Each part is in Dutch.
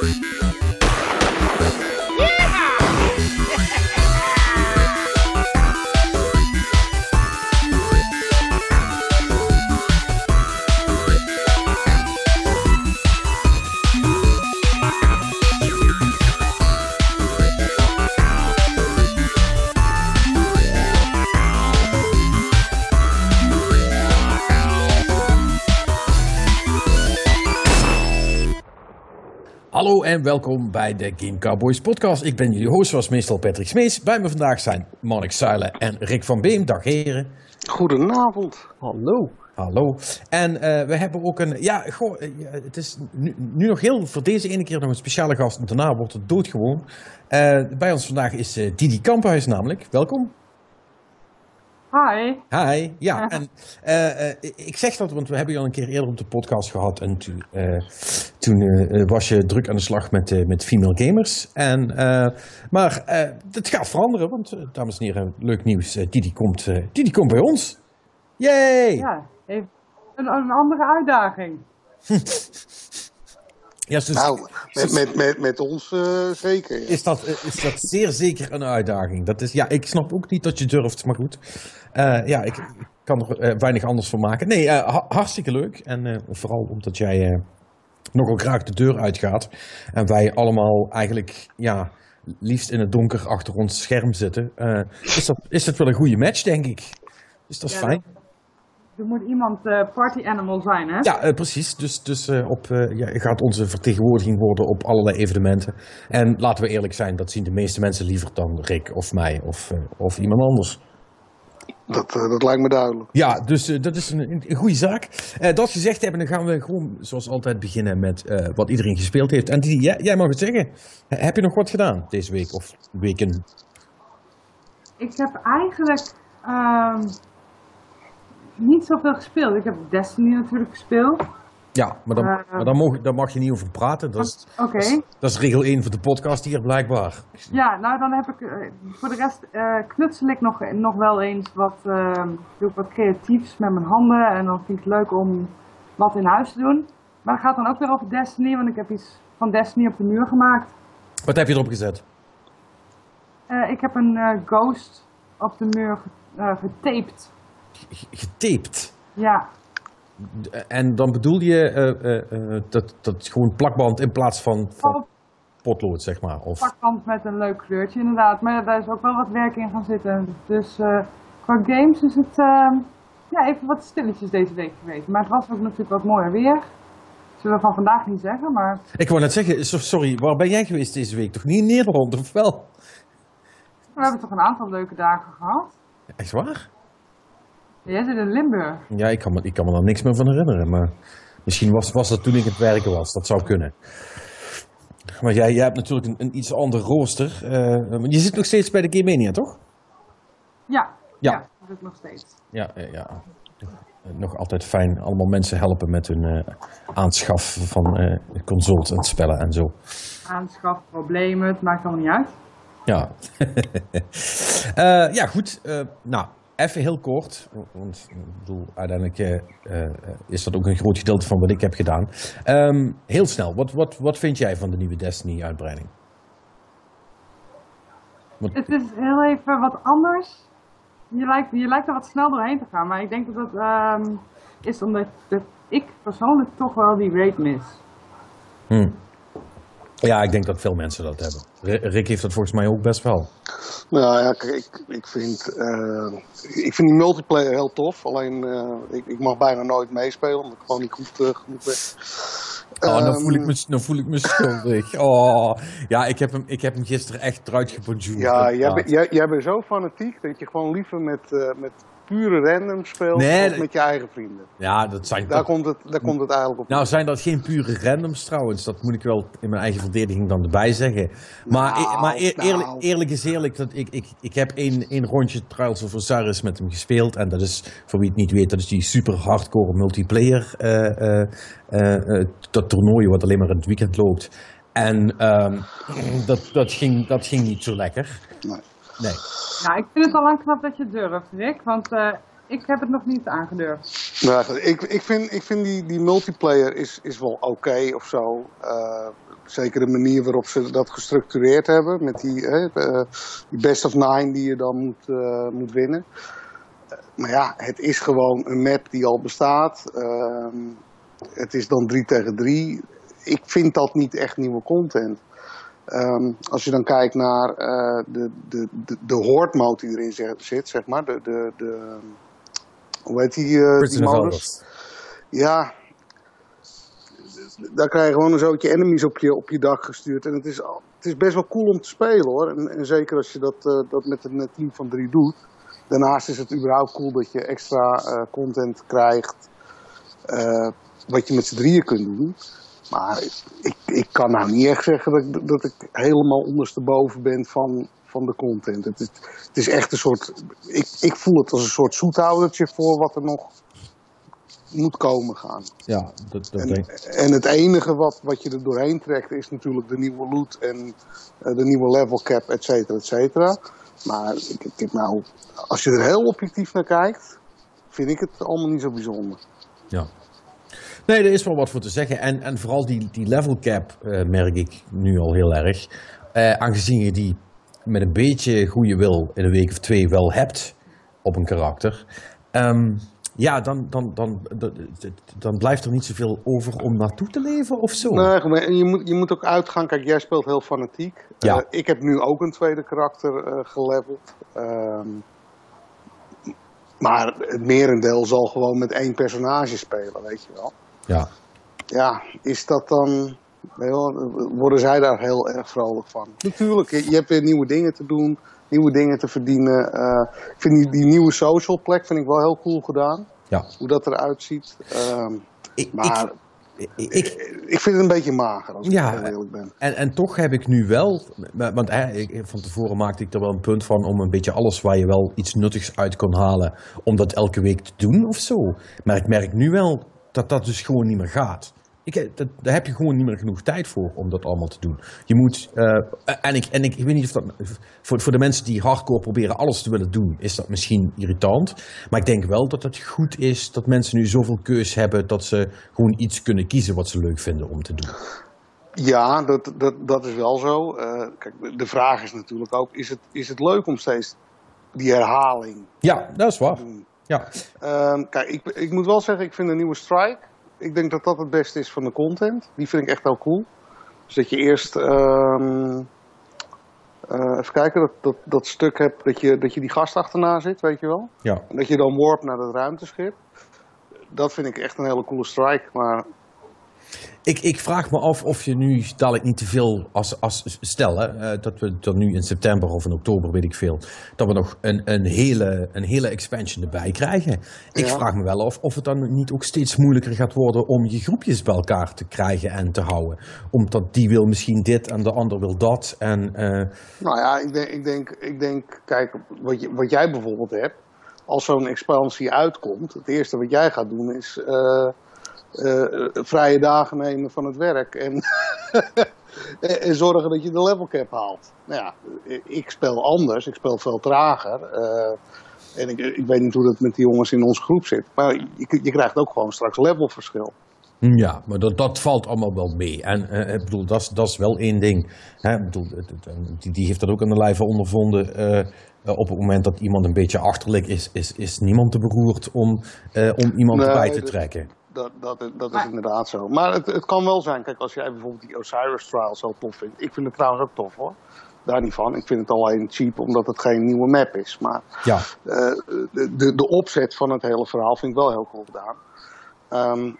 Hallo en welkom bij de Game Cowboys podcast. Ik ben jullie host zoals meestal Patrick Smees. Bij me vandaag zijn Mark Zuilen en Rick van Beem. Dag heren. Goedenavond. Hallo. Hallo. En eh, we hebben ook een, ja, goh, eh, het is nu, nu nog heel, voor deze ene keer nog een speciale gast. Daarna wordt het doodgewoon. Eh, bij ons vandaag is eh, Didi Kamphuis namelijk. Welkom. Hi. Hi. Ja, en eh, eh, ik zeg dat, want we hebben je al een keer eerder op de podcast gehad. En toen, eh, toen eh, was je druk aan de slag met, eh, met female gamers. En, eh, maar eh, het gaat veranderen, want eh, dames en heren, leuk nieuws. Eh, Didi, komt, eh, Didi komt bij ons. Yay! Ja, een, een andere uitdaging. Ja, dus Nou, met, met, met, met ons eh, zeker. ja. is, dat, eh, is dat zeer zeker een uitdaging. Dat is, ja, ik snap ook niet dat je durft, maar goed. Eh, ja, ik, ik kan er weinig anders van maken. Nee, ha- hartstikke leuk. En eh, vooral omdat jij eh, nogal graag de deur uitgaat. En wij allemaal eigenlijk, ja, liefst in het donker achter ons scherm zitten. eh, is, dat, is dat wel een goede match, denk ik. Dus dat is Ja, fijn. Er moet iemand eh, party animal zijn, hè? Ja, eh, precies. Dus, dus eh, op, eh, ja, je gaat onze vertegenwoordiging worden op allerlei evenementen. En laten we eerlijk zijn, dat zien de meeste mensen liever dan Rick of mij of, eh, of iemand anders. Dat, eh, dat lijkt me duidelijk. Ja, dus dat is een, een goede zaak. Eh, dat gezegd hebben, dan gaan we gewoon zoals altijd beginnen met eh, wat iedereen gespeeld heeft. En die, jij, jij mag het zeggen. He- heb je nog wat gedaan deze week of weken? Ik heb eigenlijk ehm, niet zoveel gespeeld. Ik heb Destiny natuurlijk gespeeld. Ja, maar dan, Eh, maar dan, mag, daar mag je niet over praten. Dat is, Oké. dat is, dat is regel 1 van de podcast hier blijkbaar. Ja, nou dan heb ik eh, voor de rest eh, knutsel ik nog, nog wel eens wat, ehm, doe ik wat creatiefs met mijn handen. En dan vind ik het leuk om wat in huis te doen. Maar het gaat dan ook weer over Destiny, want ik heb iets van Destiny op de muur gemaakt. Wat heb je erop gezet? Ik heb een ghost op de muur ge- getaped. Getaped. Ja, En dan bedoel je eh, eh, eh, dat, dat gewoon plakband in plaats van, van potlood, zeg maar? Of, pakkant met een leuk kleurtje inderdaad. Maar ja, daar is ook wel wat werk in gaan zitten. Dus qua games is het ehm, ja, even wat stilletjes deze week geweest. Maar het was ook natuurlijk wat mooier weer. Zullen we van vandaag niet zeggen, maar ik wou net zeggen, so- sorry, waar ben jij geweest deze week? Toch niet in Nederland, of wel? we hebben toch een aantal leuke dagen gehad. Echt waar? Jij zit in Limburg. Ja, ik kan me, ik kan me daar niks meer van herinneren, maar misschien was, was dat toen ik aan het werken was. Dat zou kunnen. Maar jij, jij hebt natuurlijk een, een iets ander rooster. eh, je zit nog steeds bij de Game Mania, toch? Ja, Ja. ja. dat doe ik nog steeds. Ja, ja. Nog altijd fijn. Allemaal mensen helpen met hun eh, aanschaf van eh consoles en spellen en zo. Aanschaf, problemen, het maakt allemaal niet uit. Ja. Ja, goed. Nou, even heel kort. Want ik bedoel, uiteindelijk eh, eh, is dat ook een groot gedeelte van wat ik heb gedaan. Ehm, heel snel, wat, wat, wat vind jij van de nieuwe Destiny-uitbreiding? Het is heel even wat anders. Je lijkt, je lijkt er wat snel doorheen te gaan, maar ik denk dat dat ehm, is omdat dat ik persoonlijk toch wel die raid mis. Hm. Ja, ik denk dat veel mensen dat hebben. Rick heeft dat volgens mij ook best wel. Nou ja, kijk, ik, ik, vind, eh, ik vind die multiplayer heel tof. Alleen, eh, ik, ik mag bijna nooit meespelen, omdat ik gewoon niet goed eh, genoeg ben. Oh, dan Ehm, voel ik me, dan voel ik me schuldig. Oh, ja, ik heb hem, ik heb hem gisteren echt eruit gebonjourd. Ja, jij, inderdaad. bent- jij, jij bent zo fanatiek dat je gewoon liever met, met pure random speelt Nee, met je eigen vrienden. Ja, dat zijn Daar toch... komt, het, daar komt het eigenlijk op. Nou, zijn dat geen pure randoms trouwens. Dat moet ik wel in mijn eigen verdediging dan erbij zeggen. Maar, Nou, e- maar eer- nou. eerlijk, eerlijk is eerlijk. Dat ik, ik, ik heb één, één rondje Trials of Osiris met hem gespeeld. En dat is, voor wie het niet weet, dat is die super hardcore multiplayer. eh, dat toernooi wat alleen maar in het weekend loopt. En ehm, dat, dat, ging, dat ging niet zo lekker. Nee. Nee. Nou, ik vind het al lang knap dat je het durft, Rick, want eh, ik heb het nog niet aangedurfd. Nou, ik, ik vind, ik vind die, die multiplayer is, is wel oké of zo. Uh, zeker de manier waarop ze dat gestructureerd hebben. Met die, uh, die best of nine die je dan moet, uh, moet winnen. maar ja, het is gewoon een map die al bestaat. Ehm, het is dan 3 tegen 3. Ik vind dat niet echt nieuwe content. Um, als je dan kijkt naar de, de, de, de mode die erin zit, zeg maar. De, de, de, hoe heet die, uh, die modus? Ja, daar krijg je gewoon een zootje enemies op je, op je dag gestuurd. En het is, het is best wel cool om te spelen hoor. En, en zeker als je dat, uh, dat met een team van drie doet. Daarnaast is het überhaupt cool dat je extra content krijgt. Wat je met z'n drieën kunt doen. Maar ik, ik kan nou niet echt zeggen dat ik, dat ik helemaal ondersteboven ben van, van de content. Het is, het is echt een soort. Ik, ik voel het als een soort zoethoudertje voor wat er nog moet komen gaan. Ja, dat, dat en, denk en het enige wat, wat je er doorheen trekt is natuurlijk de nieuwe loot en uh, de nieuwe level cap, et cetera, et cetera. Maar ik, ik, nou, als je er heel objectief naar kijkt, vind ik het allemaal niet zo bijzonder. Ja. Nee, er is wel wat voor te zeggen. En, en vooral die, die level cap uh, merk ik nu al heel erg. Uh, aangezien je die met een beetje goede wil in een week of twee wel hebt op een karakter. Um, ja, dan, dan, dan, dan, dan blijft er niet zoveel over om naartoe te leven of zo. Nee, en je moet, je moet ook uitgaan. Kijk, jij speelt heel fanatiek. Ja. Uh, ik heb nu ook een tweede karakter uh, geleveld. Um, maar het merendeel zal gewoon met één personage spelen, weet je wel. Ja. Ja, is dat dan... Worden zij daar heel erg vrolijk van? Natuurlijk, je hebt weer nieuwe dingen te doen nieuwe dingen te verdienen. Uh, ik vind die, die, nieuwe social plek vind ik wel heel cool gedaan. Ja. Hoe dat eruit ziet. Um, ik, maar ik, ik, ik, vind het een beetje mager als ja, ik heel eerlijk ben. En, en toch heb ik nu wel, want hè, van tevoren maakte ik er wel een punt van om een beetje alles waar je wel iets nuttigs uit kon halen, om dat elke week te doen of zo. Maar ik merk nu wel dat dat dus gewoon niet meer gaat. Ik, dat, daar heb je gewoon niet meer genoeg tijd voor om dat allemaal te doen. Je moet, uh, en, ik, en ik, ik weet niet of dat, voor, voor de mensen die hardcore proberen alles te willen doen, is dat misschien irritant. Maar ik denk wel dat het goed is dat mensen nu zoveel keus hebben dat ze gewoon iets kunnen kiezen wat ze leuk vinden om te doen. Ja, dat, dat, dat is wel zo. Uh, kijk, de vraag is natuurlijk ook, is het, is het leuk om steeds die herhaling Ja, dat is waar. te doen? Ja, Uh, kijk, ik, ik moet wel zeggen, ik vind een nieuwe strike ik denk dat dat het beste is van de content. Die vind ik echt wel cool. Dus dat je eerst, um, uh, even kijken, dat, dat, dat stuk hebt, dat je, dat je die gast achterna zit, weet je wel. ja. En dat je dan warp naar het ruimteschip. Dat vind ik echt een hele coole strike, maar Ik, ik vraag me af of je nu dadelijk niet te veel als, als stel hè, uh, dat we dan nu in september of in oktober, weet ik veel, dat we nog een, een, hele, een hele expansion erbij krijgen. Ik Ja. vraag me wel af of het dan niet ook steeds moeilijker gaat worden om je groepjes bij elkaar te krijgen en te houden. Omdat die wil misschien dit en de ander wil dat. En, uh, Nou ja, ik denk, ik denk, ik denk kijk, wat, je, wat jij bijvoorbeeld hebt, als zo'n expansie uitkomt, het eerste wat jij gaat doen is uh, uh, vrije dagen nemen van het werk en, en, en zorgen dat je de level cap haalt. Nou ja, ik speel anders, ik speel veel trager. Uh, en ik, ik weet niet hoe dat met die jongens in onze groep zit, maar je, je krijgt ook gewoon straks levelverschil. Ja, maar dat, dat valt allemaal wel mee. En uh, ik bedoel, dat is- dat is wel één ding. Hè? Ik bedoel, die, die heeft dat ook aan de lijve ondervonden. eh, eh, op het moment dat iemand een beetje achterlijk is, is, is niemand te beroerd om, eh, om iemand Nee, erbij te trekken. Dat, dat, dat is inderdaad zo. Maar het, het kan wel zijn, kijk, als jij bijvoorbeeld die Osiris Trial zo tof vindt. Ik vind het trouwens ook tof hoor. Daar niet van. Ik vind het alleen cheap omdat het geen nieuwe map is. Maar Ja, eh, de, de, de opzet van het hele verhaal vind ik wel heel cool gedaan. Ehm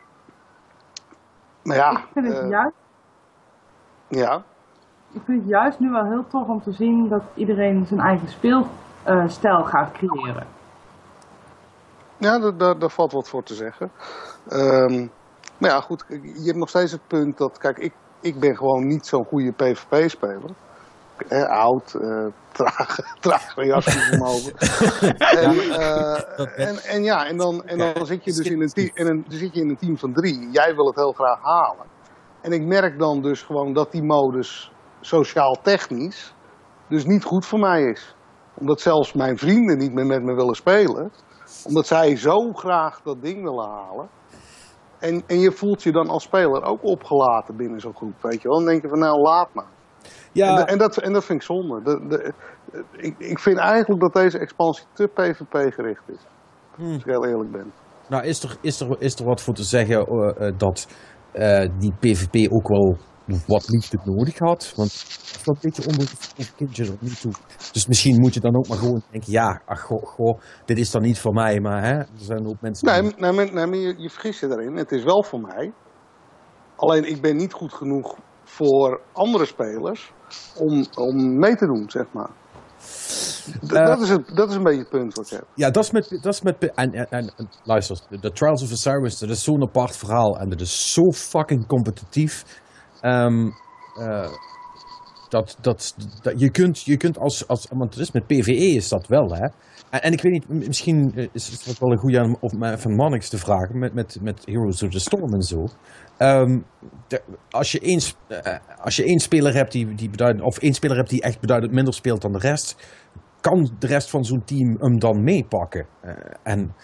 maar ja, ik, vind het eh, juist, ja, ik vind het juist nu wel heel tof om te zien dat iedereen zijn eigen speelstijl gaat creëren. ja daar, daar, daar valt wat voor te zeggen. Ehm, maar ja, goed, je hebt nog steeds het punt dat, kijk, ik, ik ben gewoon niet zo'n goede PvP-speler. Eh, oud, eh traag, traag reactievermogen. en, eh, en, en ja, en dan, en dan zit je dus in een, team, en een, dan zit je in een team van drie. Jij wil het heel graag halen. En ik merk dan dus gewoon dat die modus sociaal-technisch dus niet goed voor mij is. Omdat zelfs mijn vrienden niet meer met me willen spelen. Omdat zij zo graag dat ding willen halen. En, en je voelt je dan als speler ook opgelaten binnen zo'n groep, weet je wel. Dan denk je van, nou, laat maar. Ja, En, en, dat, en dat vind ik zonde. De, de, ik, ik vind eigenlijk dat deze expansie te PvP gericht is. Hmm. Als ik heel eerlijk ben. nou is er, is, er, is er wat voor te zeggen eh, eh, dat eh, die PvP ook wel wat liefde nodig had? Want dat is wel een beetje onder het kindje tot nu toe. Dus misschien moet je dan ook maar gewoon denken, ja, ach, goh, goh, dit is dan niet voor mij, maar hè, er zijn ook mensen... Nee, die- nee, nee, maar je, je vergist je daarin. Het is wel voor mij. Alleen ik ben niet goed genoeg voor andere spelers om, om mee te doen, zeg maar. D- Eh. dat, is het, dat is een beetje het punt wat ik heb. Ja, dat is met. Dat is met en, en, en, luister, de, de Trials of Osiris, dat is zo'n apart verhaal. En dat is zo fucking competitief. Eh, dat, dat, dat, je, kunt, je kunt als, als. Want met PvE is dat wel, hè? En, en ik weet niet, misschien eh, is het wel een goede aan of mij van Mannix te vragen. Met, met, met Heroes of the Storm en zo. De- als, je één, eh, als je één speler hebt die, die. Of één speler hebt die echt beduidend minder speelt dan de rest kan de rest van zo'n team hem dan meepakken? Eh, en eh,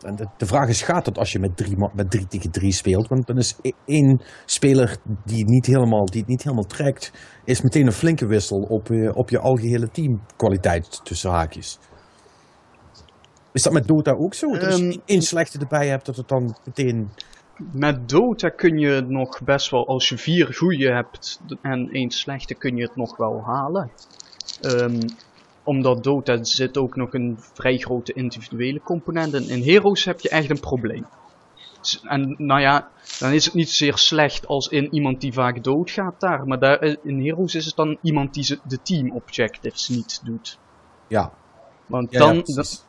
en de, de vraag is, gaat dat als je met drie, met drie tegen drie speelt? Want dan is e- één speler die het niet helemaal, die het niet helemaal trekt, is meteen een flinke wissel op, je- op je algehele teamkwaliteit tussen haakjes. Is dat met Dota ook zo? Dat als je Ehm, één slechte erbij hebt, dat het dan meteen... Met Dota kun je het nog best wel, als je vier goede hebt en één slechte, kun je het nog wel halen. Ehm, omdat Dota zit ook nog een vrij grote individuele component in. In Heroes heb je echt een probleem. En nou ja, dan is het niet zeer slecht als in iemand die vaak doodgaat daar. Maar daar, eh, in Heroes is het dan iemand die ze- de team objectives niet doet. Ja, Want Ja, dan-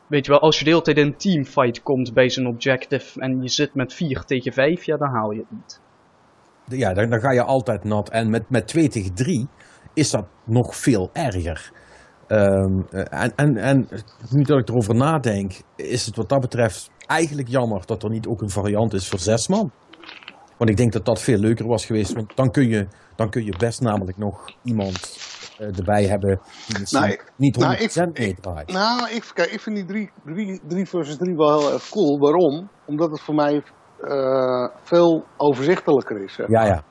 weet je wel, als je de hele tijd in een teamfight komt bij zo'n objective en je zit met 4 tegen 5, ja, dan haal je het niet. ja dan, dan ga je altijd nat. En met, met 2 tegen 3 is dat nog veel erger. Ehm, eh, en, en, en nu dat ik erover nadenk, is het wat dat betreft eigenlijk jammer dat er niet ook een variant is voor zes man. Want ik denk dat dat veel leuker was geweest. Want dan kun je, dan kun je best namelijk nog iemand eh, erbij hebben die misschien Nou, ik- niet 100% nou, ik- meedraait. Nou, ik, kijk, ik vind die 3 drie, drie versus 3 wel heel erg cool. Waarom? Omdat het voor mij eh, veel overzichtelijker is. zeg ja, ja.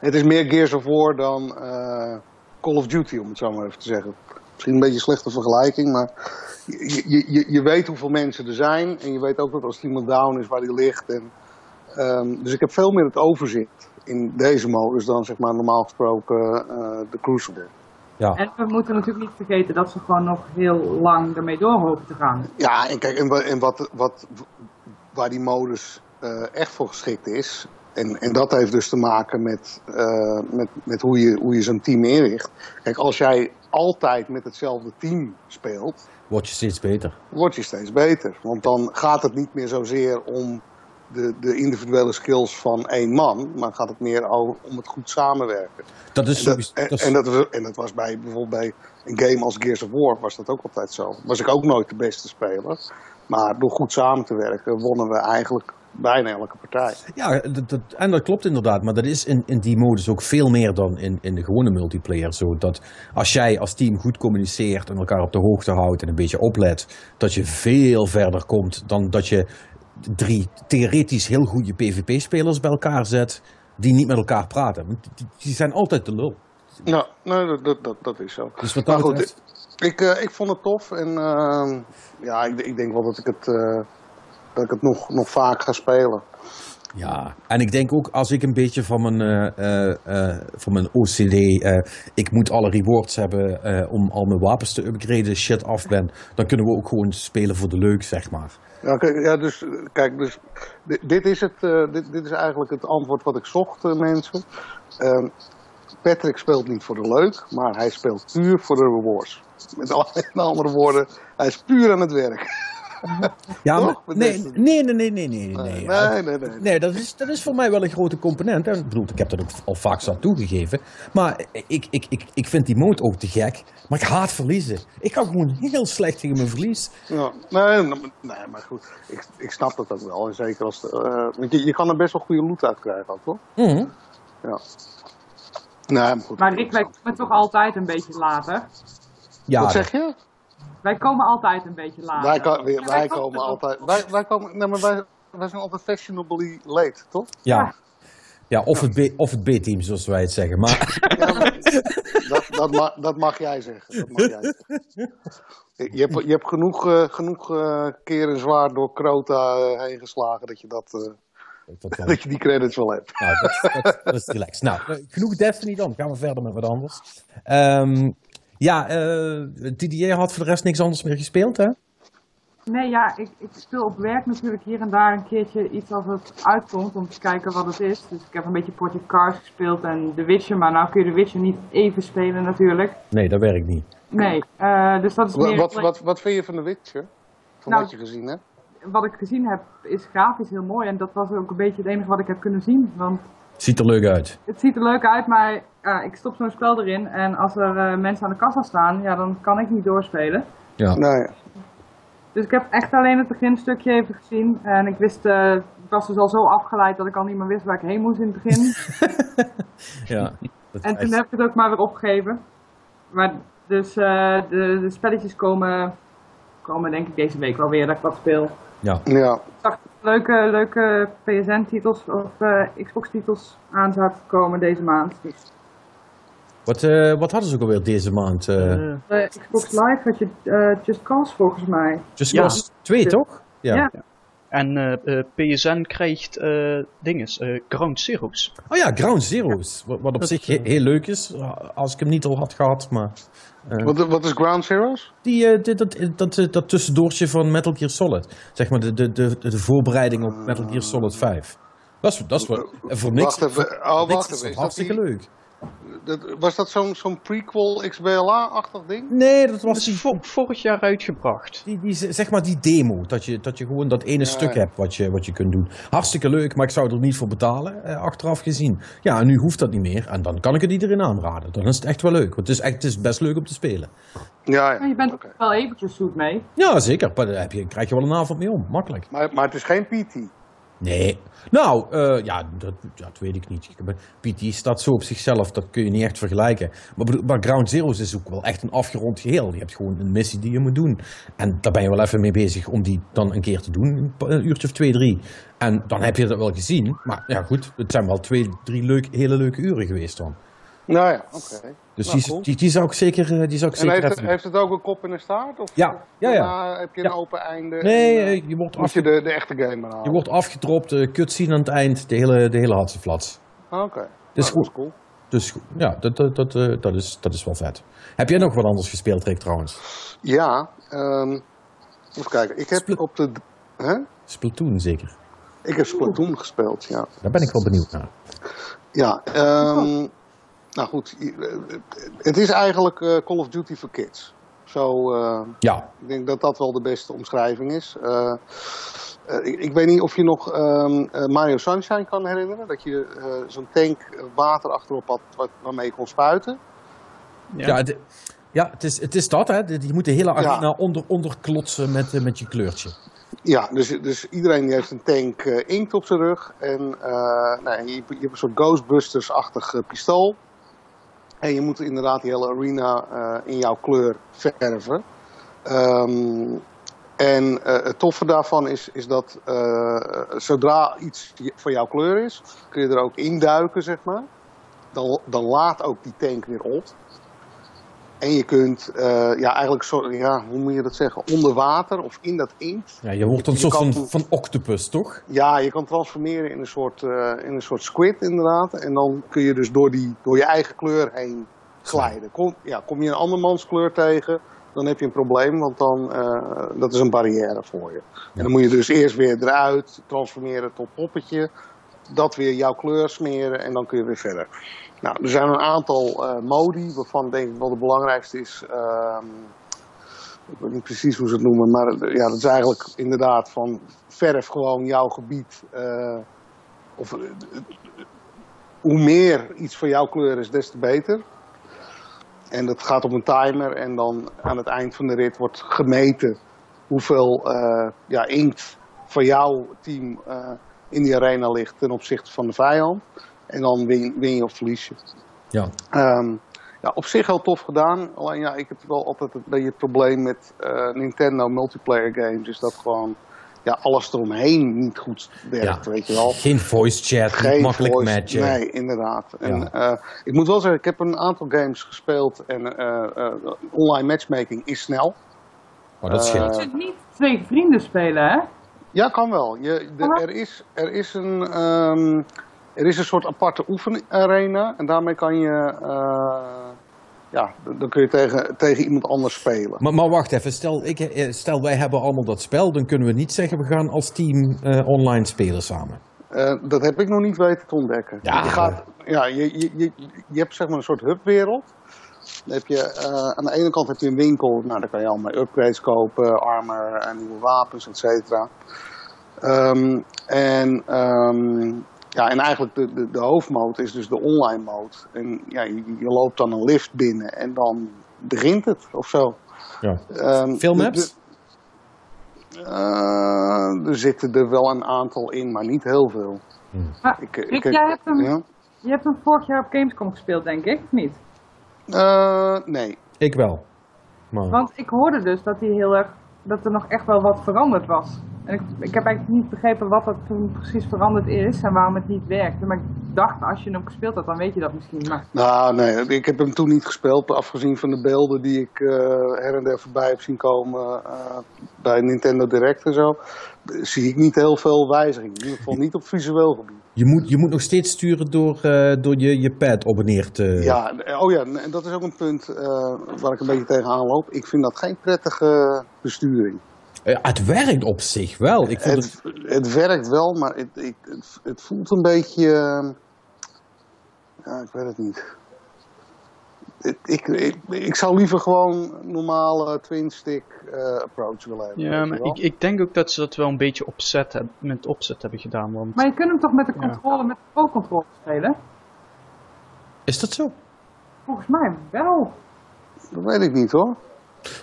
Het is meer Gears of War dan eh, Call of Duty, om het zo maar even te zeggen. Misschien een beetje een slechte vergelijking, maar je, je, je, je weet hoeveel mensen er zijn. En je weet ook dat als iemand down is, waar die ligt. En, ehm, dus ik heb veel meer het overzicht in deze modus dan zeg maar normaal gesproken eh, de Crucible. ja. En we moeten natuurlijk niet vergeten dat ze gewoon nog heel lang ermee door hopen te gaan. Ja, en kijk, en wat, wat, waar die modus eh, echt voor geschikt is. En, en dat heeft dus te maken met, eh, met, met hoe je, hoe je zo'n team inricht. Kijk, als jij altijd met hetzelfde team speelt, Word je steeds beter. word je steeds beter. Want dan gaat het niet meer zozeer om de, de individuele skills van één man, maar gaat het meer over, om het goed samenwerken. Dat is En dat, en, dat is- en dat, was- en dat was bij bijvoorbeeld bij een game als Gears of War was dat ook altijd zo. Was ik ook nooit de beste speler. Maar door goed samen te werken wonnen we eigenlijk bijna elke partij. Ja, dat, dat- en dat klopt inderdaad. Maar dat is in, in die modus ook veel meer dan in, in de gewone multiplayer. Zo dat als jij als team goed communiceert en elkaar op de hoogte houdt en een beetje oplet, dat je veel verder komt dan dat je drie theoretisch heel goede PvP-spelers bij elkaar zet die niet met elkaar praten. Want die, die zijn altijd de lul. Ja, nee, dat, dat, dat, is zo. Dus wat Maar goed, betreft, ik, eh, ik vond het tof en ehm, ja, ik, ik denk wel dat ik het, eh, dat ik het nog, nog vaak ga spelen. Ja, en ik denk ook als ik een beetje van mijn, eh, eh, eh, van mijn OCD, ik moet alle rewards hebben om al mijn wapens te upgraden, shit af ben, dan kunnen we ook gewoon spelen voor de leuk, zeg maar. Ja, kijk, ja, dus, kijk, dus dit, dit is het, dit, dit is eigenlijk het antwoord wat ik zocht, mensen. Ehm, Patrick speelt niet voor de leuk, maar hij speelt puur voor de rewards. Met andere woorden, hij is puur aan het werk. Ja, maar, nee, nee, nee, nee, nee, nee, nee. Nee, Ja, nee, nee. nee. Nee, dat is, dat is voor mij wel een grote component. En ik bedoel, ik heb dat ook al vaak zat toegegeven. Maar ik, ik, ik, ik vind die mode ook te gek. Maar ik haat verliezen. Ik kan gewoon heel slecht tegen mijn verlies. Ja, nee, nee, maar goed, ik, ik snap dat ook wel. En zeker als, de, eh, want je, je kan er best wel goede loot uit krijgen ook, toch? Mhm. Ja. Nee, maar goed. Maar Rick lijkt me toch altijd een beetje later. Ja, Wat zeg je? Wij komen altijd een beetje laat. Wij, ko- wij, Ja, wij komen altijd. Wij, wij, komen, nee, maar wij, wij zijn altijd fashionably late, toch? Ja. Ja, of het B- of het B-team, zoals wij het zeggen. Maar Ja, maar dat, dat, ma- dat mag jij zeggen. Dat mag jij zeggen. Je, hebt, je hebt genoeg, eh, genoeg eh, keren zwaar door Crota eh, heen geslagen dat je, dat, eh, dat je die credits wel hebt. Nou, dat, dat, dat is relaxed. Nou, genoeg Destiny dan. Gaan we verder met wat anders. Ehm, ja, eh Didier had voor de rest niks anders meer gespeeld, hè? Nee, ja, ik, ik speel op werk natuurlijk hier en daar een keertje iets als het uitkomt om te kijken wat het is. Dus ik heb een beetje Project Cars gespeeld en The Witcher, maar nou kun je The Witcher niet even spelen natuurlijk. Nee, dat werkt niet. Nee, eh, dus dat is Wat, meer... wat, wat, wat vind je van The Witcher? Van Nou, wat je gezien hebt? wat ik gezien heb is grafisch heel mooi en dat was ook een beetje het enige wat ik heb kunnen zien. Want Ziet er leuk uit. het ziet er leuk uit, maar ja, ik stop zo'n spel erin en als er eh, mensen aan de kassa staan, ja, dan kan ik niet doorspelen. Ja. Nee. Dus ik heb echt alleen het beginstukje even gezien en ik wist, eh, ik was dus al zo afgeleid dat ik al niet meer wist waar ik heen moest in het begin. ja. Dat En toen heb ik het ook maar weer opgegeven. Maar dus eh, de, de spelletjes komen, komen denk ik deze week wel weer dat ik wat speel. ja. Ja. Leuke, leuke PSN-titels of eh, Xbox-titels aan te komen deze maand. Dus, Wat, eh, wat hadden ze ook alweer deze maand? eh Xbox Live had je eh, Just Cause volgens mij. Just ja. Cause 2, toch? Ja. en eh, eh, PSN krijgt eh dinges, eh, Ground Zeroes. Oh ja, Ground Zeroes. Wat, wat op Dat, zich he- heel leuk is, als ik hem niet al had gehad. Maar Wat, wat is Ground Zeroes? die, eh, dat, dat, dat, dat tussendoortje van Metal Gear Solid. Zeg maar de, de, de, de voorbereiding op Metal Gear Solid 5. Dat is, dat is voor niks, Wacht even. Oh, wacht even. dat Is dat hartstikke die- leuk. Dat, was dat zo'n zo'n prequel XBLA-achtig ding? Nee, dat was die, vorig jaar uitgebracht. die, die, zeg maar die demo. Dat je, dat je gewoon dat ene Ja, stuk ja. hebt wat je, wat je kunt doen. Hartstikke leuk, maar ik zou er niet voor betalen, eh, achteraf gezien. Ja, en nu hoeft dat niet meer. En dan kan ik het iedereen aanraden. Dan is het echt wel leuk. Want het is, echt, het is best leuk om te spelen. Ja, Ja, je bent er wel eventjes zoet mee. Ja, zeker. Daar heb je, krijg je wel een avond mee om. Makkelijk. Maar, maar het is geen PT. Nee. Nou, eh, ja, dat, dat weet ik niet. PT staat zo op zichzelf, dat kun je niet echt vergelijken. Maar, Ground Zeroes is ook wel echt een afgerond geheel. Je hebt gewoon een missie die je moet doen. En daar ben je wel even mee bezig om die dan een keer te doen. Een uurtje of twee, drie. En dan heb je dat wel gezien. Maar ja, goed, het zijn wel twee, drie leuk, hele leuke uren geweest dan. Nou ja, oké. Dus Nou, die, die, die zou ik zeker, eh, die zou ik En zeker heeft het, even... heeft het ook een kop en een staart? Of Ja, ja, ja. heb je een Ja. open einde? Nee, en, eh, eh, je wordt, moet je de, de echte game halen? je wordt afgedropt, uh, cutscene aan het eind, de hele, de hele hatseflats. Oké. Dus Nou, dat is cool. Dus ja, dat, dat, dat, eh, dat, is, dat is wel vet. Heb jij nog wat anders gespeeld, Rick, trouwens? Ja, ehm even kijken. Ik heb op de... Hè? Splatoon zeker. Ik heb Splatoon gespeeld, ja. Daar ben ik wel benieuwd naar. Ja, ehm, nou goed. eh, Het is eigenlijk eh, Call of Duty for Kids. Zo, eh, Ja, ik denk dat dat wel de beste omschrijving is. Eh, eh, ik, ik weet niet of je nog ehm, eh, Mario Sunshine kan herinneren. Dat je eh, zo'n tank eh, water achterop had wat, waarmee je kon spuiten. ja. het, ja het, is, het is dat, hè. Je moet de hele Ja. arena onder, onderklotsen met, eh, met je kleurtje. Ja, dus, dus iedereen die heeft een tank eh, inkt op zijn rug. En eh, nou, je, je hebt een soort Ghostbusters-achtig eh, pistool. En je moet inderdaad die hele arena eh, in jouw kleur verven. Ehm, en eh, het toffe daarvan is, is dat eh, zodra iets van jouw kleur is, kun je er ook induiken, zeg maar. Dan, dan laat ook die tank weer op. En je kunt, eh, ja, eigenlijk, zo, ja, hoe moet je dat zeggen, onder water of in dat inkt. Ja, je wordt een Je soort kan- van, van octopus, toch? Ja, je kan transformeren in een soort, eh, in een soort squid inderdaad. En dan kun je dus door, die, door je eigen kleur heen glijden. Kom, ja, kom je een andermans kleur tegen, dan heb je een probleem, want dan, eh, dat is een barrière voor je. En dan moet je dus eerst weer eruit, transformeren tot poppetje, dat weer jouw kleur smeren en dan kun je weer verder. Nou, er zijn een aantal eh, modi, waarvan denk ik wel de belangrijkste is... ehm, ik weet niet precies hoe ze het noemen, maar eh, ja, dat is eigenlijk inderdaad van verf gewoon jouw gebied. eh, of, hoe meer iets van jouw kleur is, des te beter. En dat gaat op een timer en dan aan het eind van de rit wordt gemeten hoeveel ja, inkt van jouw team in die arena ligt ten opzichte van de vijand. En dan win, win je of verlies je. Ja. Ehm, Ja, op zich heel tof gedaan. Alleen ja, ik heb wel altijd een beetje het probleem met eh, Nintendo multiplayer games. Is dat gewoon ja, alles eromheen niet goed werkt, weet je wel. Geen voice chat, Geen niet makkelijk voice- matchen. Nee, inderdaad. En, eh, ik moet wel zeggen, ik heb een aantal games gespeeld en eh, eh, online matchmaking is snel. Oh, dat scheelt. Je kunt niet twee vrienden spelen, hè? Ja, kan wel. Je, de- er, is, er, is een, ehm, er is een soort aparte oefenarena en daarmee kan je, eh, ja, dan kun je tegen, tegen iemand anders spelen. Maar, maar wacht even, stel, ik, eh, stel wij hebben allemaal dat spel, dan kunnen we niet zeggen we gaan als team eh, online spelen samen. Dat heb ik nog niet weten te ontdekken. Ja. Je, gaat, ja, je, je, je, je hebt zeg maar een soort hubwereld. Dan heb je, aan de ene kant heb je een winkel, nou, daar kan je allemaal upgrades kopen, armor en nieuwe wapens, et cetera. Ehm, en, ehm, ja, en eigenlijk de, de, de hoofdmode is dus de online mode. En ja, je, je loopt dan een lift binnen en dan begint het of zo. Ja. Ehm, Veel de- maps? de- eh, er zitten er wel een aantal in, maar niet heel veel. Maar Ik, ik, Rick, ik- jij hebt, hem, ja? je hebt hem vorig jaar op Gamescom gespeeld, denk ik, of niet? Eh, nee. Ik wel. Maar, Want ik hoorde dus dat, hij heel erg, dat er nog echt wel wat veranderd was. En ik, ik heb eigenlijk niet begrepen wat er toen precies veranderd is en waarom het niet werkte. Maar ik dacht, als je hem gespeeld had, dan weet je dat misschien. Maar Nou, nee, ik heb hem toen niet gespeeld. Afgezien van de beelden die ik eh, her en der voorbij heb zien komen eh, bij Nintendo Direct en zo. Zie ik niet heel veel wijzigingen. In ieder geval niet op visueel gebied. je, moet, je moet nog steeds sturen door, eh, door je, je pad op en neer te... Ja, oh ja, en dat is ook een punt eh, waar ik een beetje tegenaan loop. Ik vind dat geen prettige besturing. Eh, het werkt op zich wel. Ik vond het, Het, het werkt wel, maar het, ik, het, het voelt een beetje. eh, ja, ik weet het niet. Ik, ik, ik zou liever gewoon een normale twin-stick eh, approach willen hebben. Ja, maar ik, ik denk ook dat ze dat wel een beetje opzet heb, met opzet hebben gedaan. Want Maar je kunt hem toch met de Ja. controle, met de pro-controle spelen? is dat zo? Volgens mij wel. Dat weet ik niet hoor.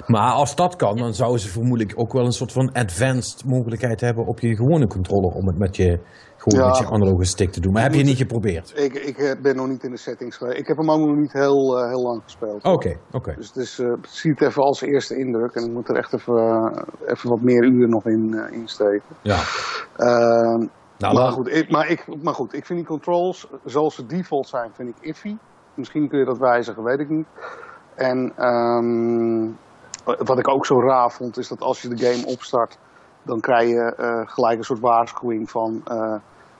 Maar als dat kan, dan zouden ze vermoedelijk ook wel een soort van advanced mogelijkheid hebben op je gewone controller om het met je, gewoon Ja. met je analoge stick te doen. Maar heb je niet geprobeerd? Ik, ik eh, ben nog niet in de settings geweest. Ik heb hem ook nog niet heel, eh, heel lang gespeeld. Oké, oké. Dus het is, eh, zie het even als eerste indruk. En ik moet er echt even, eh, even wat meer uren nog in eh, insteken. Ja. Ehm, Nou, maar, goed, ik, maar, ik, maar goed, ik vind die controls zoals ze default zijn, vind ik iffy. Misschien kun je dat wijzigen, weet ik niet. En ehm, wat ik ook zo raar vond, is dat als je de game opstart, dan krijg je eh, gelijk een soort waarschuwing van eh,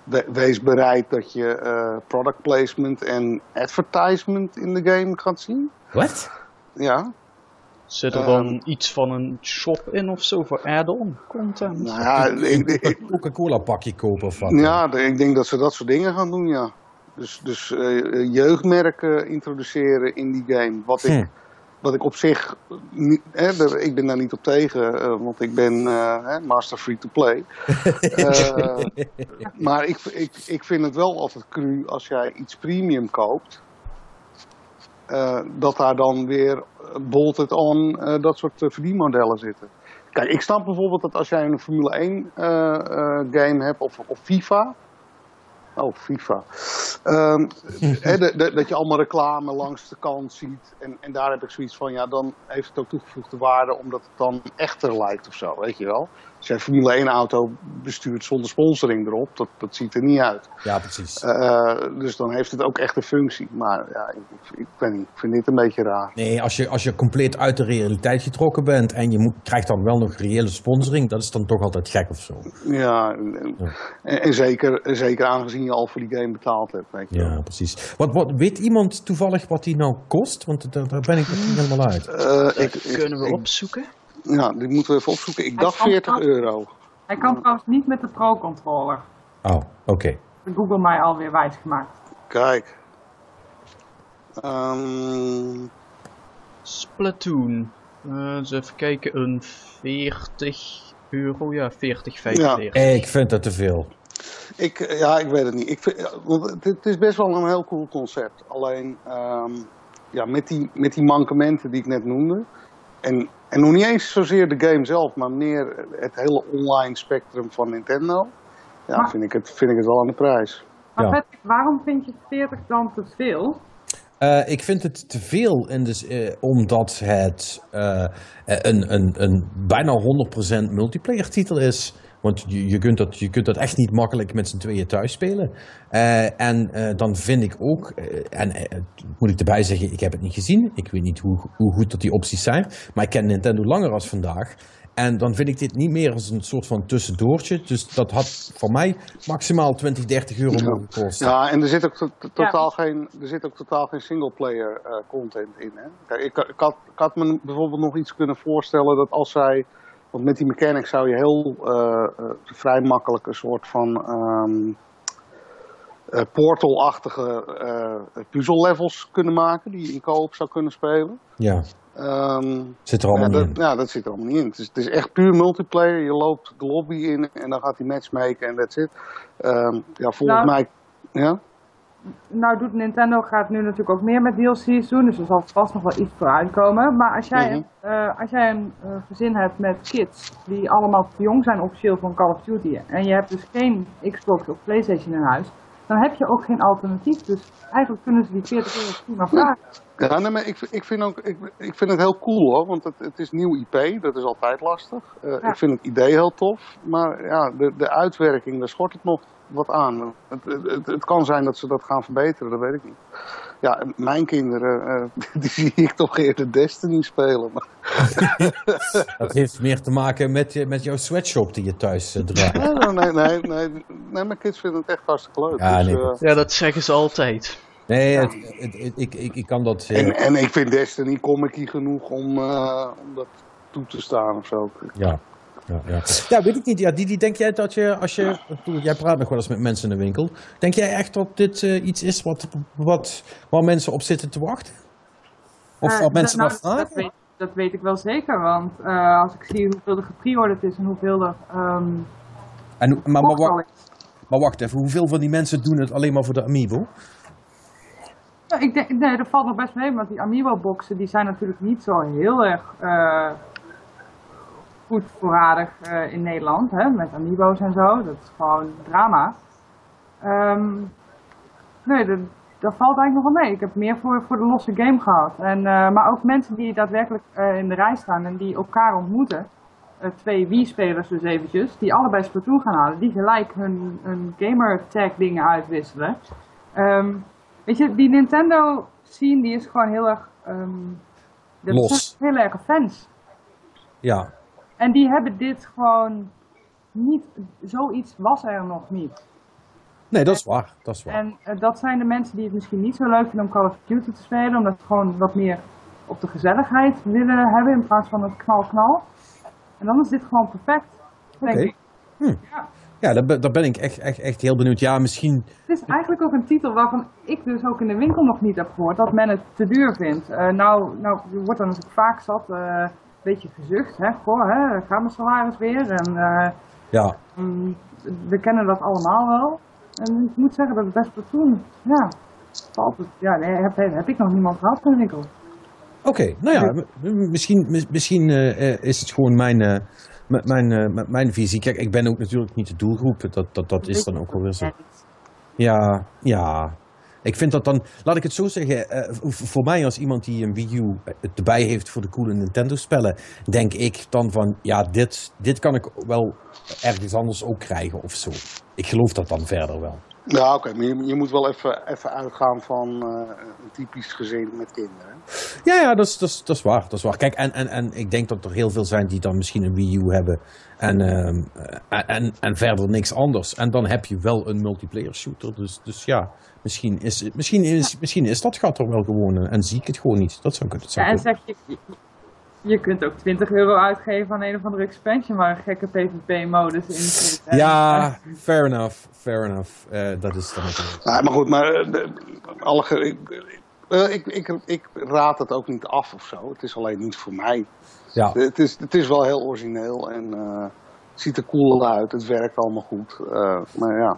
we- wees bereid dat je eh, product placement en advertisement in de game gaat zien. Wat? Ja, zit er Ehm. dan iets van een shop in of zo voor add-on content? nou ja, ik, ik- Een Coca-Cola pakje kopen of wat? Ja, ik denk dat ze dat soort dingen gaan doen, ja. Dus, dus eh, jeugdmerken introduceren in die game. Wat ik, Hm. Wat ik op zich, niet, hè, ik ben daar niet op tegen, eh, want ik ben eh, hè, master free to play. Eh, maar ik, ik, ik vind het wel altijd cru als jij iets premium koopt. dat daar dan weer bolted on dat soort verdienmodellen zitten. Kijk, ik snap bijvoorbeeld dat als jij een Formule 1 eh, eh, game hebt of, of FIFA. Oh, FIFA. Ehm, hè, de- de- dat je allemaal reclame langs de kant ziet. En, en daar heb ik zoiets van, ja, dan heeft het ook toegevoegde waarde omdat het dan echter lijkt of zo, weet je wel. Een Formule 1 auto bestuurt zonder sponsoring erop, dat, dat ziet er niet uit. Ja, precies. Eh, dus dan heeft het ook echt een functie. Maar ja, ik, ik, ik weet niet, ik vind dit een beetje raar. Nee, als je, als je compleet uit de realiteit getrokken bent en je moet, krijgt dan wel nog reële sponsoring, dat is dan toch altijd gek of zo. Ja, en, en, en zeker, zeker aangezien je al voor die game betaald hebt. Weet je wel. Ja, precies. Wat, wat, weet iemand toevallig wat die nou kost? Want daar, daar ben ik nog niet helemaal uit. Eh, ik, Kunnen we ik- opzoeken? Ja, die moeten we even opzoeken. Ik dacht kan 40 pas- euro. Hij kan trouwens niet met de pro-controller. Oh, oké. Google mij alweer wijsgemaakt. Kijk. Ehm, Splatoon. Eh, eens even kijken, een 40 euro, ja, 40, 45. Eh, Ik vind dat te veel. ik, eh, ja, ik weet het niet. Ik vind, ja, het is best wel een heel cool concept. Alleen, ehm, ja, met die, met die mankementen die ik net noemde. En, en nog niet eens zozeer de game zelf, maar meer het hele online spectrum van Nintendo. Ja, Maar- vind ik, het, vind ik het wel aan de prijs. Maar Ja. Patrick, waarom vind je 40 dan te veel? Uh, ik vind het te veel, in de, uh, omdat het uh, een, een, een bijna 100% multiplayer titel is. Want je, je, kunt dat, je kunt dat echt niet makkelijk met z'n tweeën thuis spelen. en dan vind ik ook, en moet ik erbij zeggen, ik heb het niet gezien. Ik weet niet hoe, hoe goed dat die opties zijn. Maar ik ken Nintendo langer als vandaag. En dan vind ik dit niet meer als een soort van tussendoortje. Dus dat had voor mij maximaal 20, 30 euro mogen kosten. Ja, en er zit ook, to totaal, ja. geen, er zit ook totaal geen singleplayer uh, content in. Hè? Kijk, ik, ik, had, ik had me bijvoorbeeld nog iets kunnen voorstellen dat als zij... Want met die mechanics zou je heel uh, uh, vrij makkelijk een soort van... Um, uh, portal-achtige uh, puzzle-levels kunnen maken die je in co-op zou kunnen spelen. Ja. Um, zit er allemaal ja, niet dat, ja, dat zit er allemaal niet in. Het is, het is, echt puur multiplayer. Je loopt de lobby in en dan gaat hij matchmaken en that's it. Um, ja, volgens nou, mij... Ja? Nou doet Nintendo gaat nu natuurlijk ook meer met DLC's doen, dus er zal vast nog wel iets voor uitkomen. Maar als jij, Mhm. uh, als jij een uh, gezin hebt met kids die allemaal te jong zijn officieel van Call of Duty en je hebt dus geen Xbox of Playstation in huis, dan heb je ook geen alternatief. Dus eigenlijk kunnen ze die 40 euro prima vragen. Ja, nee, maar ik, ik, vind ook, ik, ik vind het heel cool hoor, want het, het is nieuw IP, dat is altijd lastig. Uh, Ja. Ik vind het idee heel tof, maar ja, de, de uitwerking, daar schort het nog wat aan. Het, het, het, kan zijn dat ze dat gaan verbeteren, dat weet ik niet. Ja, mijn kinderen, uh, die zie ik toch eerder Destiny spelen. Maar... Dat heeft meer te maken met, je- met jouw sweatshop die je thuis uh, draagt. nee, nee, nee, nee, nee, mijn kids vinden het echt hartstikke leuk. Ja, dus, nee, uh, Ja, dat zeggen ze altijd. Nee, het, het, het- ik, ik, ik kan dat... eh, en, en ik vind Destiny comic genoeg om, uh, om dat toe te staan of zo. Ja. Ja, ja. ja, weet ik niet. Ja, Didi, denk jij dat je, als je, jij praat nog wel eens met mensen in de winkel, denk jij echt dat dit uh, iets is wat, wat, waar mensen op zitten te wachten? Of Uh, wat mensen nou, naar vragen? Dat weet, dat weet ik wel zeker, want uh, als ik zie hoeveel er gepreorderd is en hoeveel er um, en, maar, maar, maar wacht even, hoeveel van die mensen doen het alleen maar voor de Amiibo? Ja, ik denk, nee, dat valt nog best mee, want die Amiibo-boxen die zijn natuurlijk niet zo heel erg uh, goed voorradig uh, in Nederland, hè, met Amiibo's en zo. Dat is gewoon drama. Um, nee, dat, dat valt eigenlijk nog wel mee. Ik heb meer voor, voor de losse game gehad. En, uh, maar ook mensen die daadwerkelijk uh, in de rij staan en die elkaar ontmoeten. Twee Wii-spelers dus eventjes, die allebei Splatoon gaan halen. Die gelijk hun, hun gamer tag dingen uitwisselen. Um, weet je, die Nintendo scene die is gewoon heel erg... Um, dat Los. zijn heel erg fans. Ja. En die hebben dit gewoon niet... Zoiets was er nog niet. Nee, dat is waar. Dat is waar. En uh, dat zijn de mensen die het misschien niet zo leuk vinden om Call of Duty te spelen, omdat ze gewoon wat meer op de gezelligheid willen hebben in plaats van het knal-knal. En dan is dit gewoon perfect. Oké. Okay. Hm. Ja, ja daar, daar, ben ik echt, echt, echt heel benieuwd. Ja, misschien. Het is eigenlijk ook een titel waarvan ik dus ook in de winkel nog niet heb gehoord dat men het te duur vindt. Uh, nou, nou, er wordt dan natuurlijk vaak zat, uh, een beetje gezucht, hè. Goh, hè, gaat mijn salaris weer. En, uh, ja. Um, we kennen dat allemaal wel. En ik moet zeggen dat het best platoon, ja, valt het. Ja, nee, heb, heb ik nog niemand gehad in de winkel. Oké, okay, nou ja, misschien, misschien uh, is het gewoon mijn, uh, mijn, uh, mijn visie. Kijk, ik ben ook natuurlijk niet de doelgroep. Dat, dat, dat is dan ook wel weer zo. Ja, ja. Ik vind dat dan, laat ik het zo zeggen, voor mij als iemand die een Wii U erbij heeft voor de coole Nintendo-spellen, denk ik dan van, ja, dit, dit kan ik wel ergens anders ook krijgen of zo. Ik geloof dat dan verder wel. Ja, oké, okay, maar je, je, moet wel even, even uitgaan van uh, een typisch gezin met kinderen. Ja, ja, dat is, dat is, dat is waar. Dat is waar. Kijk, en, en, en ik denk dat er heel veel zijn die dan misschien een Wii U hebben en, uh, en, en verder niks anders. En dan heb je wel een multiplayer shooter. Dus, dus ja, misschien is, misschien, is, misschien is dat gat er wel gewoon en zie ik het gewoon niet. Dat zou, zou ja, en zeg je, je kunt ook 20 euro uitgeven aan een of andere expansion waar een gekke PvP-modus in zit. Ja, fair enough, fair enough. Uh, dat is dan. Ja, maar goed, maar uh, de, alle, ik, uh, ik, ik, ik, raad het ook niet af of zo. Het is alleen niet voor mij. Ja. Het, is, het is wel heel origineel en het ziet er cool uit. Het werkt allemaal goed. maar ja,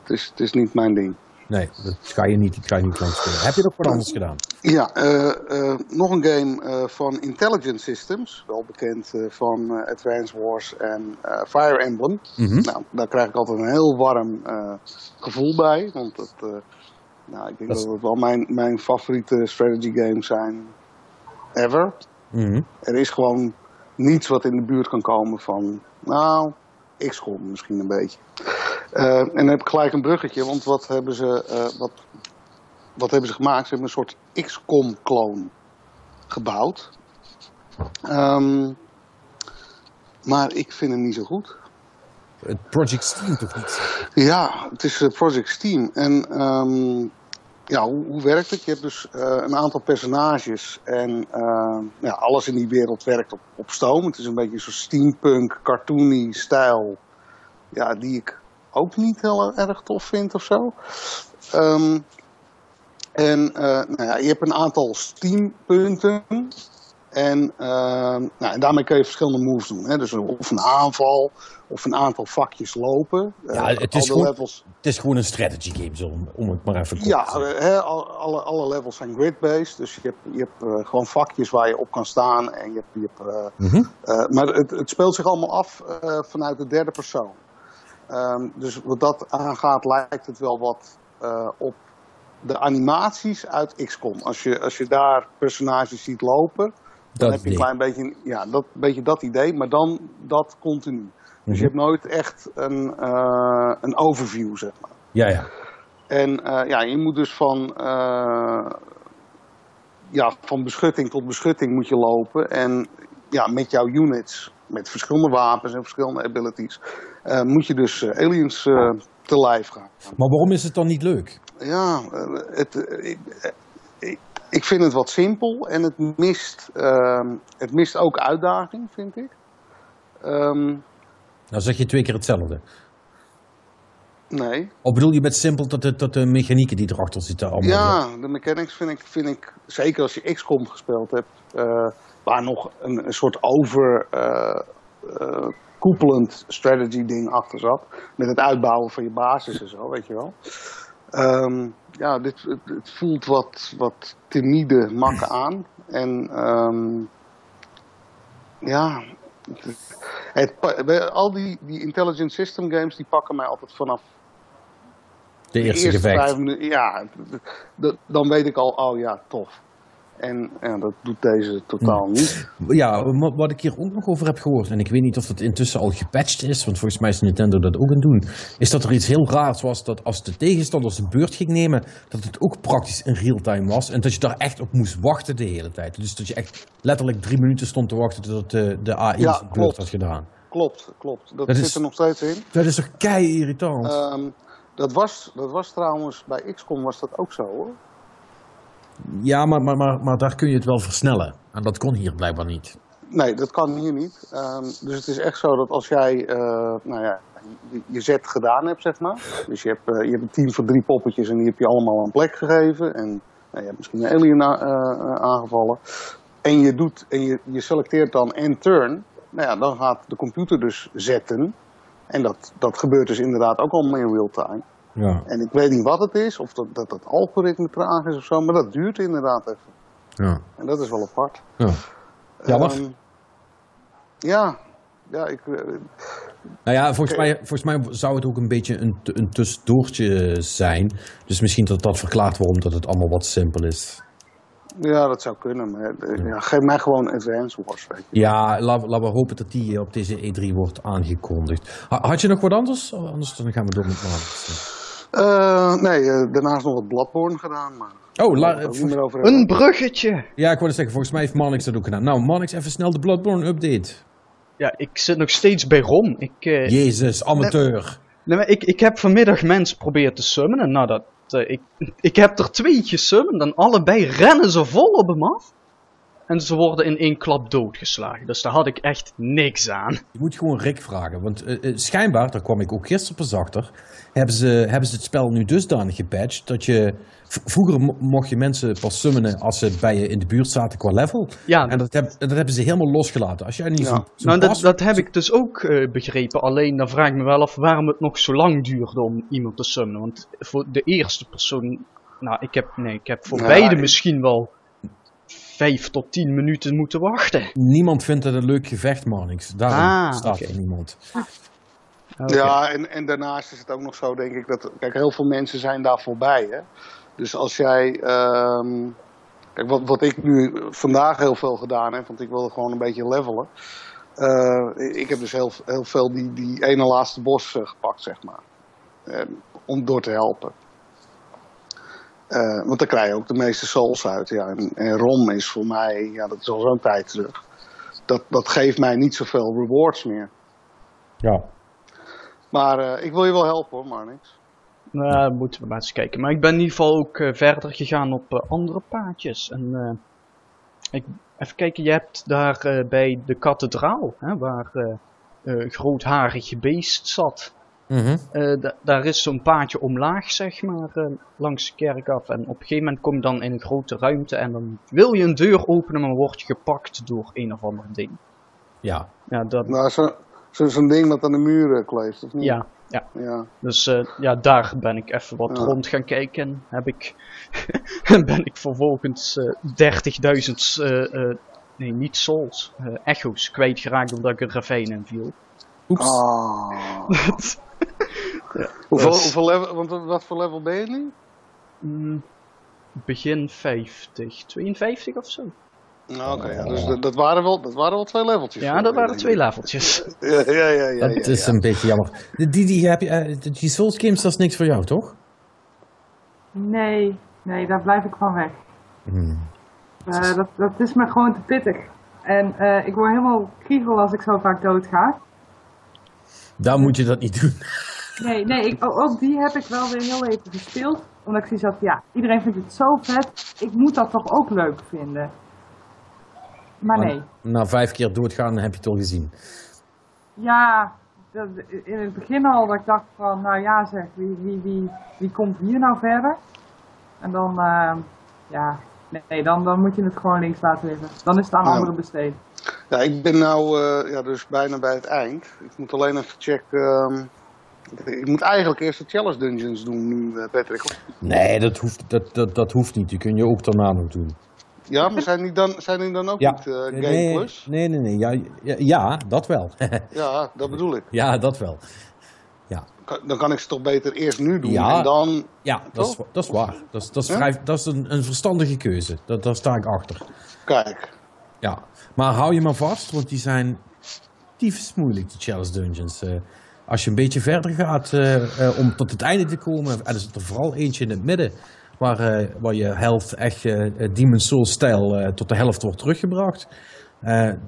het is, het is niet mijn ding. Nee, dat ga je niet, dat ga je niet lang spelen. Heb je nog wat anders gedaan? Ja, uh, uh, nog een game uh, van Intelligent Systems. Wel bekend van Advance Wars en Fire Emblem. Mm -hmm. Nou, daar krijg ik altijd een heel warm gevoel bij. Want het, Nou, ik denk Dat dat, het wel mijn, mijn favoriete strategy games zijn ever. Mhm. Er is gewoon niets wat in de buurt kan komen van, nou, XCOM misschien een beetje. Eh, en dan heb ik gelijk een bruggetje, want wat hebben ze, eh, wat, wat hebben ze gemaakt? Ze hebben een soort XCOM-kloon gebouwd. Ehm, maar ik vind hem niet zo goed. Het Project Steam toch niet? Ja, het is eh, Project Steam. En ehm, ja, hoe, werkt het? Je hebt dus eh, een aantal personages en eh, ja, alles in die wereld werkt op, stoom. Het is een beetje zo'n steampunk, cartoony stijl, ja, die ik ook niet heel erg tof vind of zo. Ehm, en eh, nou ja, je hebt een aantal steampunten. En, nou, en daarmee kun je verschillende moves doen. Hè? Dus of een aanval, of een aantal vakjes lopen. Ja, Eh, het is gewoon- levels. Het is gewoon een strategy game, zo, om, het maar even kort Ja, te zeggen. eh, hè, al- alle, alle levels zijn grid-based. Dus je hebt, je hebt eh, gewoon vakjes waar je op kan staan. En je hebt, je hebt, eh, Mhm. eh, maar het, het speelt zich allemaal af eh, vanuit de derde persoon. Ehm, dus wat dat aangaat lijkt het wel wat eh, op de animaties uit XCOM. Als je, als je daar personages ziet lopen, dan Dat heb je een idee. klein beetje, ja, dat, beetje dat idee. Maar dan dat continu. Dus je Mhm. hebt nooit echt een, eh, een overview, zeg maar. Ja, ja. En eh, ja, je moet dus van, eh, ja, van beschutting tot beschutting moet je lopen. En ja, met jouw units, met verschillende wapens en verschillende abilities, moet je dus aliens te lijf gaan. Maar waarom is het dan niet leuk? Ja, het, ik, ik, ik vind het wat simpel en het mist, ehm, het mist ook uitdaging, vind ik. Ehm, Nou zeg je twee keer hetzelfde. nee. Of bedoel je met simpel dat de, dat de mechanieken die erachter zitten allemaal... Ja, de mechanics vind ik, vind ik zeker als je XCOM gespeeld hebt, eh, waar nog een, een soort over eh, eh, koepelend strategy ding achter zat. Met het uitbouwen van je basis en zo, weet je wel. Ehm, ja, dit, het, het voelt wat, wat timide makken aan. En ehm, ja, het, al die, die intelligent system games die pakken mij altijd vanaf De eerste gevecht. vijf minuten, ja, dan weet ik al, oh ja, tof. En, en dat doet deze totaal niet. Ja, wa- wat ik hier ook nog over heb gehoord, en ik weet niet of dat intussen al gepatcht is, want volgens mij is Nintendo dat ook aan het doen, is dat er iets heel raars was dat als de tegenstander zijn beurt ging nemen, dat het ook praktisch in real-time was en dat je daar echt op moest wachten de hele tijd. Dus dat je echt letterlijk drie minuten stond te wachten tot de, de AI Ja, zijn beurt had gedaan. Klopt, klopt. Dat, Dat zit is- er nog steeds in. Dat is toch kei irritant? Ehm, dat, was, dat was trouwens, bij XCOM was dat ook zo hoor. Ja, maar, maar, maar, maar daar kun je het wel versnellen. En dat kon hier blijkbaar niet. Nee, dat kan hier niet. Ehm, dus het is echt zo dat als jij eh, nou ja, je, zet gedaan hebt, zeg maar. Dus je hebt, eh, je hebt een team van drie poppetjes en die heb je allemaal een plek gegeven. En nou, je hebt misschien een alien eh, aangevallen. En je, doet, en je, je selecteert dan end turn. Nou ja, dan gaat de computer dus zetten. En dat, dat gebeurt dus inderdaad ook allemaal in real time. Ja. En ik weet niet wat het is, of dat dat, dat algoritme traag is of zo, maar dat duurt inderdaad even. Ja. En dat is wel apart. ja. Jammer. Ehm, ja, ja, ik, eh, Nou ja, volgens mij, volgens mij zou het ook een beetje een, een tussendoortje zijn. Dus misschien dat dat verklaart waarom dat het allemaal wat simpel is. ja, dat zou kunnen. Maar eh, ja, geef mij gewoon Advance Wars, weet je. Ja, laten we hopen dat die op deze E3 wordt aangekondigd. Ha- Had je nog wat anders? Oh, Anders dan gaan we door met Matrix. Eh, nee, eh, daarnaast nog wat Bloodborne gedaan, maar Oh, la- over. Een bruggetje! ja, ik wilde zeggen, volgens mij heeft Manix dat ook gedaan. Nou, Manix, even snel de Bloodborne update. Ja, ik zit nog steeds bij Ron. Ik, eh, Jezus, amateur. nee, maar ik, ik heb vanmiddag mensen proberen te summonen. Nou, dat, ik, ik heb er twee gesummond en allebei rennen ze vol op hem af. En ze worden in één klap doodgeslagen. Dus daar had ik echt niks aan. Je moet gewoon Rick vragen. Want eh, eh, schijnbaar, daar kwam ik ook gisteren pas achter, hebben ze, hebben ze het spel nu dusdanig gepatcht dat je... Vroeger mo- mocht je mensen pas summonen als ze bij je in de buurt zaten qua level. Ja, En dat, heb, dat hebben ze helemaal losgelaten. Als jij niet Ja. zo'n nou, dat, pas- dat heb ik dus ook eh, begrepen. Alleen dan vraag ik me wel af waarom het nog zo lang duurde om iemand te summonen. Want voor de eerste persoon. Nou, ik heb, nee, ik heb voor Nou, beide ik- misschien wel vijf tot tien minuten moeten wachten. Niemand vindt het een leuk gevecht, Manix. Daarom Ah, staat er niemand. Oké. Ja, en, en daarnaast is het ook nog zo, denk ik, dat kijk, heel veel mensen zijn daar voorbij. Hè? Dus als jij. ehm, kijk, wat, wat ik nu vandaag heel veel gedaan heb, want ik wilde gewoon een beetje levelen. Eh, ik heb dus heel, heel veel die, die ene laatste bos eh, gepakt, zeg maar. Om door te helpen. Eh, want daar krijg je ook de meeste souls uit. Ja. En, en ROM is voor mij, ja, dat is al zo'n tijd terug. Dat, dat geeft mij niet zoveel rewards meer. Ja. Maar eh, ik wil je wel helpen hoor, maar niks. Nou, moeten we maar eens kijken. Maar ik ben in ieder geval ook eh, verder gegaan op eh, andere paadjes. En eh, ik, even kijken, je hebt daar eh, bij de kathedraal, hè, waar eh eh, grootharig beest zat. Mhm. Eh, da- daar is zo'n paadje omlaag, zeg maar, eh, langs de kerk af. En op een gegeven moment kom je dan in een grote ruimte en dan wil je een deur openen, maar word je gepakt door een of ander ding. Ja. Ja, dat, Nou, zo'n zo, zo'n ding dat aan de muur eh, kleeft, of niet? ja, ja. ja. Dus eh, ja, daar ben ik even wat Ja. rond gaan kijken. En heb ik, ben ik vervolgens eh 30.000, eh, eh, nee niet souls, eh, echo's kwijtgeraakt omdat ik een ravijn in viel. Oeps. Hoeveel, Dus- hoeveel level, want wat voor level ben je nu? Mm, begin 50, 52 of zo. Nou, oké, dus dat, dat, waren wel, dat waren wel twee leveltjes. Ja, dat waren twee leveltjes. Ja, ja, ja. ja, Dat ja, is ja. een beetje jammer. Die, die, heb je, eh, die Souls games, dat is niks voor jou, toch? Nee, nee, daar blijf ik van weg. Hmm. Eh, dat, dat is me gewoon te pittig. En eh, ik word helemaal kriegel als ik zo vaak doodga. Dan moet je dat niet doen. Nee, nee, ik, o- ook die heb ik wel weer heel even gespeeld. Omdat ik zoiets had, ja, iedereen vindt het zo vet. Ik moet dat toch ook leuk vinden. Maar nee. Na vijf keer doodgaan heb je het al gezien. Ja, dat, in het begin al dat ik dacht van, nou ja zeg, wie, wie, wie, wie komt hier nou verder? En dan, eh, ja, nee, dan, dan moet je het gewoon links laten liggen. Dan is het aan Ja. anderen besteed. Ja, ik ben nou eh, ja, dus bijna bij het eind. Ik moet alleen even checken. ehm, ik moet eigenlijk eerst de challenge dungeons doen nu, eh, Patrick. Nee, dat hoeft, dat, dat, dat hoeft niet. Die kun je ook daarna nog doen. Ja, maar zijn die dan, zijn die dan ook Ja. niet eh, Game nee, Plus? nee, nee, nee. Ja, ja, ja, dat wel. Ja, dat bedoel ik. ja, dat wel. Kan- Dan kan ik ze toch beter eerst nu doen Ja. en dan... Ja, dat is, dat is waar. Dat is, dat is, Ja? vrij, dat is een, een verstandige keuze. Dat, daar sta ik achter. Kijk. Ja, maar hou je maar vast, want die zijn tyfus moeilijk, die Chalice Dungeons. Eh, als je een beetje verder gaat eh, eh, om tot het einde te komen, en er zit er vooral eentje in het midden, waar, eh, waar je health echt Demon Souls stijl eh, tot de helft wordt teruggebracht.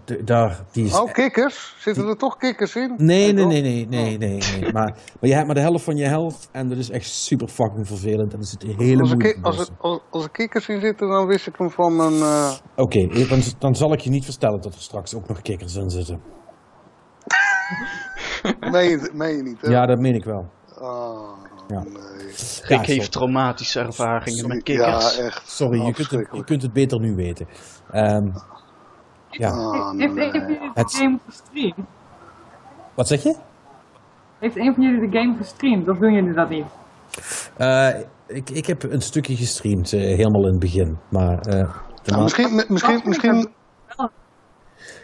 De- daar, die is Oh, kikkers? Zitten er toch kikkers in? Nee, nee, Oh. nee, nee, nee, nee, nee. Maar, maar je hebt maar de helft van je health en dat is echt super fucking vervelend. En er zitten hele Als er, als, er, als, als er kikkers in zitten, dan wist ik hem van mijn... eh, Oké, dan, dan zal ik je niet vertellen dat er straks ook nog kikkers in zitten. Meen, je, meen je niet, hè? Ja, dat meen ik wel. Ah, Ja. nee. Rick Ja, heeft traumatische ervaringen Sorry. met kikkers. Ja, echt. Sorry, je kunt, het, je Afschrikkelijk. kunt het beter nu weten. Ehm, ja, Ah, Heeft een van jullie de game gestreamd? wat zeg je? Heeft een van jullie de game gestreamd? Of doen jullie dat niet? Eh, ik, ik heb een stukje gestreamd, eh, helemaal in het begin. Maar, eh, Nou, misschien, mi- misschien, misschien,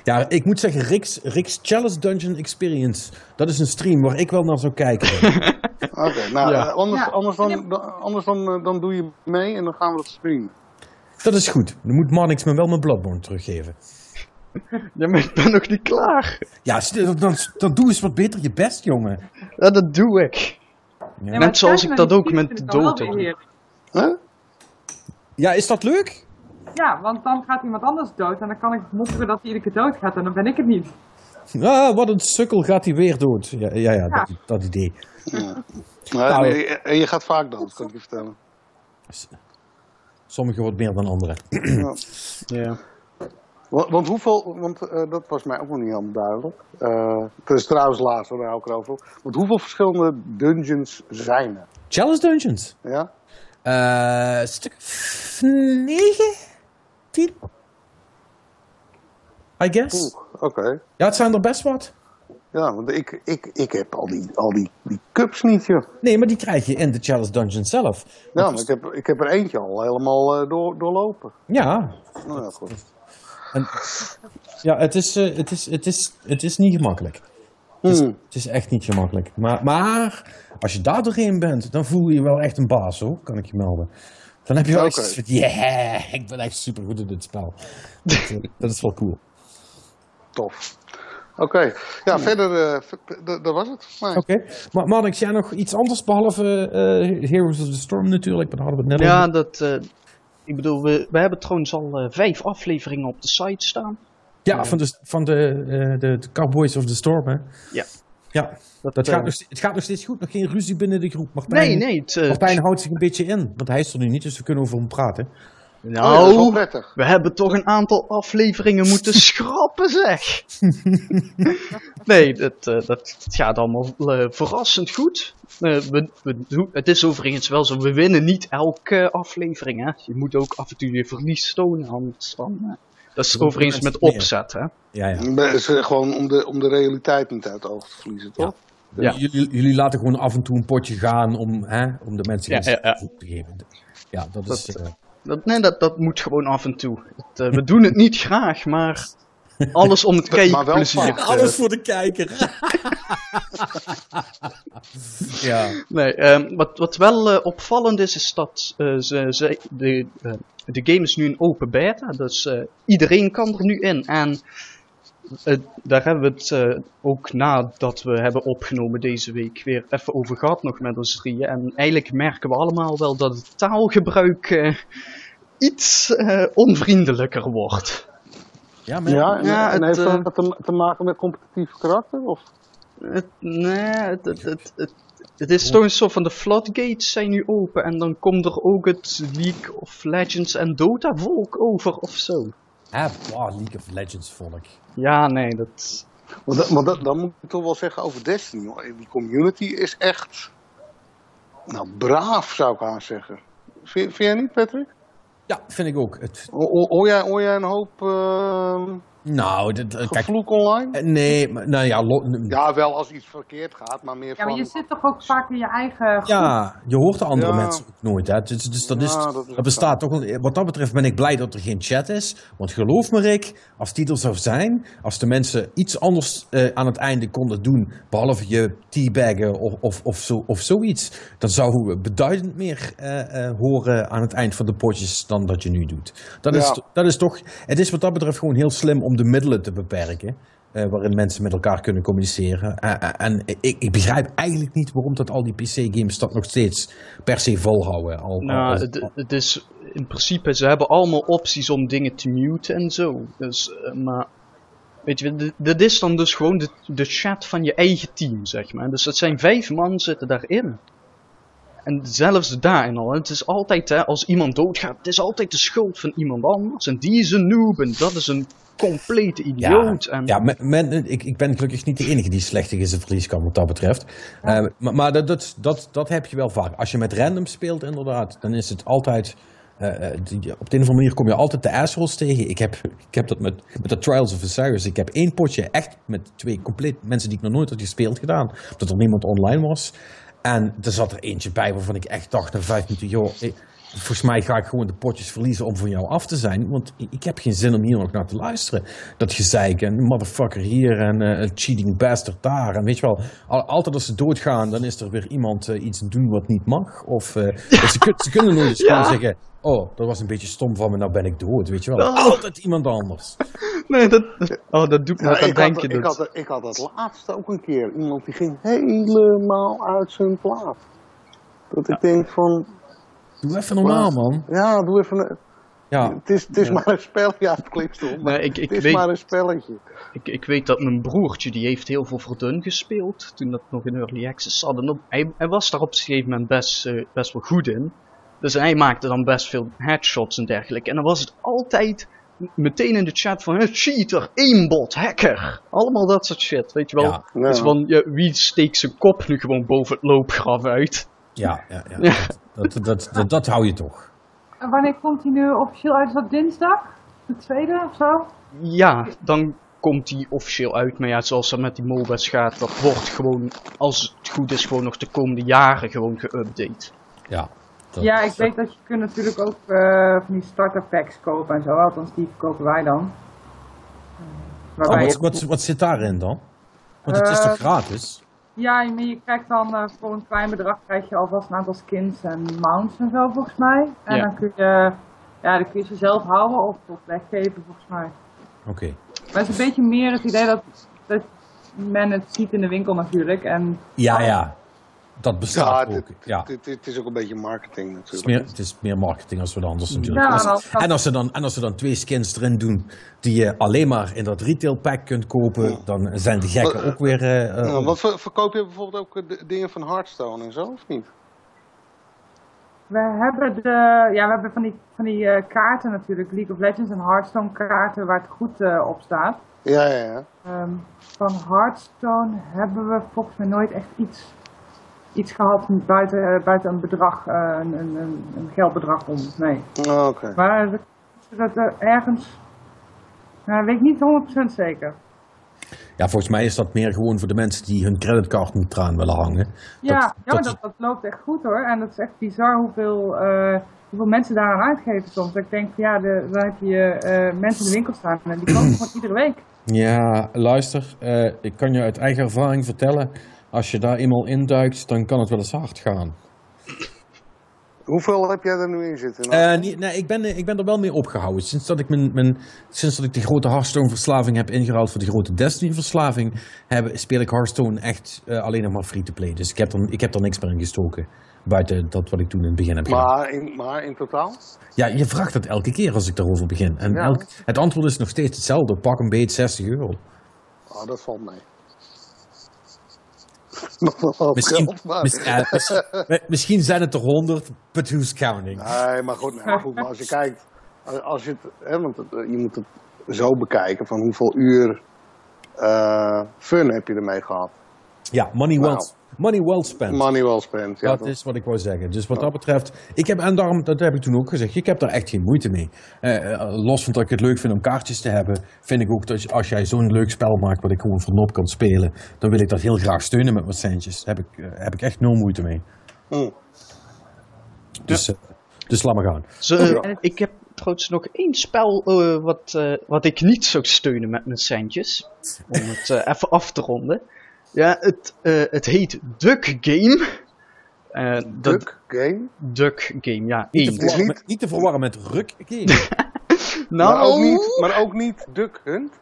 ja, ik moet zeggen, Rick's, Rick's Chalice Dungeon Experience. Dat is een stream waar ik wel naar zou kijken. Oké, nou, Ja. eh, anders, Ja. anders, dan, dan- anders dan, eh, dan doe je mee en dan gaan we dat streamen. dat is goed. Dan moet Marnix me wel mijn Bloodborne teruggeven. Ja, maar ik ben nog niet klaar. Ja, dan, dan, dan doe eens wat beter je best, jongen. Ja, dat doe ik. Ja. Net zoals ik dat ook met wel dood doe. Huh? ja, is dat leuk? Ja, want dan gaat iemand anders dood en dan kan ik mopperen dat hij iedere keer dood gaat en dan ben ik het niet. Ah, wat een sukkel gaat hij weer dood. Ja, ja, ja, Dat, dat idee. Nee, Nou, en je gaat vaak dood, kan ik je vertellen. Sommigen wat meer dan anderen. Ja. Want, want hoeveel, want eh, dat was mij ook nog niet helemaal duidelijk. Eh het is trouwens laatst, daar hou ik op. Want hoeveel verschillende dungeons zijn er? Chalice Dungeons. Ja? Eh stuk 9? 10? I guess. Oké. Ja, het zijn er best wat. Ja, want ik, ik, ik heb al die, al die, die cups niet, joh. Nee, maar die krijg je in de Chalice Dungeon zelf. Ja, maar ik heb, ik heb er eentje al helemaal eh, door, doorlopen. Ja, Nou ja, goed. en, ja het, is, eh, het, is, het, is, het is niet gemakkelijk. Het is, Hmm. het is echt niet gemakkelijk. Maar, maar als je daar doorheen bent, dan voel je je wel echt een baas hoor, kan ik je melden. Dan heb je wel zoiets van, yeah, ik ben echt super goed in dit spel. dat, eh, dat is wel cool. Tof. Oké. Ja, verder, eh, v- dat was het. Nee. Oké, maar Marnix, jij nog iets anders behalve eh, Heroes of the Storm natuurlijk, maar daar hadden we het net Ja, over. dat. eh, ik bedoel, we, we hebben trouwens al eh, vijf afleveringen op de site staan. Ja, van de, van de, eh, de, de Cowboys of the Storm, hè? Ja. Ja, Dat, dat eh, gaat nog, het gaat nog steeds goed, nog geen ruzie binnen de groep. Martijn, Nee, nee. Het, eh, Martijn houdt zich een beetje in, want hij is er nu niet, dus we kunnen over hem praten. Oh, ja, dat is wel nou, prettig. we hebben toch een aantal afleveringen moeten schrappen, zeg. nee, het, eh, dat het gaat allemaal verrassend goed. We, we doen- het is overigens wel zo, we winnen niet elke aflevering. Hè? Je moet ook af en toe je verlies tonen, anders dan... dat is overigens met opzet, hè? Ja, ja. Het is eh, gewoon om de, om de realiteit niet uit het oog te verliezen, toch? Ja. Jullie, jullie laten gewoon af en toe een potje gaan om, hè, om de mensen Ja, iets ja, ja. te geven. Ja, dat, Dat- is... eh, Dat, nee, dat, dat moet gewoon af en toe. Het, eh, we doen het niet graag, maar alles om het Maar wel kijkplezier. vaak. te- Alles voor de kijker. ja. Nee, ehm, wat, wat wel eh, opvallend is, is dat eh, ze, ze, de, eh, de game is nu een open beta. Dus eh, iedereen kan er nu in. En daar hebben we het eh, ook nadat we hebben opgenomen deze week weer even over gehad nog met ons drieën. En eigenlijk merken we allemaal wel dat het taalgebruik eh, iets eh, onvriendelijker wordt. Ja, maar Ja, en, Ja, en het, heeft eh, dat te, te maken met competitief karakter? Of? Het, nee, het, het, het, het, het is toch een soort van de floodgates zijn nu open en dan komt er ook het League of Legends en Dota volk over of zo. Ah, wow, League of Legends volk. Ja, nee, dat... Want, dat- dan moet ik toch wel zeggen over Destiny. Hoor. Die community is echt. Nou, braaf zou ik aan zeggen. Vind, vind jij niet, Patrick? Ja, vind ik ook. Het, Ho- ho- Hoor jij, een hoop uh, nou, dit, eh, kijk. gevloek online? eh, Nee, maar, nou ja, lo- Ja, wel als iets verkeerd gaat, maar meer Ja, van. maar je zit toch ook vaak in je eigen groep. Ja, je hoort de andere Ja. mensen ook nooit. Hè? Dus, dus dat, is, Ja, dat, dat is bestaat toch. Wat dat betreft ben ik blij dat er geen chat is. Want geloof me, Rick, als die er zou zijn, als de mensen iets anders eh, aan het einde konden doen, behalve je teabaggen of, of, of, zo, of zoiets, dan zou we beduidend meer eh, eh, horen aan het eind van de potjes dan dat je nu doet. Dat, is, dat is toch. Het is wat dat betreft gewoon heel slim om de middelen te beperken. eh, waarin mensen met elkaar kunnen communiceren. Eh, eh, en ik, ik begrijp eigenlijk niet waarom dat al die PC-games dat nog steeds per se volhouden. Al, Nou, het, het is in principe, ze hebben allemaal opties om dingen te muten en zo. Dus, maar, weet je, dit is dan dus gewoon de, de chat van je eigen team, zeg maar. Dus dat zijn vijf man zitten daarin. En zelfs daarin al, het is altijd, hè, als iemand doodgaat, het is altijd de schuld van iemand anders. En die is een noob en dat is een complete idioot. en, Ja, men, men- ik, ik ben gelukkig niet de enige die slechtig in zijn verlies kan wat dat betreft. Eh, maar maar dat, dat, dat, dat heb je wel vaak. Als je met random speelt, inderdaad, dan is het altijd. eh, eh, die- op de een of andere manier kom je altijd de assholes tegen. Ik heb, ik heb dat met, met de Trials of Osiris. Ik heb één potje echt met twee compleet mensen die ik nog nooit had gespeeld gedaan. Omdat er niemand online was. En er zat er eentje bij waarvan ik echt dacht na vijf minuten, joh, ik- volgens mij ga ik gewoon de potjes verliezen om van jou af te zijn. Want ik heb geen zin om hier nog naar te luisteren. Dat gezeik en motherfucker hier en eh, cheating bastard daar. En weet je wel, al- altijd als ze doodgaan, dan is er weer iemand eh, iets doen wat niet mag. Of eh, ze, ze kunnen nooit eens Ja. gewoon zeggen, oh, dat was een beetje stom van me, nou ben ik dood. Weet je wel, Oh. altijd iemand anders. Nee, dat, oh, dat doet me ik, denken. ik, dat- had, ik had dat laatst ook een keer. Iemand die ging helemaal uit zijn plaat. Dat ik denk van, Doe even normaal, man. ja, doe even een... Ja, Het is, het is maar een spel, ja, het klinkt stom, maar Nee, ik, ik het is weet, maar een spelletje. Ik, ik weet dat mijn broertje, die heeft heel veel Verdun gespeeld, toen dat nog in Early Access zat. En op, hij, hij was daar op een gegeven moment best, eh, best wel goed in. Dus hij maakte dan best veel headshots en dergelijke. En dan was het altijd meteen in de chat van, eh, cheater, aimbot, hacker. Allemaal dat soort shit, weet je wel. Ja. Ja. Dus van, ja, wie steekt zijn kop nu gewoon boven het loopgraf uit? Ja, ja, ja. Ja. Dat, dat, dat, dat, dat hou je toch. En wanneer komt hij nu officieel uit? Is dat dinsdag? De tweede of zo? Ja, dan komt die officieel uit. Maar ja, zoals dat met die MOBA's gaat, dat wordt gewoon, als het goed is, gewoon nog de komende jaren gewoon geüpdate. Ja. Dat- Ja, ik weet dat je kunt natuurlijk ook eh, van die starter packs kopen en zo. Althans, die verkopen wij dan. Oh, wat, je- wat, wat zit daarin dan? Want het is toch Eh, gratis? Ja, je, krijgt dan eh, voor een klein bedrag krijg je alvast een aantal skins en mounts en zo volgens mij. En Ja. dan kun je, ja, dan kun je ze zelf houden of, of weggeven volgens mij. Oké. Maar het is een beetje meer het idee dat, dat men het ziet in de winkel natuurlijk. En Ja, ja. Dat bestaat Ja, ook. Ja. Het, het is ook een beetje marketing Het is, natuurlijk. meer, het is meer marketing als wat anders natuurlijk. Ja, Als- en als- ze dan, en als ze dan twee skins erin doen die je alleen maar in dat retail pack kunt kopen, dan zijn de gekken Wat- ook weer... eh, eh, Ja, wat ver- verkoop je bijvoorbeeld ook eh, de dingen van Hearthstone en zo, of niet? we hebben, de, ja, we hebben van die, van die eh, kaarten natuurlijk, League of Legends en Hearthstone kaarten waar het goed op staat. Ja, ja, ja. Ehm, van Hearthstone hebben we volgens mij nooit echt iets, iets gehad buiten, eh, buiten een bedrag, eh, een, een, een, geldbedrag om. Nee. Oh, Oké. Maar dat, dat er ergens, nou, weet ik niet 100% zeker. Ja, volgens mij is dat meer gewoon voor de mensen die hun creditcard niet eraan willen hangen. Ja, Dat- ja maar dat- dat, dat loopt echt goed hoor. En dat is echt bizar hoeveel, eh, hoeveel mensen daaraan uitgeven soms. Dat ik denk, van, ja, de, dan heb je eh, mensen in de winkel staan en die kopen gewoon iedere week. Ja, luister, eh, ik kan je uit eigen ervaring vertellen, als je daar eenmaal induikt, dan kan het wel eens hard gaan. Hoeveel heb jij er nu in zitten? Eh, niet- nee, ik ben, ik ben er wel mee opgehouden. Sinds dat ik, mijn, mijn, sinds dat ik die grote Hearthstone-verslaving heb ingeruild voor die grote Destiny-verslaving, speel ik Hearthstone echt eh, alleen nog maar free-to-play. Dus ik heb, er, ik heb er niks meer in gestoken. Buiten dat wat ik toen in het begin heb gedaan. maar, in, maar in totaal? Ja, je vraagt het elke keer als ik daarover begin. En Ja. elk, het antwoord is nog steeds hetzelfde. Pak een beet 60 euro. Oh, dat valt mee. Nog wel wat Misschien, geld, maar... mis- mis- misschien zijn het er 100, but who's counting? Nee, maar goed, nee, maar goed, maar als je kijkt, als je het, hè, want het, eh, je moet het zo bekijken van hoeveel uur eh, fun heb je ermee gehad. Ja, money well, Nou. money well spent. Money well spent. Ja, dat toch? is wat ik wou zeggen. Dus wat dat betreft, ik heb, en daarom, dat heb ik toen ook gezegd, ik heb daar echt geen moeite mee. Eh, eh, los van dat ik het leuk vind om kaartjes te hebben, vind ik ook dat als jij zo'n leuk spel maakt wat ik gewoon van op kan spelen, dan wil ik dat heel graag steunen met wat centjes. Daar heb ik, eh, heb ik echt nul moeite mee. Hm. Dus, dus laat maar gaan. Zo, Ja. Ik heb trouwens nog één spel eh, wat, eh, wat ik niet zou steunen met mijn centjes. Om het even af te ronden. Ja, het, eh, het heet Duck Game. Eh, dat- Duck game. Duck Game, ja. Niet te, één. verwarren, niet- met, niet te verwarren met ruk. Game. Nou, Maar, ook niet, maar ook niet Duck Hunt.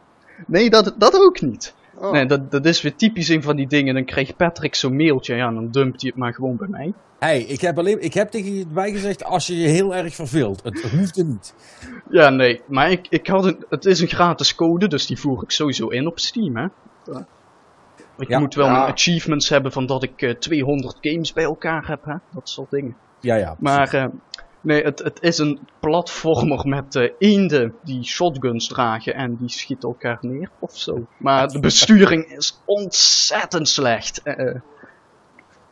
nee, dat, dat ook niet. Oh. Nee, dat, dat is weer typisch een van die dingen. Dan krijgt Patrick zo'n mailtje, ja, dan dumpt hij het maar gewoon bij mij. hey, ik heb, alleen, ik heb tegen je bij gezegd, als je je heel erg verveelt, het hoeft niet. Ja, nee, maar ik, ik had een, het is een gratis code, dus die voer ik sowieso in op Steam, hè. Ik Ja. moet wel Ja. mijn achievements hebben van dat ik eh, 200 games bij elkaar heb, hè. Dat soort dingen. Ja, ja. Maar, eh, nee, het, het is een platformer met eh, eenden die shotguns dragen en die schieten elkaar neer of zo. Maar de besturing is ontzettend slecht.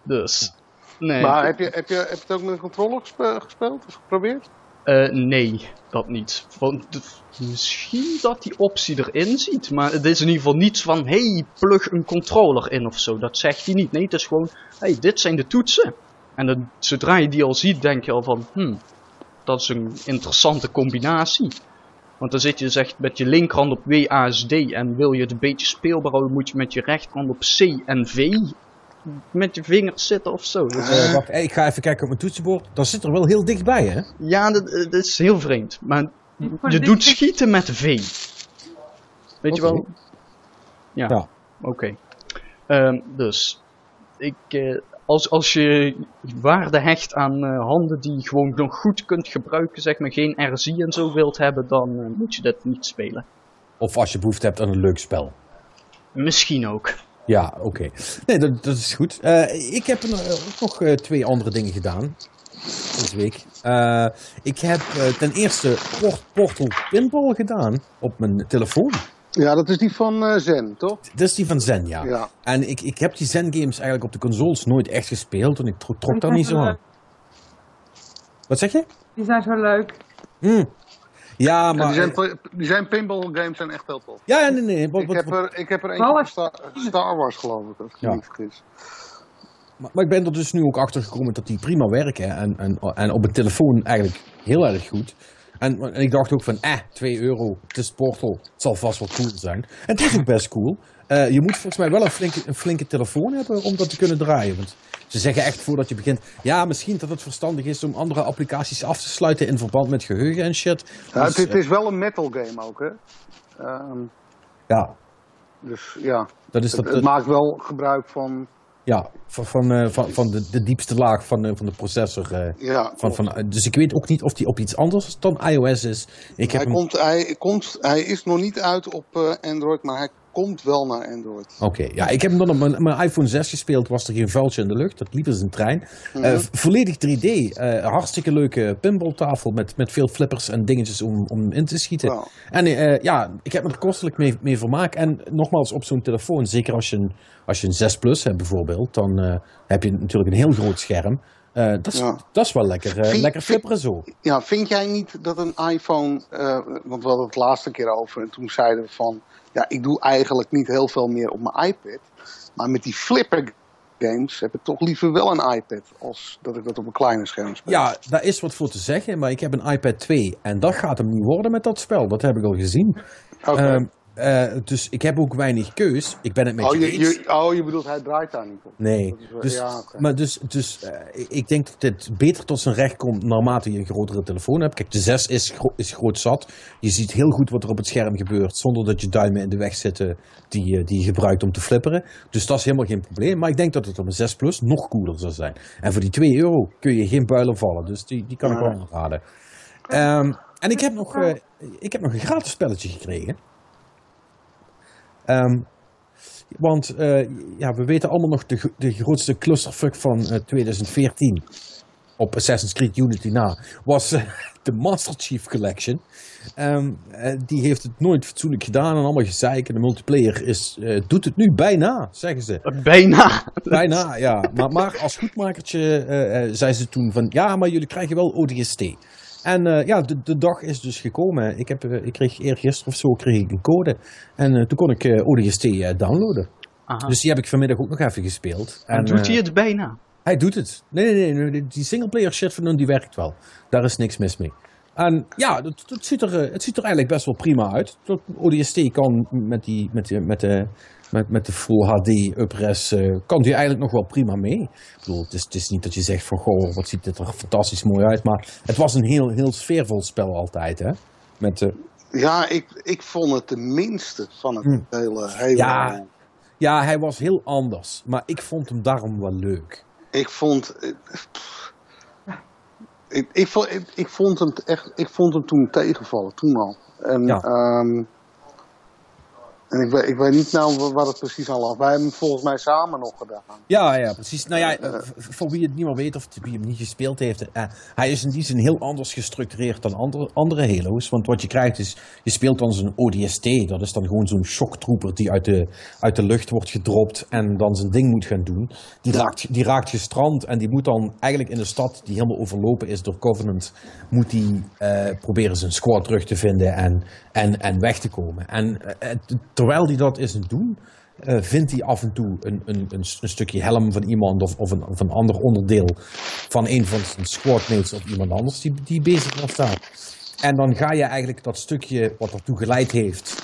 dus, nee. Maar heb je, heb, je, heb je het ook met een controller gespe- gespeeld of geprobeerd? Eh, nee, dat niet. Want misschien dat die optie erin ziet, maar het is in ieder geval niets van, hey, plug een controller in of zo. Dat zegt hij niet. Nee, het is gewoon, hey, dit zijn de toetsen. En zodra je die al ziet, denk je al van, hmm, dat is een interessante combinatie. Want dan zit je dus echt met je linkerhand op WASD en wil je het een beetje speelbaar houden, moet je met je rechterhand op C en V met je vingers zitten of zo. Dat is- Eh, wacht, hey, ik ga even kijken op mijn toetsenbord. Dat zit er wel heel dichtbij, hè? Ja, dat, dat is heel vreemd. Maar je doet schieten met V. Weet je wel? Ja. Ja. Oké. Ehm, dus, ik, eh, als, als je waarde hecht aan eh, handen die je gewoon nog goed kunt gebruiken, zeg maar geen RZ en zo wilt hebben, dan eh, moet je dit niet spelen. Of als je behoefte hebt aan een leuk spel. Misschien ook. Ja, oké. Nee, dat, dat is goed. Eh, ik heb nog- ook nog eh, twee andere dingen gedaan. Deze week. Eh, ik heb eh, ten eerste Port Portal Pinball gedaan op mijn telefoon. Ja, dat is die van eh, Zen, toch? Dat is die van Zen, ja. Ja. En ik, ik heb die Zen games eigenlijk op de consoles nooit echt gespeeld. En ik tro- trok daar niet zo aan. Wat zeg je? Die zijn zo leuk. Hm. Ja, Ja, maar... die, zijn, die zijn pinball games zijn echt heel tof. Ja, nee, nee. Wat, Ik wat- heb er, ik heb er echt- Star, Star Wars, geloof ik, als ik me Ja. niet vergis. Maar, maar ik ben er dus nu ook achter gekomen dat die prima werken. En, en, en op een telefoon eigenlijk heel erg goed. En, en ik dacht ook van, eh, 2 euro, het is Portal. Het zal vast wel cool zijn. En het is ook best cool. Eh, je moet volgens mij wel een flinke, een flinke telefoon hebben om dat te kunnen draaien. Want ze zeggen echt voordat je begint. Ja, misschien dat het verstandig is om andere applicaties af te sluiten in verband met geheugen en shit. Ja, Dus, het, het eh, is wel een metal game ook, hè. Ehm, ja, dus ja, dat is het, dat, het maakt wel gebruik van... ja, van, van, eh, van, van de, de diepste laag van, eh, van de processor. eh, Ja, van, van, dus ik weet ook niet of die op iets anders dan iOS is. Ik heb hij, hem- komt, hij, komt, hij is nog niet uit op Android, maar hij komt wel naar Android. Oké, ja, ik heb hem dan op mijn, mijn iPhone 6 gespeeld, was er geen vuiltje in de lucht. Dat liep als een trein. Eh, v- volledig 3D, eh, hartstikke leuke pinballtafel met, met veel flippers en dingetjes om, om in te schieten. En eh, ja, ik heb me er kostelijk mee, mee vermaakt. En nogmaals, op zo'n telefoon, zeker als je een, als je een 6 Plus hebt bijvoorbeeld, dan heb je natuurlijk een heel groot scherm. Dat, is, Ja. dat is wel lekker, Vind- lekker flipperen zo. Ja, vind jij niet dat een iPhone, want we hadden het laatste keer over en toen zeiden we van, ja, ik doe eigenlijk niet heel veel meer op mijn iPad, maar met die flipper games heb ik toch liever wel een iPad als dat ik dat op een kleine scherm speel. Ja, daar is wat voor te zeggen, maar ik heb een iPad 2 en dat gaat hem niet worden met dat spel. Dat heb ik al gezien. Oké. Ehm, eh, dus ik heb ook weinig keus. Ik ben het met oh, je je, eens. je, oh, je bedoelt hij draait daar niet op? Nee, is dus, ja, maar dus, dus eh, ik- denk dat dit beter tot zijn recht komt naarmate je een grotere telefoon hebt. Kijk, de 6 is, gro- is groot zat. Je ziet heel goed wat er op het scherm gebeurt zonder dat je duimen in de weg zitten die, je- die je gebruikt om te flipperen. Dus dat is helemaal geen probleem. Maar ik denk dat het op een 6 Plus nog cooler zou zijn. En voor die 2 euro kun je geen builen vallen. Dus die, die kan ik wel aanraden. Ehm, en ik heb, nog, eh, ik heb nog een gratis spelletje gekregen. Ehm, want eh, ja, we weten allemaal nog de, de grootste clusterfuck van eh, 2014 op Assassin's Creed Unity na, was eh, de Master Chief Collection. Ehm, eh, die heeft het nooit fatsoenlijk gedaan en allemaal gezeik. En de multiplayer is, eh, doet het nu bijna, zeggen ze. Bijna. Bijna, ja. Maar, maar als goedmakertje eh, eh, zei ze toen van... Ja, maar jullie krijgen wel ODST. En eh, ja, de, de dag is dus gekomen. Ik, heb, eh, ik kreeg eergisteren of zo kreeg ik een code. En eh, toen kon ik eh, ODST downloaden. Aha. Dus die heb ik vanmiddag ook nog even gespeeld. En En, doet hij het bijna? hij doet het. Nee, nee, nee. Die singleplayer shit van hun, die werkt wel. Daar is niks mis mee. En ja, het, het, ziet er, het ziet er eigenlijk best wel prima uit. ODST kan met, die, met, die, met, de, met, met de Full HD upres, eh, kan die eigenlijk nog wel prima mee. Ik bedoel, het is, het is niet dat je zegt van, goh, wat ziet dit er fantastisch mooi uit. Maar het was een heel, heel sfeervol spel altijd, hè. Met, Ja, ik, ik vond het de minste van het Hm. hele, hele... Ja. ja, hij was heel anders. Maar ik vond hem daarom wel leuk. Ik vond... eh, pff. Ik, ik, vond, ik, ik vond hem echt... Ik vond hem toen tegenvallen, toen al. En, Ja. ehm, en ik, weet, ik weet niet nou wa- waar het precies aan lag. Wij hebben hem volgens mij samen nog gedaan. Ja, ja, precies. Nou ja, eh, v- voor wie het niet meer weet of wie hem niet gespeeld heeft. eh, hij is in die zin heel anders gestructureerd dan andere, andere Halo's. Want wat je krijgt is, je speelt dan zo'n ODST. Dat is dan gewoon zo'n shocktrooper die uit de, uit de lucht wordt gedropt en dan zijn ding moet gaan doen. Die raakt, die raakt gestrand en die moet dan eigenlijk in de stad die helemaal overlopen is door Covenant, moet die eh, proberen zijn squad terug te vinden en, en, en weg te komen. En eh, terwijl hij dat is aan het doen, eh, vindt hij af en toe een, een, een, stukje helm van iemand of, of, een, een ander onderdeel van een van zijn squadmates of iemand anders die, die bezig was daar. En dan ga je eigenlijk dat stukje wat ertoe geleid heeft,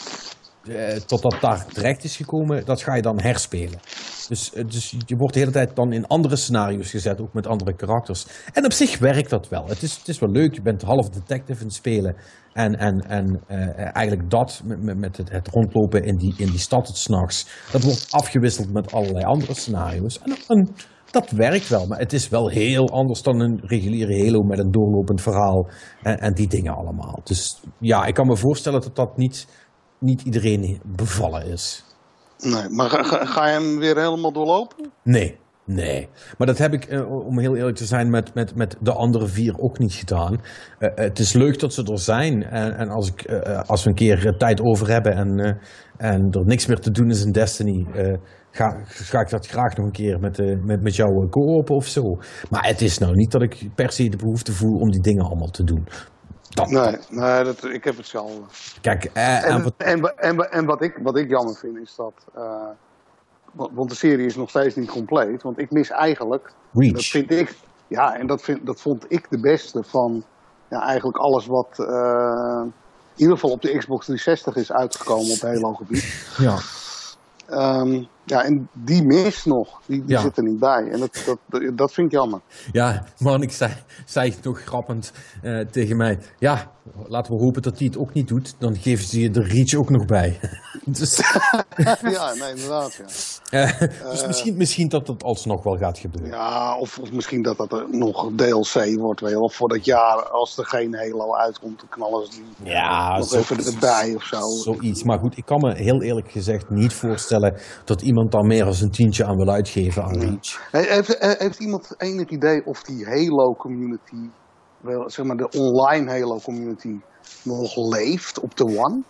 eh, totdat daar terecht is gekomen, dat ga je dan herspelen. Dus, dus je wordt de hele tijd dan in andere scenario's gezet, ook met andere karakters. En op zich werkt dat wel. Het is, het is wel leuk, je bent half detective in het spelen. En, en, en eh, eigenlijk dat, met, met- het, het rondlopen in die, in die stad het s'nachts, dat wordt afgewisseld met allerlei andere scenario's. En, en dat werkt wel, maar het is wel heel anders dan een reguliere Halo met een doorlopend verhaal en, en die dingen allemaal. Dus ja, ik kan me voorstellen dat dat niet, niet iedereen bevallen is. Nee, maar ga, ga je hem weer helemaal doorlopen? Nee, nee. Maar dat heb ik, eh, om heel eerlijk te zijn, met, met, met de andere vier ook niet gedaan. Eh, het is leuk dat ze er zijn. En, en als, ik, eh, als we een keer tijd over hebben en, en er niks meer te doen is in Destiny, ga, ga ik dat graag nog een keer met, met, met jou co-open of zo. Maar het is nou niet dat ik per se de behoefte voel om die dingen allemaal te doen. Dat, Nee, nee dat, ik heb hetzelfde. Kijk, en En, wat, en, en, en wat, ik, wat ik jammer vind is dat. Want, de serie is nog steeds niet compleet. Want ik mis eigenlijk. Dat vind ik. Ja, en dat, vind, dat vond ik de beste van. Ja, eigenlijk alles wat. eh, in ieder geval op de Xbox 360 is uitgekomen op Halo gebied. Ja. Ehm, ja, en die mis nog, die, die Ja. zit er niet bij. En dat, dat, dat vind ik jammer. Ja, man, ik zei, zei nog grappend eh, tegen mij. Ja, laten we hopen dat hij het ook niet doet. Dan geven ze je de reach ook nog bij. dus ja, nee, inderdaad. Ja. eh, dus misschien, misschien dat dat alsnog wel gaat gebeuren. Ja, of, of misschien dat dat er nog DLC wordt, weet je wel. Voor dat jaar, als er geen Halo uitkomt, dan knallen ze die Ja, nog zo- even erbij of zo. Zoiets. Maar goed, ik kan me heel eerlijk gezegd niet voorstellen dat iemand daar meer dan een tientje aan wil uitgeven aan Reach. Heeft, heeft iemand enig idee of die Halo-community, wel, zeg maar de online Halo-community, nog leeft op de One?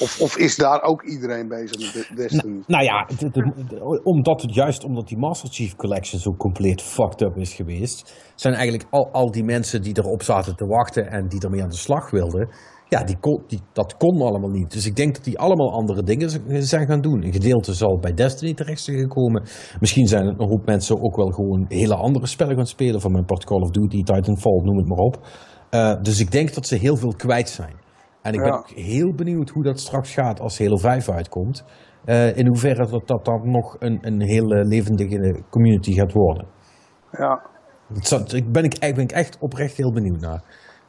Of, of is daar ook iedereen bezig met de- Destiny? Nou ja, de- de- de- omdat het juist omdat die Master Chief Collection zo compleet fucked up is geweest, zijn eigenlijk al, al die mensen die erop zaten te wachten en die ermee aan de slag wilden, ja, die kon, die, dat kon allemaal niet. Dus ik denk dat die allemaal andere dingen zijn gaan doen. Een gedeelte zal bij Destiny terecht zijn gekomen. Misschien zijn het een hoop mensen ook wel gewoon hele andere spellen gaan spelen, van mijn part Call of Duty, Titanfall, noem het maar op. Eh, dus ik denk dat ze heel veel kwijt zijn. En ik ben ook heel benieuwd hoe dat straks gaat als Halo 5 uitkomt. Eh, in hoeverre dat, dat dan nog een, een hele levendige community gaat worden. Ja, Dat Daar ben ik, ben ik echt oprecht heel benieuwd naar.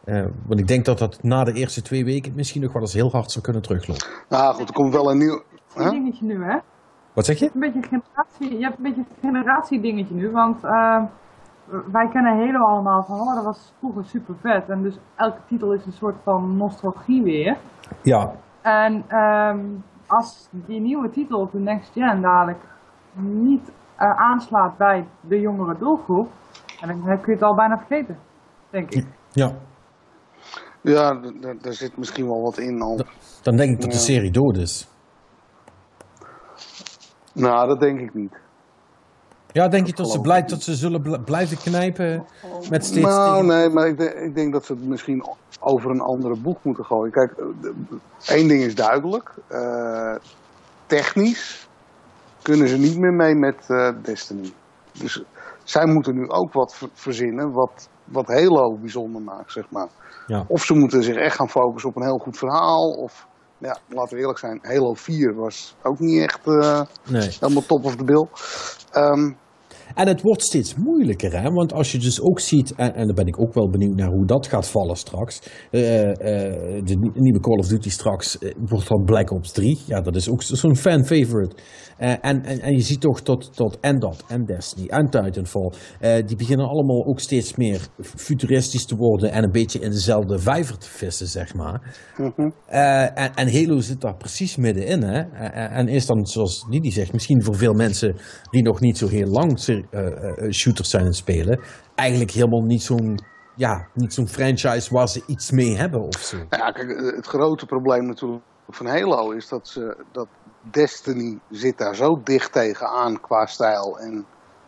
Eh, want ik denk dat dat na de eerste twee weken misschien nog wel eens heel hard zou kunnen teruglopen. nou goed, er komt wel een nieuw... Een dingetje nu, hè? Wat zeg je? Een beetje generatie, je hebt een beetje een generatiedingetje nu, want eh, wij kennen Halo allemaal van, oh, dat was vroeger super vet. En dus elke titel is een soort van nostalgie weer. Ja, En ehm, als die nieuwe titel op de Next Gen dadelijk niet eh, aanslaat bij de jongere doelgroep, en dan kun je het al bijna vergeten, denk ik. ja. Ja, daar zit misschien wel wat in al. Dan denk ik dat de Ja. serie dood is. Nou, dat denk ik niet. Ja, denk je dat ze, geloof blij, ik dat ze zullen bl- blijven knijpen met steeds... Nou, nee, maar ik denk, ik denk dat ze het misschien over een andere boek moeten gooien. Kijk, eh, één ding is duidelijk. eh, technisch kunnen ze niet meer mee met eh, Destiny. Dus zij moeten nu ook wat ver- verzinnen wat, wat Halo bijzonder maakt, zeg maar. Ja. Of ze moeten zich echt gaan focussen op een heel goed verhaal. Of, ja, laten we eerlijk zijn, Halo 4 was ook niet echt eh, Nee. helemaal top of the bill. Ehm, En het wordt steeds moeilijker, hè? want als je dus ook ziet, en, en daar ben ik ook wel benieuwd naar hoe dat gaat vallen straks. eh, eh, de nie- nieuwe Call of Duty straks eh, wordt dan Black Ops 3. Ja, dat is ook zo- zo'n fan-favorite. Eh, en, en, en je ziet toch tot, tot en dat, en Destiny, en Titanfall. die beginnen allemaal ook steeds meer futuristisch te worden en een beetje in dezelfde vijver te vissen, zeg maar. Eh, en, en Halo zit daar precies middenin. Hè? En, en is dan, zoals Didi zegt, misschien voor veel mensen die nog niet zo heel lang shooters zijn het spelen, eigenlijk helemaal niet zo'n ja, niet zo'n franchise waar ze iets mee hebben of zo. Nou ja, kijk, eh, het grote probleem natuurlijk van Halo is dat, ze, dat Destiny zit daar zo dicht tegenaan qua stijl en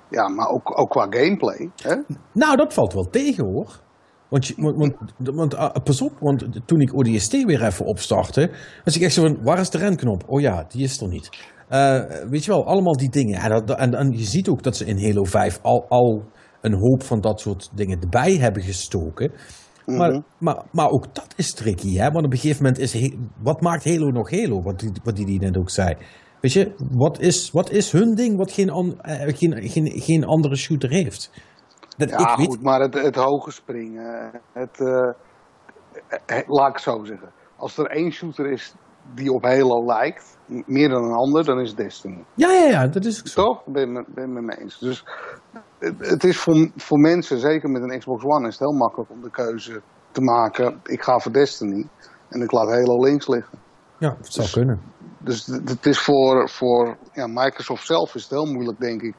ja, maar ook, ook qua gameplay. Hè? Nou, dat valt wel tegen hoor. Want, je, want, want, want, ah, pas op, want toen ik ODST weer even opstartte, was ik echt zo van, waar is de renknop? Oh ja, die is er niet. Eh, weet je wel, allemaal die dingen. En, dat- en, en je ziet ook dat ze in Halo 5 al, al een hoop van dat soort dingen erbij hebben gestoken. Maar, maar, maar ook dat is tricky, hè? Want op een gegeven moment is... He- wat maakt Halo nog Halo? Wat die, wat die, die net ook zei. Weet je, wat is, wat is hun ding wat geen, an- eh, geen, geen, geen andere shooter heeft? Dat, Ja, ik weet, goed, maar het, het hoge springen, het, eh, eh, laat ik het zo zeggen. Als er één shooter is die op Halo lijkt, meer dan een ander, dan is het Destiny. Ja, ja, ja, dat is ook zo. Toch? Ben me- ben je het mee eens. Dus het, het is voor, voor mensen, zeker met een Xbox One, is het heel makkelijk om de keuze te maken. Ik ga voor Destiny en ik laat Halo links liggen. Ja, het zou kunnen. Dus het is voor, voor ja, Microsoft zelf is het heel moeilijk, denk ik,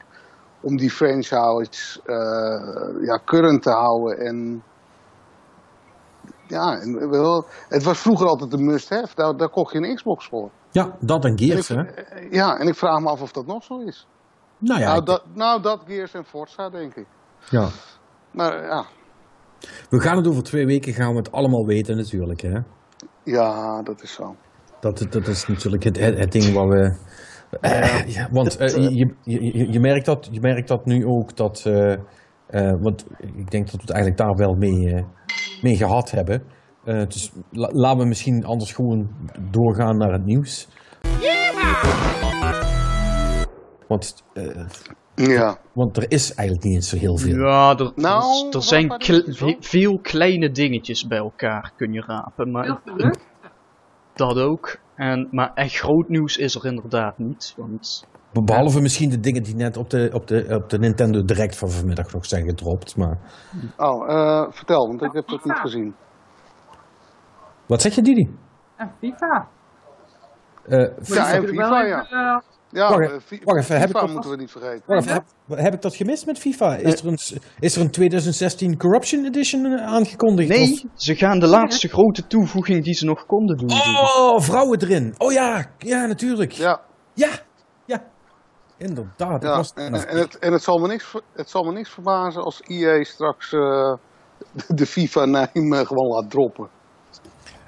om die franchise eh, ja, current te houden. En ja, het was vroeger altijd een must-have. Daar, daar kocht je een Xbox voor. Ja, dat en En Gears, ik, hè? eh, ja, en ik vraag me af of dat nog zo is. Nou ja, nou, dat, nou, dat Gears en Forza, denk ik. ja. Maar ja, We gaan het over twee weken gaan we het allemaal weten natuurlijk, hè? ja dat is zo. Dat, dat is natuurlijk het, het, het ding waar we... Eh, ja, want eh, je, je, je, merkt dat, je merkt dat nu ook, dat... want ik denk dat we het eigenlijk daar wel mee, mee gehad hebben. Eh, dus la- laten we misschien anders gewoon doorgaan naar het nieuws. Want, eh, Ja. want er is eigenlijk niet eens zo heel veel. Ja, er, Nou, er- er zijn kle- veel kleine dingetjes bij elkaar kun je rapen. Maar dat ook. En, maar echt groot nieuws is er inderdaad niet. Want Behalve misschien de dingen die net op de, op, de, op de Nintendo Direct van vanmiddag nog zijn gedropt. Maar... Oh, eh, vertel, want ik heb dat niet gezien. Wat zeg je, Didi? En FIFA. Eh, Ja, en natuurlijk FIFA, ja. even, eh, Ja, Wacht eh, even, Fi- wacht even, heb FIFA ik dat- moeten we niet vergeten. Wacht, heb, heb ik dat gemist met FIFA? Is er een, is er een 2016 Corruption Edition eh, aangekondigd? nee, Of- ze gaan de laatste grote toevoeging die ze nog konden doen. doen. Oh, vrouwen erin. Oh ja, ja, natuurlijk. Ja, Ja, ja. Inderdaad. ja. was- En, en, het, en het, zal me niks, het zal me niks verbazen als EA straks eh, de FIFA-name gewoon laat droppen.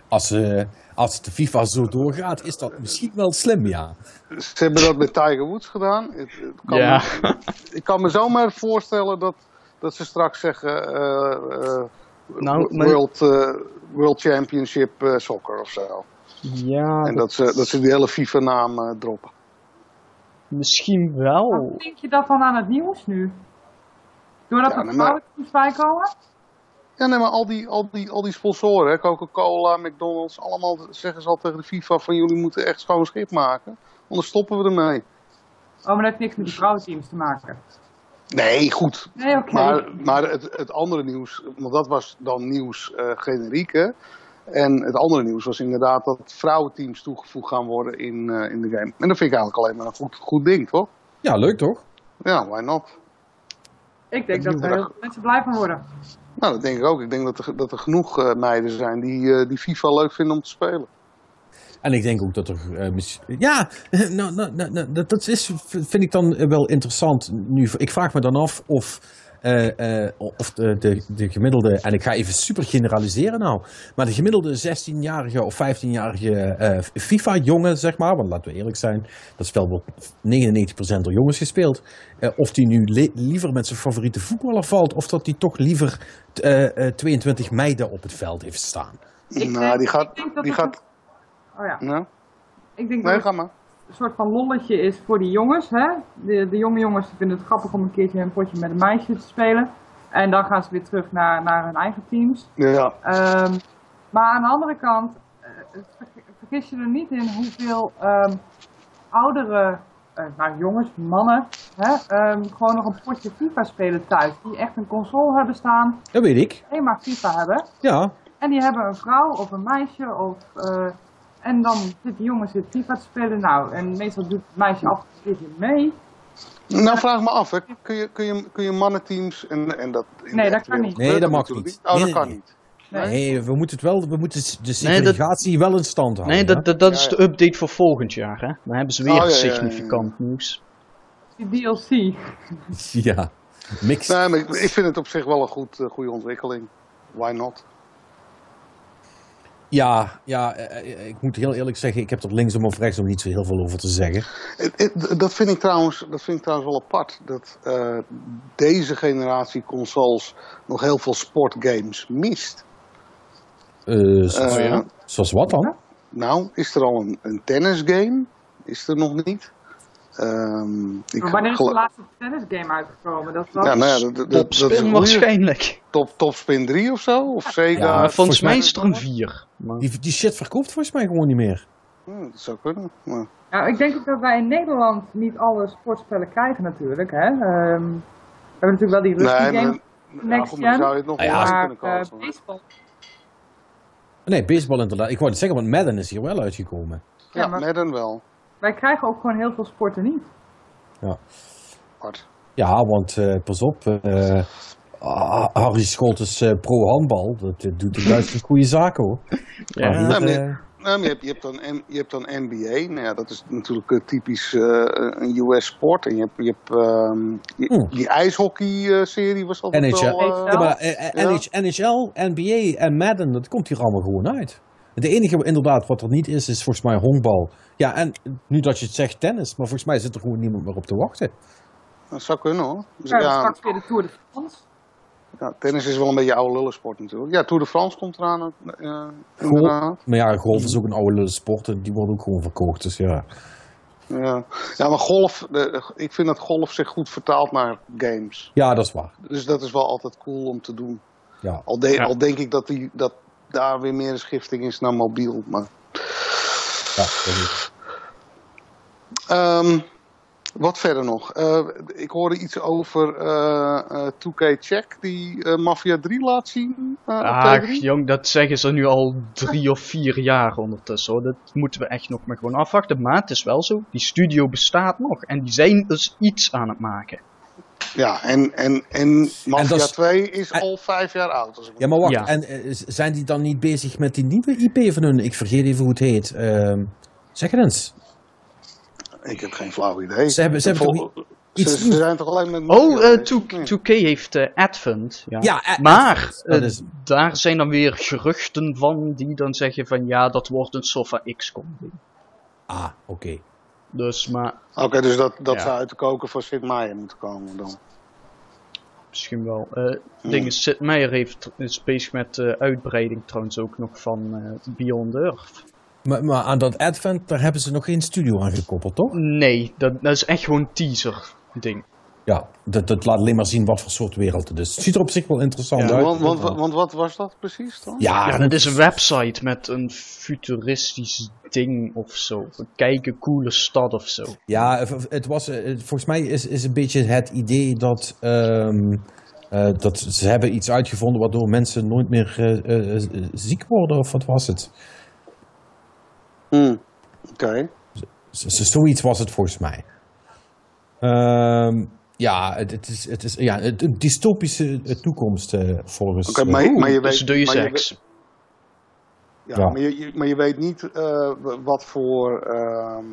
Als, eh, als de FIFA zo doorgaat, is dat misschien wel slim, ja. Ze hebben dat met Tiger Woods gedaan. Het, het kan Ja. Ik kan me zomaar voorstellen dat, dat ze straks zeggen eh, eh, Nou, maar- World, World Championship eh, Soccer of zo. Ja, En dat ze, dat ze die hele FIFA-naam eh, droppen. misschien wel. Hoe denk je dat dan aan het nieuws nu? Doordat Ja, er vrouwenteams bij komen? Ja, nee, maar al die, al die, al die sponsoren, hè, Coca-Cola, McDonald's, allemaal zeggen ze al tegen de FIFA van jullie moeten echt schoon schip maken. Anders stoppen we ermee. Oh, maar dat heeft niks met die vrouwenteams te maken. Nee, goed. Nee, oké. Maar, maar het, het andere nieuws, want dat was dan nieuws eh generiek, hè. En het andere nieuws was inderdaad dat vrouwenteams toegevoegd gaan worden in, eh, in de game. En dat vind ik eigenlijk alleen maar een goed, goed ding, toch? Ja, leuk toch? Ja, why not? Ik denk dat er heel veel mensen blij van worden. Nou, dat denk ik ook. Ik denk dat er, dat er genoeg eh, meiden zijn die, eh, die FIFA leuk vinden om te spelen. En ik denk ook dat er. eh, ja, nou, nou, nou, nou, dat, dat is, vind ik dan wel interessant. Nu, ik vraag me dan af of. Eh, eh, of de, de, de gemiddelde, en ik ga even super generaliseren nou, maar de gemiddelde 16-jarige of 15-jarige eh, FIFA-jongen, zeg maar, want laten we eerlijk zijn, dat spel wordt 99% door jongens gespeeld, eh, of die nu li- liever met zijn favoriete voetballer valt, of dat die toch liever eh, eh, 22 meiden op het veld heeft staan. Ik nou, denk- die gaat... Die het- gaat Oh ja. ja? Ik denk Nee, ga maar. Een soort van lolletje is voor die jongens. Hè? De, de jonge jongens vinden het grappig om een keertje een potje met een meisje te spelen. En dan gaan ze weer terug naar, naar hun eigen teams. Ja. Ehm, maar aan de andere kant, eh, ver- vergis je er niet in hoeveel ehm, oudere, eh, nou jongens, mannen, hè, ehm, gewoon nog een potje FIFA spelen thuis. Die echt een console hebben staan, Dat weet ik. alleen maar FIFA hebben. Ja, En die hebben een vrouw of een meisje of... eh, en dan zit die jongen zit FIFA te spelen. Nou, en meestal doet het meisje af en keertje mee. Nou, vraag me af, hè. Kun, je, kun, je, kun je mannenteams en, en dat... in Nee, dat kan niet. Nee, dat mag niet. Oh, dat nee, kan niet. Nee. Nee, we moeten het wel, we moeten de Nee, dat- segregatie wel in stand houden. Nee, dat, dat, dat is de update voor volgend jaar, hè? Dan hebben ze weer Oh, ja, ja, ja, ja. significant nieuws. Die DLC. Ja, mix. Nee, maar ik, ik vind het op zich wel een goed, eh, goede ontwikkeling. Why not? Ja, ja eh, eh, ik moet heel eerlijk zeggen, ik heb er linksom of rechtsom niet zo heel veel over te zeggen. Dat, vind ik trouwens, dat vind ik trouwens wel apart. Dat eh, deze generatie consoles nog heel veel sportgames mist. Eh, zoals, ja? zoals wat dan? Nou, is er al een, een tennisgame? Is er nog niet? Ehm, ik Maar wanneer is de laatste tennisgame uitgekomen? Dat was... Ja, nou ja, dat, waarschijnlijk. Top, Topspin 3 of zo? Of Sega? Ja, volgens volgens mij is er een 4. Maar... Die, die shit verkoopt volgens mij gewoon niet meer. Hm, dat zou kunnen. Maar, Nou, ik denk ook dat wij in Nederland niet alle sportspellen krijgen natuurlijk. Hè? Ehm, we hebben natuurlijk wel die nee, game. maar, Next ja, goed, maar gen. zou je het nog Ah, ja, maar kunnen eh, baseball, Nee, baseball inderdaad. Ik wou het zeggen, want Madden is hier wel uitgekomen. ja, ja, maar- Madden wel. Wij krijgen ook gewoon heel veel sporten niet. Hard. Ja, want eh, pas op, eh, ah, Harry Scholtes eh, pro-handbal, dat doet in Duitsland goede zaken hoor. Ja. Maar hier, Ja, maar- eh, Nou, maar je, hebt, je, hebt dan, M- je hebt dan NBA. Nou ja, dat is natuurlijk typisch eh, een US sport. En je hebt, je hebt ehm, je- die ijshockey-serie was altijd NHL. wel... NHL. Ja, maar Ja. NH NHL, NBA en Madden, dat komt hier allemaal gewoon uit. Het enige inderdaad wat er niet is, is volgens mij honkbal. Ja, en nu dat je het zegt, tennis. Maar volgens mij zit er gewoon niemand meer op te wachten. Dat zou kunnen hoor. Dus, Ja, ja, straks weer de Tour de France. ja, tennis is wel een beetje oude lullensport natuurlijk. Ja, Tour de France komt eraan. eh, Golf, maar ja, golf is ook een oude sport en die wordt ook gewoon verkocht. Dus ja, Ja, ja maar golf, de- ik vind dat golf zich goed vertaalt naar games. Ja, dat is waar. Dus dat is wel altijd cool om te doen. Ja. Al, de- Ja. al denk ik dat, die, dat daar weer meer een schifting is naar mobiel. Maar, Ehm, wat verder nog? Eh, ik hoorde iets over eh eh 2K Check die eh, Mafia 3 laat zien. eh, Ah, T3. jong, dat zeggen ze nu al drie of vier jaar ondertussen hoor. Dat moeten we echt nog maar gewoon afwachten. Maar het is wel zo, die studio bestaat nog. En die zijn dus iets aan het maken. Ja, en, en, en Mafia dat is- 2 is al vijf jaar oud. Als ik Ja, maar wacht. Ja. En eh, zijn die dan niet bezig met die nieuwe IP van hun? Ik vergeet even hoe het heet. Ehm, zeg het eens. Ik heb geen flauw idee. Ze hebben- ze hebben Vol- toch iets ze zijn toch alleen met Oh, Mafia eh, bezig? 2, Nee. 2K heeft eh, Advent. Ja, Ja, Ad- maar Advent, dat eh, is- daar zijn dan weer geruchten van die dan zeggen van ja, dat wordt een soort van XCOM ding. Ah, oké. Dus, maar Oké, dus dat, dat Ja. zou uit de koken van Sid Meijer moeten komen dan. misschien wel. Eh ding is, Sid Meier heeft, is bezig met eh, uitbreiding trouwens ook nog van eh, Beyond Earth. Maar, maar aan dat Advent, daar hebben ze nog geen studio aan gekoppeld, toch? Nee, dat, dat is echt gewoon een teaser ding. Ja, dat, dat laat alleen maar zien wat voor soort wereld het is. Het ziet er op zich wel interessant Ja, uit. Want, want, want wat was dat precies dan? ja, dat is een website met een futuristisch ding of zo. Kijk, een coole stad of zo. Ja, het was, eh, het- volgens mij is, is een beetje het idee dat, ehm, eh, dat ze hebben iets uitgevonden waardoor mensen nooit meer eh, ziek worden, of wat was het? Hmm, Oké. Z- zoiets was het volgens mij. Ehm, ja, het, het is, het is ja, het, een dystopische eh, toekomst eh, volgens... Oké, eh, maar, maar je dus weet... doe je maar je seks. weet- ja, Ja. Maar, je, maar je weet niet eh, wat voor... ehm,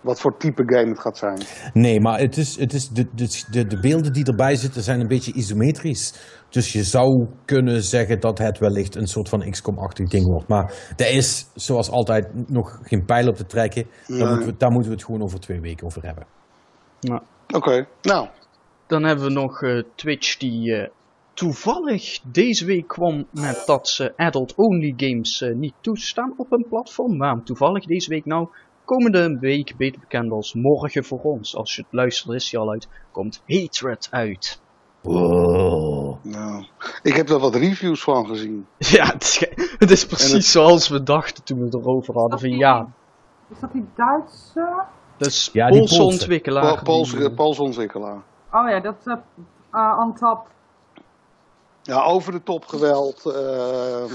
wat voor type game het gaat zijn. Nee, maar het is, het is de, de, de, de beelden die erbij zitten zijn een beetje isometrisch. Dus je zou kunnen zeggen dat het wellicht een soort van XCOM-achtig ding wordt. Maar er is, zoals altijd, nog geen pijl op te trekken. Daar, Nee. moeten we, daar moeten we het gewoon over twee weken over hebben. Oké, nou. dan hebben we nog eh, Twitch die eh, toevallig deze week kwam met dat ze adult-only games eh, niet toestaan op een platform. Waarom toevallig deze week nou? Komende week, beter bekend als morgen voor ons. Als je het luistert is hij al uit. Komt Hatred uit. Wow. nou. Ik heb daar wat reviews van gezien. Ja, het is, ge- het is precies het- zoals we dachten toen we het erover hadden. Van ja, Is dat die Duitse? Dat is Ja, die Poolse Poolse. ontwikkelaar. Pa- Pools, die, eh, Pools ontwikkelaar. Oh ja, dat is uh, Untapped. Ja, over de top geweld. ehm,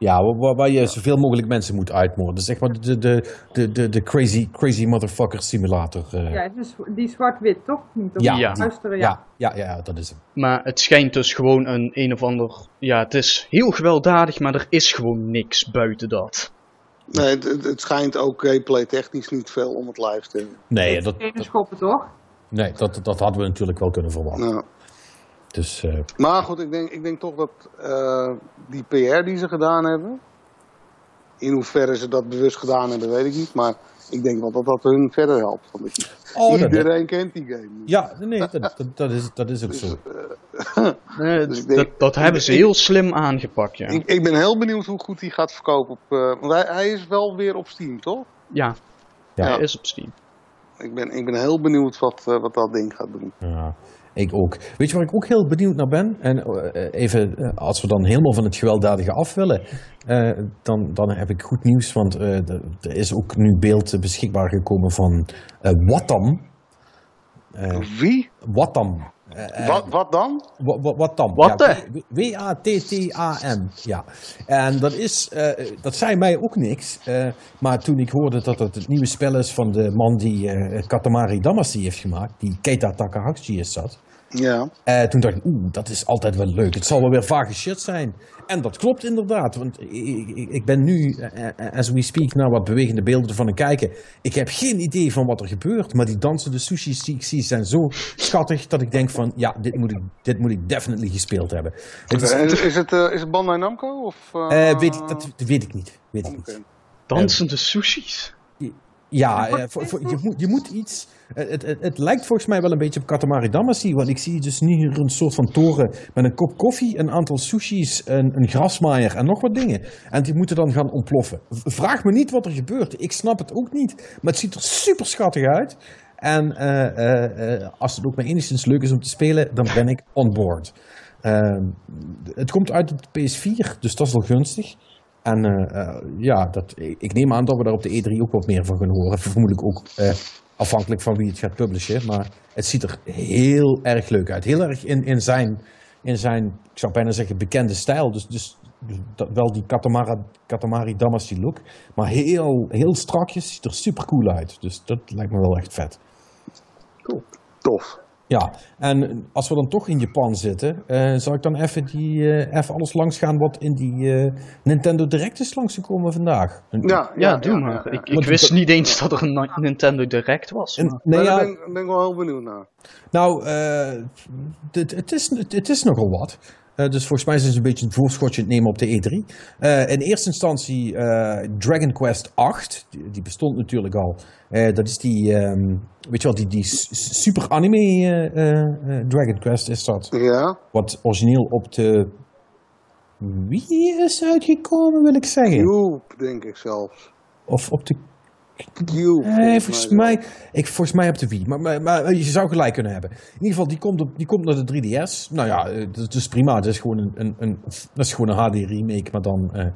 Ja, waar, waar- je zoveel mogelijk mensen moet uitmoorden. Zeg maar de, de, de, de, de crazy, crazy motherfucker simulator. eh. Ja, het is die zwart-wit toch? Niet Ja, Ja. luisteren, ja. ja, ja, ja, dat is hem. Maar het schijnt dus gewoon een een of ander. Ja, het is heel gewelddadig, maar er is gewoon niks buiten dat. Nee, het, schijnt ook gameplay technisch niet veel om het lijf te hebben. Nee, dat, Geen dat, schoppen toch? nee dat, dat hadden we natuurlijk wel kunnen verwachten. Nou. Dus eh, Maar goed, ik denk, ik denk toch dat eh, die PR die ze gedaan hebben. In hoeverre ze dat bewust gedaan hebben, weet ik niet. Maar ik denk wel dat dat hun verder helpt. Want ik- Oh, dat- iedereen kent die game. Ja, nee, dat, dat, dat, is, dat is ook zo. Eh, Dus ik denk- dat, dat hebben ze ik- heel slim aangepakt, ja. Ik, ik ben heel benieuwd hoe goed hij gaat verkopen. Op, eh, want hij, hij is wel weer op Steam, toch? Ja, Ja. hij is op Steam. Ik ben, ik ben heel benieuwd wat, eh, wat dat ding gaat doen. Ja, ik ook. Weet je waar ik ook heel benieuwd naar ben? En eh, even, eh, als we dan helemaal van het gewelddadige af willen, eh, dan, dan heb ik goed nieuws. Want eh, er is ook nu beeld eh, beschikbaar gekomen van eh Watam. Eh, Wie? Watam. Eh, eh, wat, wat dan? Wat, Ja, hè? W- W-A-T-T-A-M. Ja. En dat is, eh, dat zei mij ook niks. eh, maar toen ik hoorde dat het het nieuwe spel is van de man die eh Katamari Damacy heeft gemaakt, die Keita Takahashi is dat. Ja. Eh, toen dacht ik, oeh, dat is altijd wel leuk. Het zal wel weer vage shit zijn. En dat klopt inderdaad. Want ik, ik, ik ben nu, eh, eh, as we speak, naar wat bewegende beelden ervan aan het kijken. Ik heb geen idee van wat er gebeurt. Maar die dansende sushis die ik zie zijn zo schattig dat ik denk van, ja, dit moet ik, dit moet ik definitely gespeeld hebben. Het is, Is, is, het, eh, is het Bandai Namco? Of, eh, eh, weet ik, dat, dat weet ik niet. Weet ik niet. Dansende sushis. Ja, voor- voor- je, moet, je moet iets. Het, het, het lijkt volgens mij wel een beetje op Katamari Damacy. Want ik zie dus hier een soort van toren met een kop koffie, een aantal sushis, een, een grasmaaier en nog wat dingen. En die moeten dan gaan ontploffen. Vraag me niet wat er gebeurt. Ik snap het ook niet. Maar het ziet er super schattig uit. En eh, eh, eh, als het ook maar enigszins leuk is om te spelen, dan ben ik on board. Ehm, het komt uit op de PS4, dus dat is wel gunstig. En ja, dat, ik neem aan dat we daar op de E3 ook wat meer van gaan horen. Vermoedelijk ook afhankelijk van wie het gaat publishen. Maar het ziet er heel erg leuk uit. Heel erg in, in, zijn, in zijn, ik zou bijna zeggen, bekende stijl. Dus, dus dat, wel die Katamari Damacy look. Maar heel, heel strakjes, ziet er super cool uit. Dus dat lijkt me wel echt vet. Tof. Ja, en als we dan toch in Japan zitten, eh, zal ik dan even, die, eh, even alles langs gaan wat in die eh, Nintendo Direct is langsgekomen vandaag. Ja, Ja, doe maar. ja, ja. Ik, ik wist niet eens dat er een Ni- Nintendo Direct was. En- maar- nee, Maar ja, daar ben, ben ik wel heel benieuwd naar. nou, eh, het, is, het is nogal wat. Eh, dus volgens mij zijn ze een beetje een voorschotje het nemen op de E3. Eh, in eerste instantie eh, Dragon Quest 8. Die, die bestond natuurlijk al. Dat is die, ehm, weet je wel, die, die super anime Dragon Quest is dat. Ja, Wat origineel op de Wii is uitgekomen, wil ik zeggen. Cube denk ik zelfs. Of op de Cube. Nee, volgens mij, ik, volgens mij op de Wii. Maar, maar, maar je zou gelijk kunnen hebben. In ieder geval, die komt, op, die komt naar de 3DS. Nou ja, eh, dat is prima. Het is gewoon een, een, een, dat is gewoon een HD remake, maar dan eh,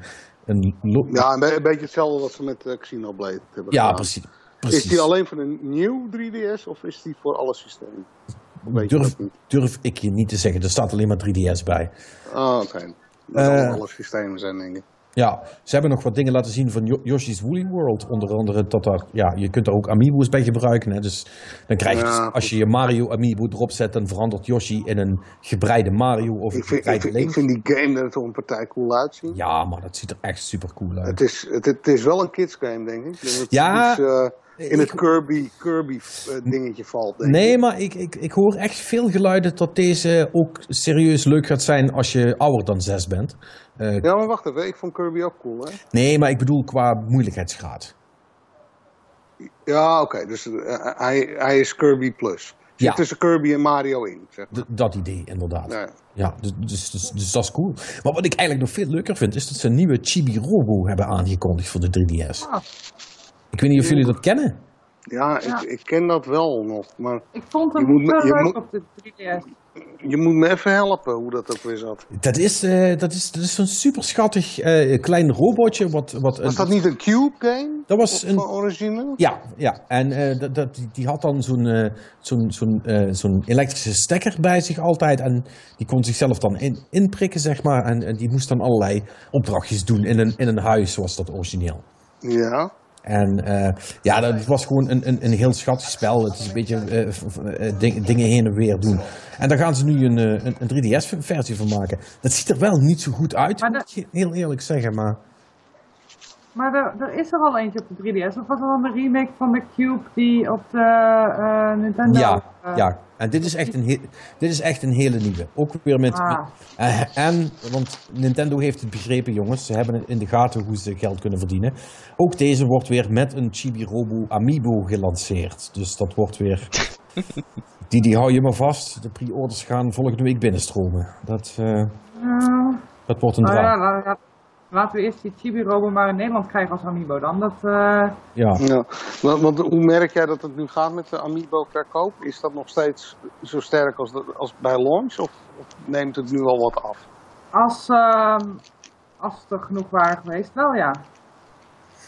een... Ja, een, be- een beetje hetzelfde wat ze met uh, Xenoblade hebben ja, gedaan. precies. precies. Is die alleen voor een nieuw 3DS of is die voor alle systemen? Durf, dat durf ik je niet te zeggen. Er staat alleen maar 3DS bij. Ah, oké. Dat alle systemen zijn, denk ik. Ja, ze hebben nog wat dingen laten zien van Yoshi's Woolly World. Onder andere dat daar, ja, je kunt er ook amiibo's bij gebruiken. Hè. Dus dan krijg je, Ja, dus- als je je Mario amiibo erop zet, dan verandert Yoshi in een gebreide Mario of een Ik vind, ik, gebreide Link. ik vind die game er toch een partij cool uitzien. Ja, maar dat ziet er echt super cool uit. Het, is, het, het is wel een kids game, denk ik. Dus het Ja, iets, eh, in het ik- Kirby, Kirby eh, dingetje valt, denk Nee, ik. maar ik, ik, ik hoor echt veel geluiden dat deze ook serieus leuk gaat zijn als je ouder dan zes bent. Eh, Ja, maar wacht even. Ik vond Kirby ook cool, hè? nee, maar ik bedoel qua moeilijkheidsgraad. Ja, oké. dus eh, hij, hij is Kirby Plus. Zit Ja. tussen Kirby en Mario in, zeg maar. Dat idee, inderdaad. Ja. Ja, dus, dus, dus, dus dat is cool. Maar wat ik eigenlijk nog veel leuker vind, is dat ze een nieuwe Chibi Robo hebben aangekondigd voor de 3DS. Ah. Ik weet niet of jullie dat kennen. Ja, Ja. Ik, ik ken dat wel nog. Maar Ik vond Je hem moet je leuk moet- op de 3DS. Je moet me even helpen hoe dat ook weer zat. Dat is, eh, dat is, dat is zo'n super schattig eh, klein robotje. Wat, wat Was dat niet een Cube game? Dat was een- van origine? Ja, ja. en eh, dat, dat, die, had dan zo'n zo'n zo'n zo'n elektrische stekker bij zich altijd. En die kon zichzelf dan in, inprikken, zeg maar. En, en die moest dan allerlei opdrachtjes doen in een, in een huis, zoals dat origineel. Ja. En eh, ja, dat was gewoon een, een, een heel schattig spel. Het is een beetje eh, eh, ding- dingen heen en weer doen. En daar gaan ze nu een, een, een 3DS-versie van maken. Dat ziet er wel niet zo goed uit, Maar moet je heel eerlijk zeggen. Maar Maar er, er is er al eentje op de 3DS. Of was er al een remake van de Cube die op de eh, Nintendo... ja, eh, ja. En dit is, echt een he- dit is echt een hele nieuwe. Ook weer met... Ah. Eh, en, want Nintendo heeft het begrepen, jongens. Ze hebben het in de gaten hoe ze geld kunnen verdienen. Ook deze wordt weer met een Chibi Robo Amiibo gelanceerd. Dus dat wordt weer... Die, die hou je maar vast. De pre-orders gaan volgende week binnenstromen. Dat, eh, eh, dat wordt een nou ja, drama. la- la- laten we eerst die Chibi-Robo maar in Nederland krijgen als Amiibo dan. Dat, eh, Ja. ja. Want, want hoe merk jij dat het nu gaat met de Amiibo-verkoop? Is dat nog steeds zo sterk als, als bij launch? Of, of neemt het nu al wat af? als, ehm, als het er genoeg waren geweest, wel ja.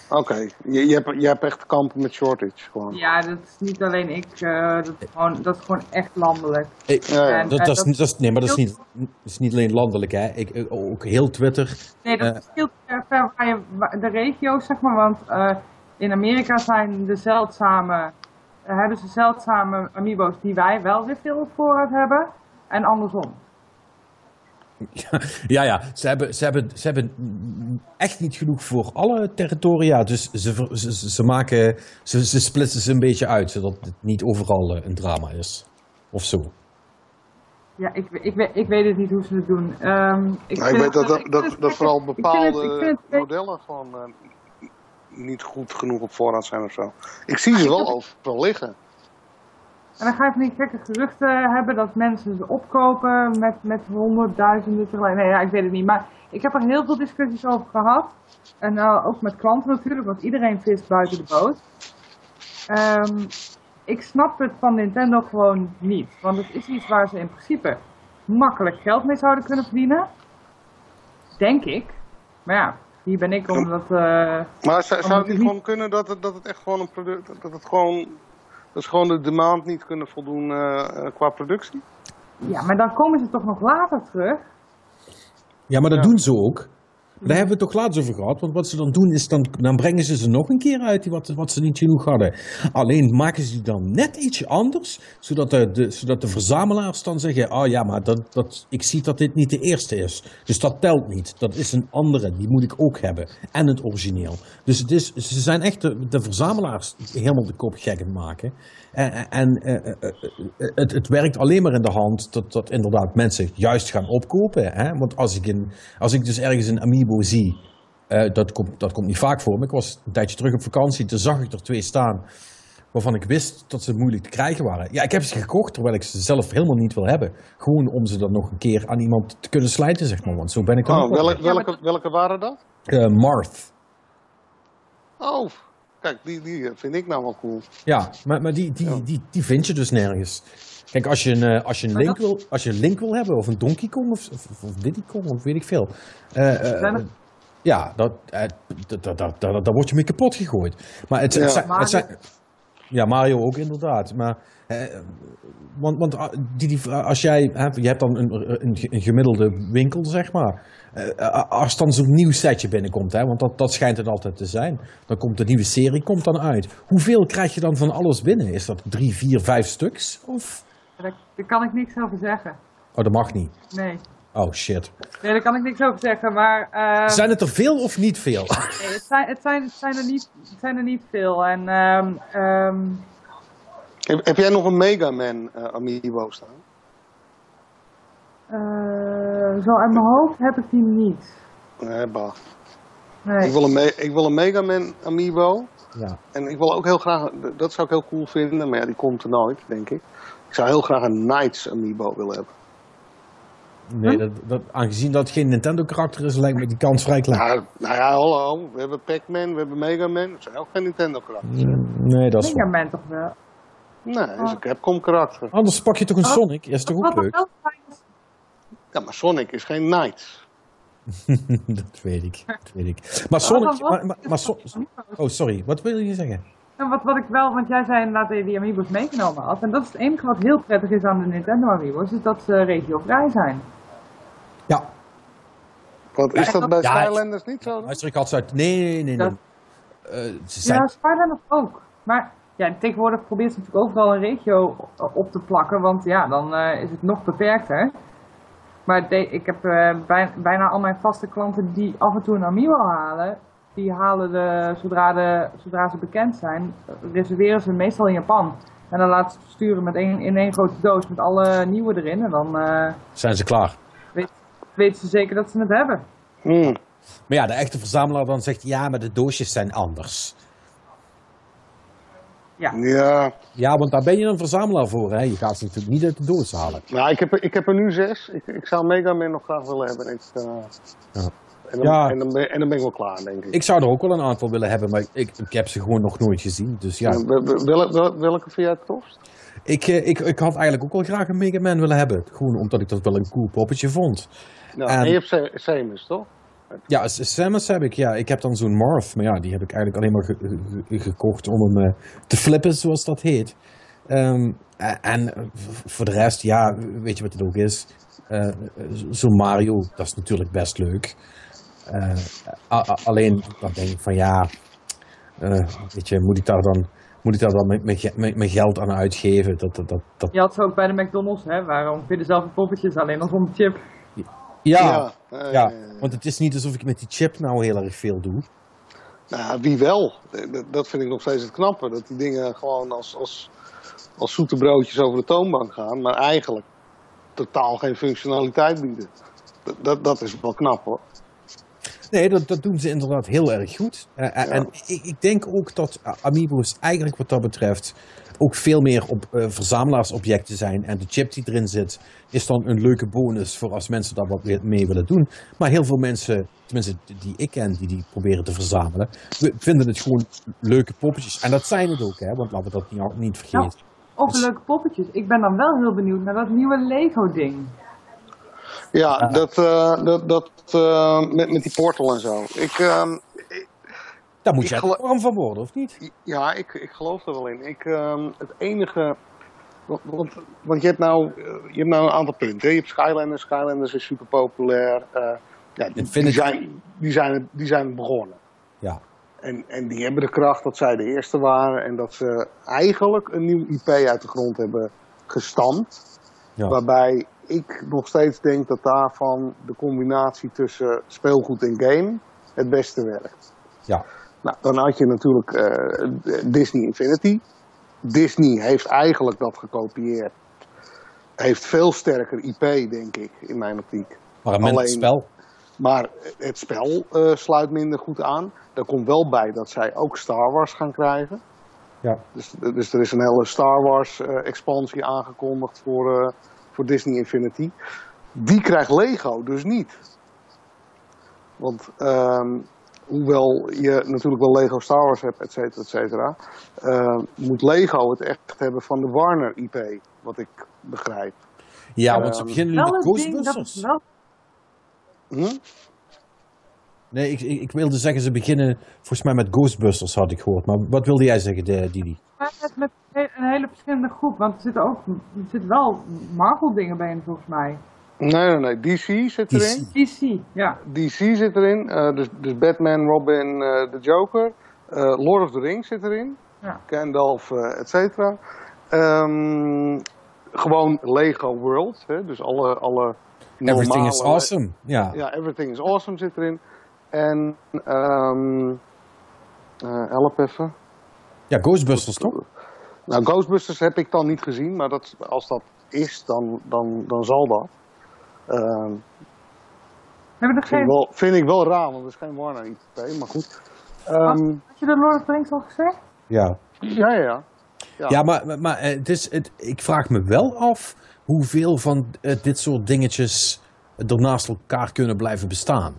Oké, je, je, hebt, je hebt echt kampen met shortage gewoon. Ja, dat is niet alleen ik. eh, dat, is gewoon, dat is gewoon echt landelijk. Ik- Ja, ja. En, dat, eh, dat, is, niet- dat is, nee, maar dat is, niet, dat is niet alleen landelijk. Hè. Ik, ik- ook heel Twitter. Nee, dat Eh. verschilt per waar je, de regio's, zeg maar. Want eh, in Amerika zijn de zeldzame, eh, hebben ze zeldzame amiibo's die wij wel weer veel op voorraad hebben. En andersom. Ja, ja. Ze hebben, ze, hebben, ze hebben echt niet genoeg voor alle territoria. Dus ze, ze, ze, maken, ze, ze splitsen ze een beetje uit, zodat het niet overal eh, een drama is. Of zo. Ja, ik, ik, weet- ik weet het niet hoe ze het doen. Ehm, ik Maar ik weet dat, dat, dat, vooral ik vind het- bepaalde het modellen gewoon eh, niet goed genoeg op voorraad zijn of zo. Ik zie ze wel overal liggen. En dan ga je van die gekke geruchten hebben dat mensen ze opkopen met, met honderdduizenden tegelijk. Nee, ja, ik weet het niet. Maar ik heb er heel veel discussies over gehad. En uh, ook met klanten natuurlijk, want iedereen vist buiten de boot. Um, ik snap het van Nintendo gewoon niet. Want het is iets waar ze in principe makkelijk geld mee zouden kunnen verdienen. Denk ik. Maar ja, hier ben ik omdat... Uh, maar zou, zou het niet gewoon kunnen dat het, dat het echt gewoon een product... Dat het gewoon... Dat ze gewoon de demand niet kunnen voldoen uh, qua productie? Ja, maar dan komen ze toch nog later terug? Ja, maar dat doen ze ook. Daar hebben we het toch laatst over gehad. Want wat ze dan doen is, dan, dan brengen ze ze nog een keer uit wat, wat ze niet genoeg hadden. Alleen maken ze die dan net ietsje anders. Zodat de, de, zodat de verzamelaars dan zeggen, oh ja, maar dat, dat, ik zie dat dit niet de eerste is. Dus dat telt niet. Dat is een andere, die moet ik ook hebben. En het origineel. Dus het is, ze zijn echt de, verzamelaars helemaal de kop gek maken. En, en uh, het, het, werkt alleen maar in de hand dat, dat inderdaad mensen juist gaan opkopen. Hè? Want als ik, in, als ik dus ergens een Amiibo zie, dat, komt, dat komt niet vaak voor. Maar ik was een tijdje terug op vakantie, toen zag ik er twee staan waarvan ik wist dat ze moeilijk te krijgen waren. Ja, ik heb ze gekocht terwijl ik ze zelf helemaal niet wil hebben. Gewoon om ze dan nog een keer aan iemand te kunnen slijten, zeg maar. Want zo ben ik oh, welke, welke, welke waren dat? Uh, Marth. Oh, Kijk, die, die vind ik nou wel cool. Ja, maar, maar die, die, die, die vind je dus nergens. Kijk, als je een, eh, als je een, link, wil, als je een link wil hebben, of een Donkey Kong, of, of, of Diddy Kong, of weet ik veel. Uh, uh, ja, dat, dat, dat, dat, daar word je mee kapot gegooid. Maar het, het, het zijn, ja, Mario ook inderdaad. Maar, want, want die, die, als jij, je hebt dan een, een, een gemiddelde winkel, zeg maar. Uh, als dan zo'n nieuw setje binnenkomt, hè, want dat, dat schijnt het altijd te zijn. Dan komt de nieuwe serie komt dan uit. Hoeveel krijg je dan van alles binnen? Is dat drie, vier, vijf stuks? Of? Daar, daar kan ik niks over zeggen. Oh, dat mag niet? Nee. Oh, shit. Nee, daar kan ik niks over zeggen, maar... Uh... Zijn het er veel of niet veel? Nee, het zijn, het zijn, het zijn, er, niet, het zijn er niet veel. En, um, um... Heb, heb, jij nog een Mega Man uh, Amiibo staan? Uh, zo uit mijn hoofd heb ik die niet. Nee, bah. Nee. Ik, wil een ik wil een Mega Man Amiibo. Ja. En ik wil ook heel graag, dat zou ik heel cool vinden, maar ja, die komt er nooit, denk ik. Ik zou heel graag een Knights Amiibo willen hebben. Nee, dat, dat, aangezien dat geen Nintendo-karakter is, lijkt me die kans vrij klein. Nou, nou ja, hallo. We hebben Pac-Man, we hebben Mega Man. Dat zijn ook geen Nintendo-karakters. Nee, dat is Mega Man toch wel? Nee, dat is een Capcom-karakter. Anders pak je toch een Sonic? Is toch ook leuk? Ja, maar Sonic is geen Knights. dat weet ik, dat weet ik. Maar Sonic... Maar, maar, maar so oh, sorry. Wat wil je zeggen? En wat, wat ik wel, want jij zei inderdaad dat je die Amiibo's meegenomen had. En dat is het enige wat heel prettig is aan de Nintendo Amiibo's, is dat ze regiovrij zijn. Ja. Wat, is dat bij ja, Skylanders niet zo? Luister, ik had ze uit... Nee, nee, nee. nee. Uh, ze zijn... Ja, Skylanders ook. Maar ja, tegenwoordig probeert ze natuurlijk overal een regio op te plakken, want ja, dan uh, is het nog beperkter. Maar ik heb uh, bijna al mijn vaste klanten die af en toe een Amiibo halen, die halen de, zodra, de, zodra ze bekend zijn, reserveren ze meestal in Japan. En dan laten ze sturen met een, in één grote doos met alle nieuwe erin. En dan uh, zijn ze klaar. Weet, weten ze zeker dat ze het hebben. Mm. Maar ja, de echte verzamelaar dan zegt ja, maar de doosjes zijn anders. Ja. ja. Ja, want daar ben je een verzamelaar voor. Hè? Je gaat ze natuurlijk niet uit de doos halen. Nou, ik heb, er, ik heb er nu zes. Ik, ik zou Mega Man nog graag willen hebben. Ik, uh, ja. En dan, ja. en, dan ben, en dan ben ik wel klaar, denk ik. Ik zou er ook wel een aantal willen hebben, maar ik, ik heb ze gewoon nog nooit gezien. Dus ja. Wel, wel, welke vind jij het tofst? Ik, eh, ik, ik had eigenlijk ook wel graag een Mega Man willen hebben. Gewoon omdat ik dat wel een cool poppetje vond. Nou, en, en je hebt Samus, toch? Ja, Samus heb ik. Ja, ik heb dan zo'n Marth. Maar ja, die heb ik eigenlijk alleen maar ge gekocht om hem uh, te flippen, zoals dat heet. Um, en voor de rest, ja, weet je wat het ook is? Uh, zo'n Mario, dat is natuurlijk best leuk. Uh, alleen, dan denk ik van ja, weet je, moet ik daar dan moet ik daar dan mijn geld aan uitgeven? Dat, dat, dat. Je had ook bij de McDonald's, hè? Waarom vind je dezelfde poppetjes alleen nog zonder chip? Ja, ja, ja, want het is niet alsof ik met die chip nou heel erg veel doe. Nou, wie wel? Dat vind ik nog steeds het knappe. Dat die dingen gewoon als, als, als zoete broodjes over de toonbank gaan, maar eigenlijk totaal geen functionaliteit bieden. Dat, dat, dat is wel knap hoor. Nee, dat, dat doen ze inderdaad heel erg goed. Eh, eh, En ik, ik denk ook dat Amiibo's eigenlijk wat dat betreft ook veel meer op uh, verzamelaarsobjecten zijn. En de chip die erin zit, is dan een leuke bonus voor als mensen daar wat mee willen doen. Maar heel veel mensen, tenminste die ik ken, die die proberen te verzamelen, vinden het gewoon leuke poppetjes. En dat zijn het ook, hè, want laten we dat niet, niet vergeten. Nou, over leuke poppetjes. Ik ben dan wel heel benieuwd naar dat nieuwe Lego-ding. Ja, dat, uh, dat, dat uh, met, met die portal en zo. Ik, um, daar moet je vorm van worden, of niet? Ja, ik, ik geloof er wel in. Ik, um, het enige. Want, want je, hebt nou, je hebt nou een aantal punten. Je hebt Skylanders. Skylanders is super populair. ja, die, die, zijn, die, zijn, die zijn begonnen. Ja. En, en die hebben de kracht dat zij de eerste waren. En dat ze eigenlijk een nieuw IP uit de grond hebben gestampt. Ja. Waarbij ik nog steeds denk dat daarvan de combinatie tussen speelgoed en game het beste werkt. Ja. Nou, dan had je natuurlijk uh, Disney Infinity. Disney heeft eigenlijk dat gekopieerd. Heeft veel sterker IP, denk ik, in mijn optiek. Maar een Alleen, spel. Maar het spel uh, sluit minder goed aan. Daar komt wel bij dat zij ook Star Wars gaan krijgen. Ja. Dus, dus er is een hele Star Wars uh, expansie aangekondigd voor, voor Disney Infinity. Die krijgt Lego dus niet. Want um, hoewel je natuurlijk wel Lego Star Wars hebt, et cetera, et cetera, uh, moet Lego het echt hebben van de Warner IP, wat ik begrijp. Ja, want ze beginnen nu met Ghostbusters. Wel... Hm? Nee, ik, ik, ik, wilde zeggen, ze beginnen volgens mij met Ghostbusters, had ik gehoord. Maar wat wilde jij zeggen, Didi? Met, met een hele verschillende groep, want er zitten ook er zitten wel Marvel-dingen bij in, volgens mij. Nee, nee, nee. DC zit erin. DC, ja. DC zit erin. Uh, dus, dus Batman, Robin, uh, de Joker. Uh, Lord of the Rings zit erin. Ja. Gandalf, et cetera. Um, gewoon Lego World. Hè? Dus alle, alle normale... Everything is awesome. Ja. ja, Everything is awesome zit erin. En, um, help even. Ja, Ghostbusters toch? Nou, Ghostbusters heb ik dan niet gezien. Maar dat, als dat is, dan, dan, dan zal dat. Hebben er vind, ik wel, vind ik wel raar, want er is geen Warner IP, maar goed. Um, Had je de Lord of the Rings al gezegd? Ja. Ja, ja, ja. Ja, ja maar, maar, maar het is, het, ik vraag me wel af hoeveel van uh, dit soort dingetjes er naast elkaar kunnen blijven bestaan.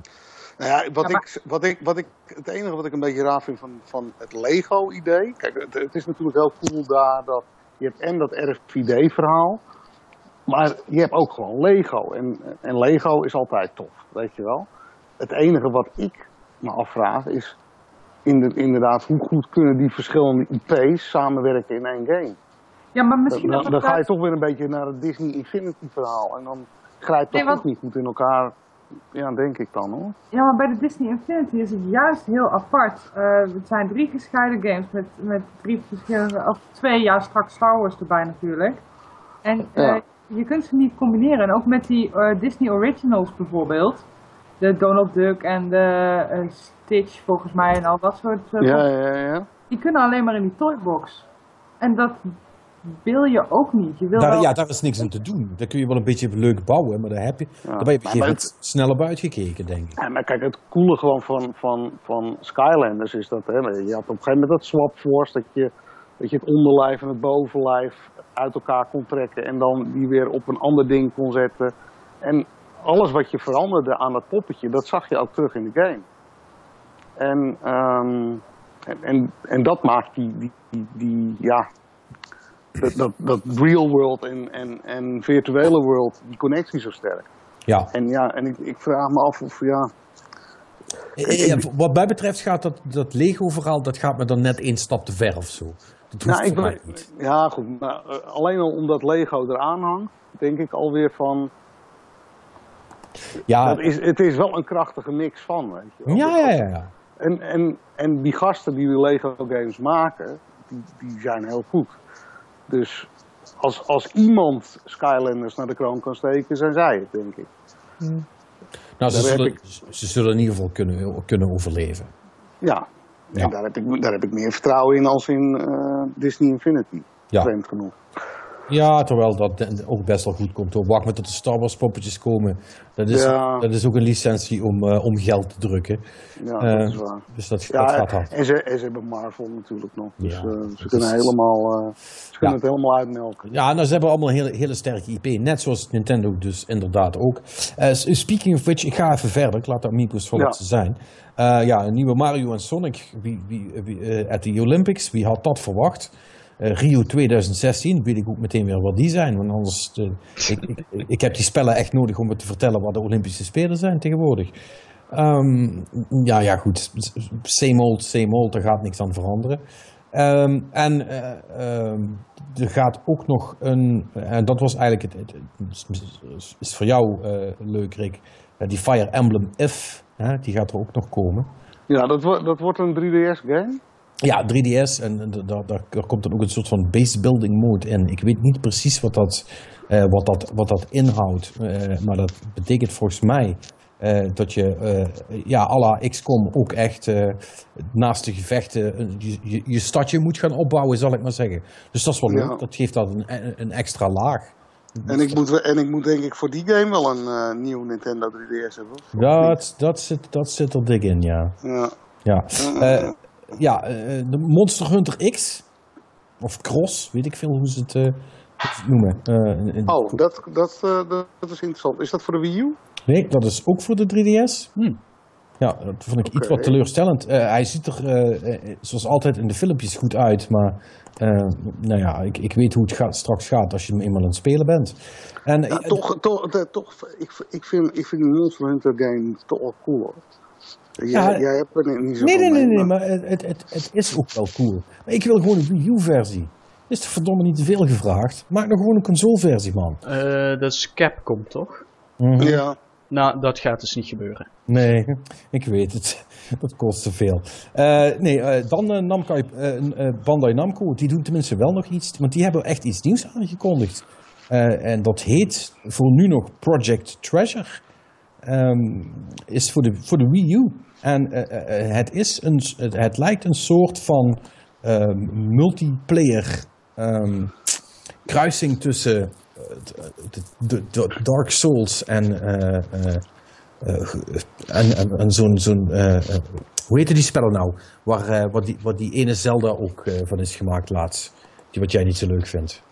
Nou ja, wat, ja, maar... ik, wat, ik, wat ik, het enige wat ik een beetje raar vind van, van het Lego-idee. Kijk, het, het, is natuurlijk heel cool daar dat je hebt en dat RFID-verhaal. Maar je hebt ook gewoon Lego. En, en Lego is altijd tof, weet je wel. Het enige wat ik me afvraag is inderdaad hoe goed kunnen die verschillende IP's samenwerken in één game. Ja, maar misschien dan, dan, dan ga je toch weer een beetje naar het Disney Infinity verhaal. En dan grijpt dat nee, want... toch niet goed in elkaar. Ja, denk ik dan hoor. Ja, maar bij de Disney Infinity is het juist heel apart. Uh, het zijn drie gescheiden games met, met drie verschillende, of twee jaar straks Star Wars erbij natuurlijk. En ja. Je kunt ze niet combineren. En ook met die uh, Disney Originals bijvoorbeeld. De Donald Duck en de uh, Stitch volgens mij en al dat soort. Uh, ja, ja, ja. Die kunnen alleen maar in die toybox. En dat wil je ook niet. Je wil daar, wel... Ja, daar is niks aan te doen. Daar kun je wel een beetje leuk bouwen, maar daar heb je, ja, daar ben je op een gegeven moment sneller buiten gekeken, denk ik. Ja, maar kijk, het coole gewoon van, van, van Skylanders is dat, hè, je had op een gegeven moment dat Swap Force, dat je, dat je het onderlijf en het bovenlijf uit elkaar kon trekken en dan die weer op een ander ding kon zetten. En alles wat je veranderde aan dat poppetje, dat zag je ook terug in de game. En, um, en, en, en, dat maakt die, die, die, die ja, dat, dat, dat, real world en, en, en virtuele world, die connectie zo sterk. Ja. En ja, en ik, ik vraag me af of ja, ja, wat mij betreft gaat dat, dat Lego-verhaal, dat gaat me dan net één stap te ver of zo. Dat nou, ik niet. Ja, goed. Maar uh, alleen al omdat Lego eraan hangt, denk ik alweer van... Ja. Dat is, het is wel een krachtige mix van, weet je wel. Ja, ja, ja. En, en, en die gasten die de Lego-games maken, die, die zijn heel goed. Dus als, als iemand Skylanders naar de kroon kan steken, zijn zij het, denk ik. Nou, ze zullen, ik... ze zullen in ieder geval kunnen, kunnen overleven. Ja, ja. Daar, heb ik, daar heb ik meer vertrouwen in als in uh, Disney Infinity. Ja. Vreemd genoeg. Ja, terwijl dat ook best wel goed komt. Hoor. Wacht maar tot de Star Wars poppetjes komen. Dat is, Ja. dat is ook een licentie om, eh, om geld te drukken. Ja, Eh, dat is waar. Dus dat, Ja, dat gaat hard. en ze, en ze hebben Marvel natuurlijk nog. Dus Ja, eh, ze dat kunnen, is- helemaal, eh, ze kunnen het helemaal uitmelken. Ja, nou, ze hebben allemaal een hele, hele sterke IP. Net zoals Nintendo dus inderdaad ook. Eh, speaking of which, ik ga even verder. Ik laat de amigos voor wat ze zijn. Eh, ja, een nieuwe Mario en Sonic wie, wie, wie, eh, at de Olympics. Wie had dat verwacht? Eh, Rio 2016, weet ik ook meteen weer wat die zijn. Want anders, eh, ik, ik, ik heb die spellen echt nodig om me te vertellen wat de Olympische Spelen zijn tegenwoordig. Ehm, ja, ja, goed. Same old, same old. Daar gaat niks aan veranderen. Ehm, en eh, ehm, er gaat ook nog een, en dat was eigenlijk het, het, is- is voor jou leuk, Rick, die Fire Emblem hè, die gaat er ook nog komen. Ja, dat, wordt dat wordt een 3DS-game. Ja, 3DS en daar, komt dan ook een soort van base building mode in. Ik weet niet precies wat dat, eh, wat dat, wat dat inhoudt, eh, maar dat betekent volgens mij eh, dat je, eh, ja, à la XCOM ook echt naast de gevechten je, je, je stadje moet gaan opbouwen, zal ik maar zeggen. Dus dat is wel Ja. leuk, dat geeft dat een, een extra laag. En ik, moet, en ik moet denk ik voor die game wel een nieuw Nintendo 3DS hebben. Dat, dat, zit, dat zit er dik in, ja. Ja. Ja, ja eh, de Monster Hunter X, of Cross, weet ik veel hoe ze het, eh, hoe ze het noemen. Eh, in- in- Oh, dat, dat, eh, dat, is interessant. Is dat voor de Wii U? Nee, dat is ook voor de 3DS. Hm. Ja, dat vond ik iets wat teleurstellend. Eh, hij ziet er eh, eh, zoals altijd in de filmpjes goed uit, maar eh, nou ja, ik, ik weet hoe het gaat, straks gaat als je hem eenmaal aan het spelen bent. En, Ja, eh, toch, toch, eh, toch ik, ik, vind, ik vind die Monster Hunter game toch wel cool hoor. Jij, Ja, jij hebt er niet zo Nee, nee, nee, nee, maar het, het, het, het is ook wel cool. Maar ik wil gewoon een Wii U-versie. Is toch verdomme niet te veel gevraagd? Maak nou gewoon een console-versie, man. Eh, dat is Capcom, toch? Mhm. Ja, Nou, dat gaat dus niet gebeuren. Nee, ik weet het. Dat kost te veel. Eh, nee, eh, dan Namco, eh, eh, Bandai Namco, die doen tenminste wel nog iets. Want die hebben echt iets nieuws aangekondigd. Eh, en dat heet voor nu nog Project Treasure. Ehm, is voor de, voor de Wii U. En eh, eh, het, is een, het, lijkt een soort van ehm, multiplayer ehm, kruising tussen eh, de, Dark Souls en, eh, eh, eh, en, en, zo'n, zo'n eh, eh, hoe heette die spellen nou? Waar, eh, wat, die, wat die ene Zelda ook eh, van is gemaakt laatst. Die wat jij niet zo leuk vindt.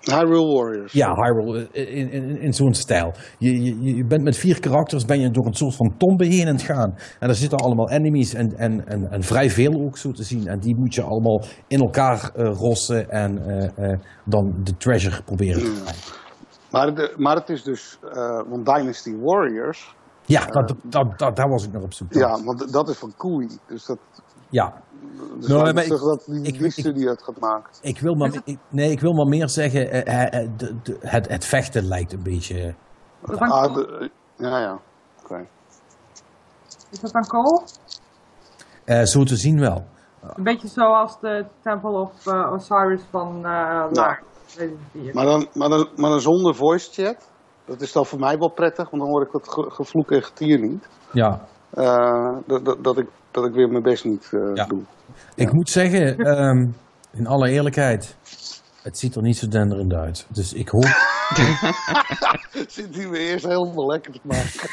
Hyrule Warriors. Ja, Hyrule, eh, in, in, in zo'n stijl. Je, je, je bent met vier karakters ben je door een soort van tombe heen aan het gaan. En daar zitten allemaal enemies en, en, en, en vrij veel ook zo te zien. En die moet je allemaal in elkaar eh, rossen en eh, eh, dan de treasure proberen te krijgen. Maar, de, maar het is dus, eh, want Dynasty Warriors, Ja, dat, dat, dat, daar was ik naar op zoek. ja, want dat is van Koei. Dus dat, ja. Dus Nou, maar ik- dat die, ik- die studie het gaat maken. Ik wil maar, ik- nee, ik wil maar meer zeggen, eh, eh, eh, de, de, het, het vechten lijkt een beetje... Is dat dan, Ah, de- ja, ja. Oké. is dat dan cool? eh, zo te zien wel. Een beetje zoals de Temple of eh, Osiris van uh, Laar. 2004. Maar, dan, maar, dan, maar dan zonder voice chat. Dat is dan voor mij wel prettig, want dan hoor ik dat ge- gevloek en getier niet. Ja. Eh, dat, dat, dat, ik, dat ik weer mijn best niet eh, Ja. doe. Ik moet zeggen, ehm, in alle eerlijkheid, het ziet er niet zo denderend uit. Dus ik hoop, Zit hij weer eerst helemaal lekker te maken.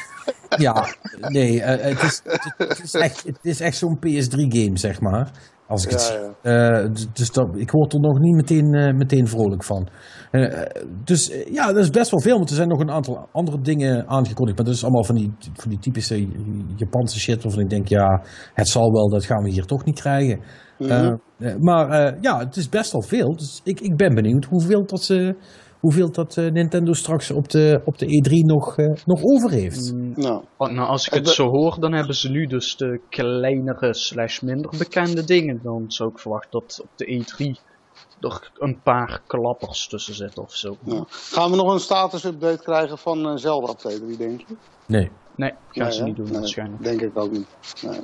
Ja, nee, eh, het, is, het, is echt, het is echt zo'n PS3-game, zeg maar. Als ik het Ja, zie. Eh, dus dat, ik word er nog niet meteen, eh, meteen vrolijk van. Dus ja, dat is best wel veel, want er zijn nog een aantal andere dingen aangekondigd. Maar dat is allemaal van die, van die typische Japanse shit waarvan ik denk, ja, het zal wel, dat gaan we hier toch niet krijgen. Eh, maar ja, het is best wel veel. Dus ik, ik ben benieuwd hoeveel dat, ze, hoeveel dat eh, Nintendo straks op de, op de E3 nog, eh, nog over heeft. Nou, Oh, nou, als ik het zo hoor, dan hebben ze nu dus de kleinere slash minder bekende dingen. Dan zou ik verwachten dat op de E3 er een paar klappers tussen zitten of zo. nou. Gaan we nog een status-update krijgen van eh, Zelda op T3, denk je? Nee, Nee, gaan Nee, ze hè? niet doen Nee, waarschijnlijk. Denk ik ook niet. Nee.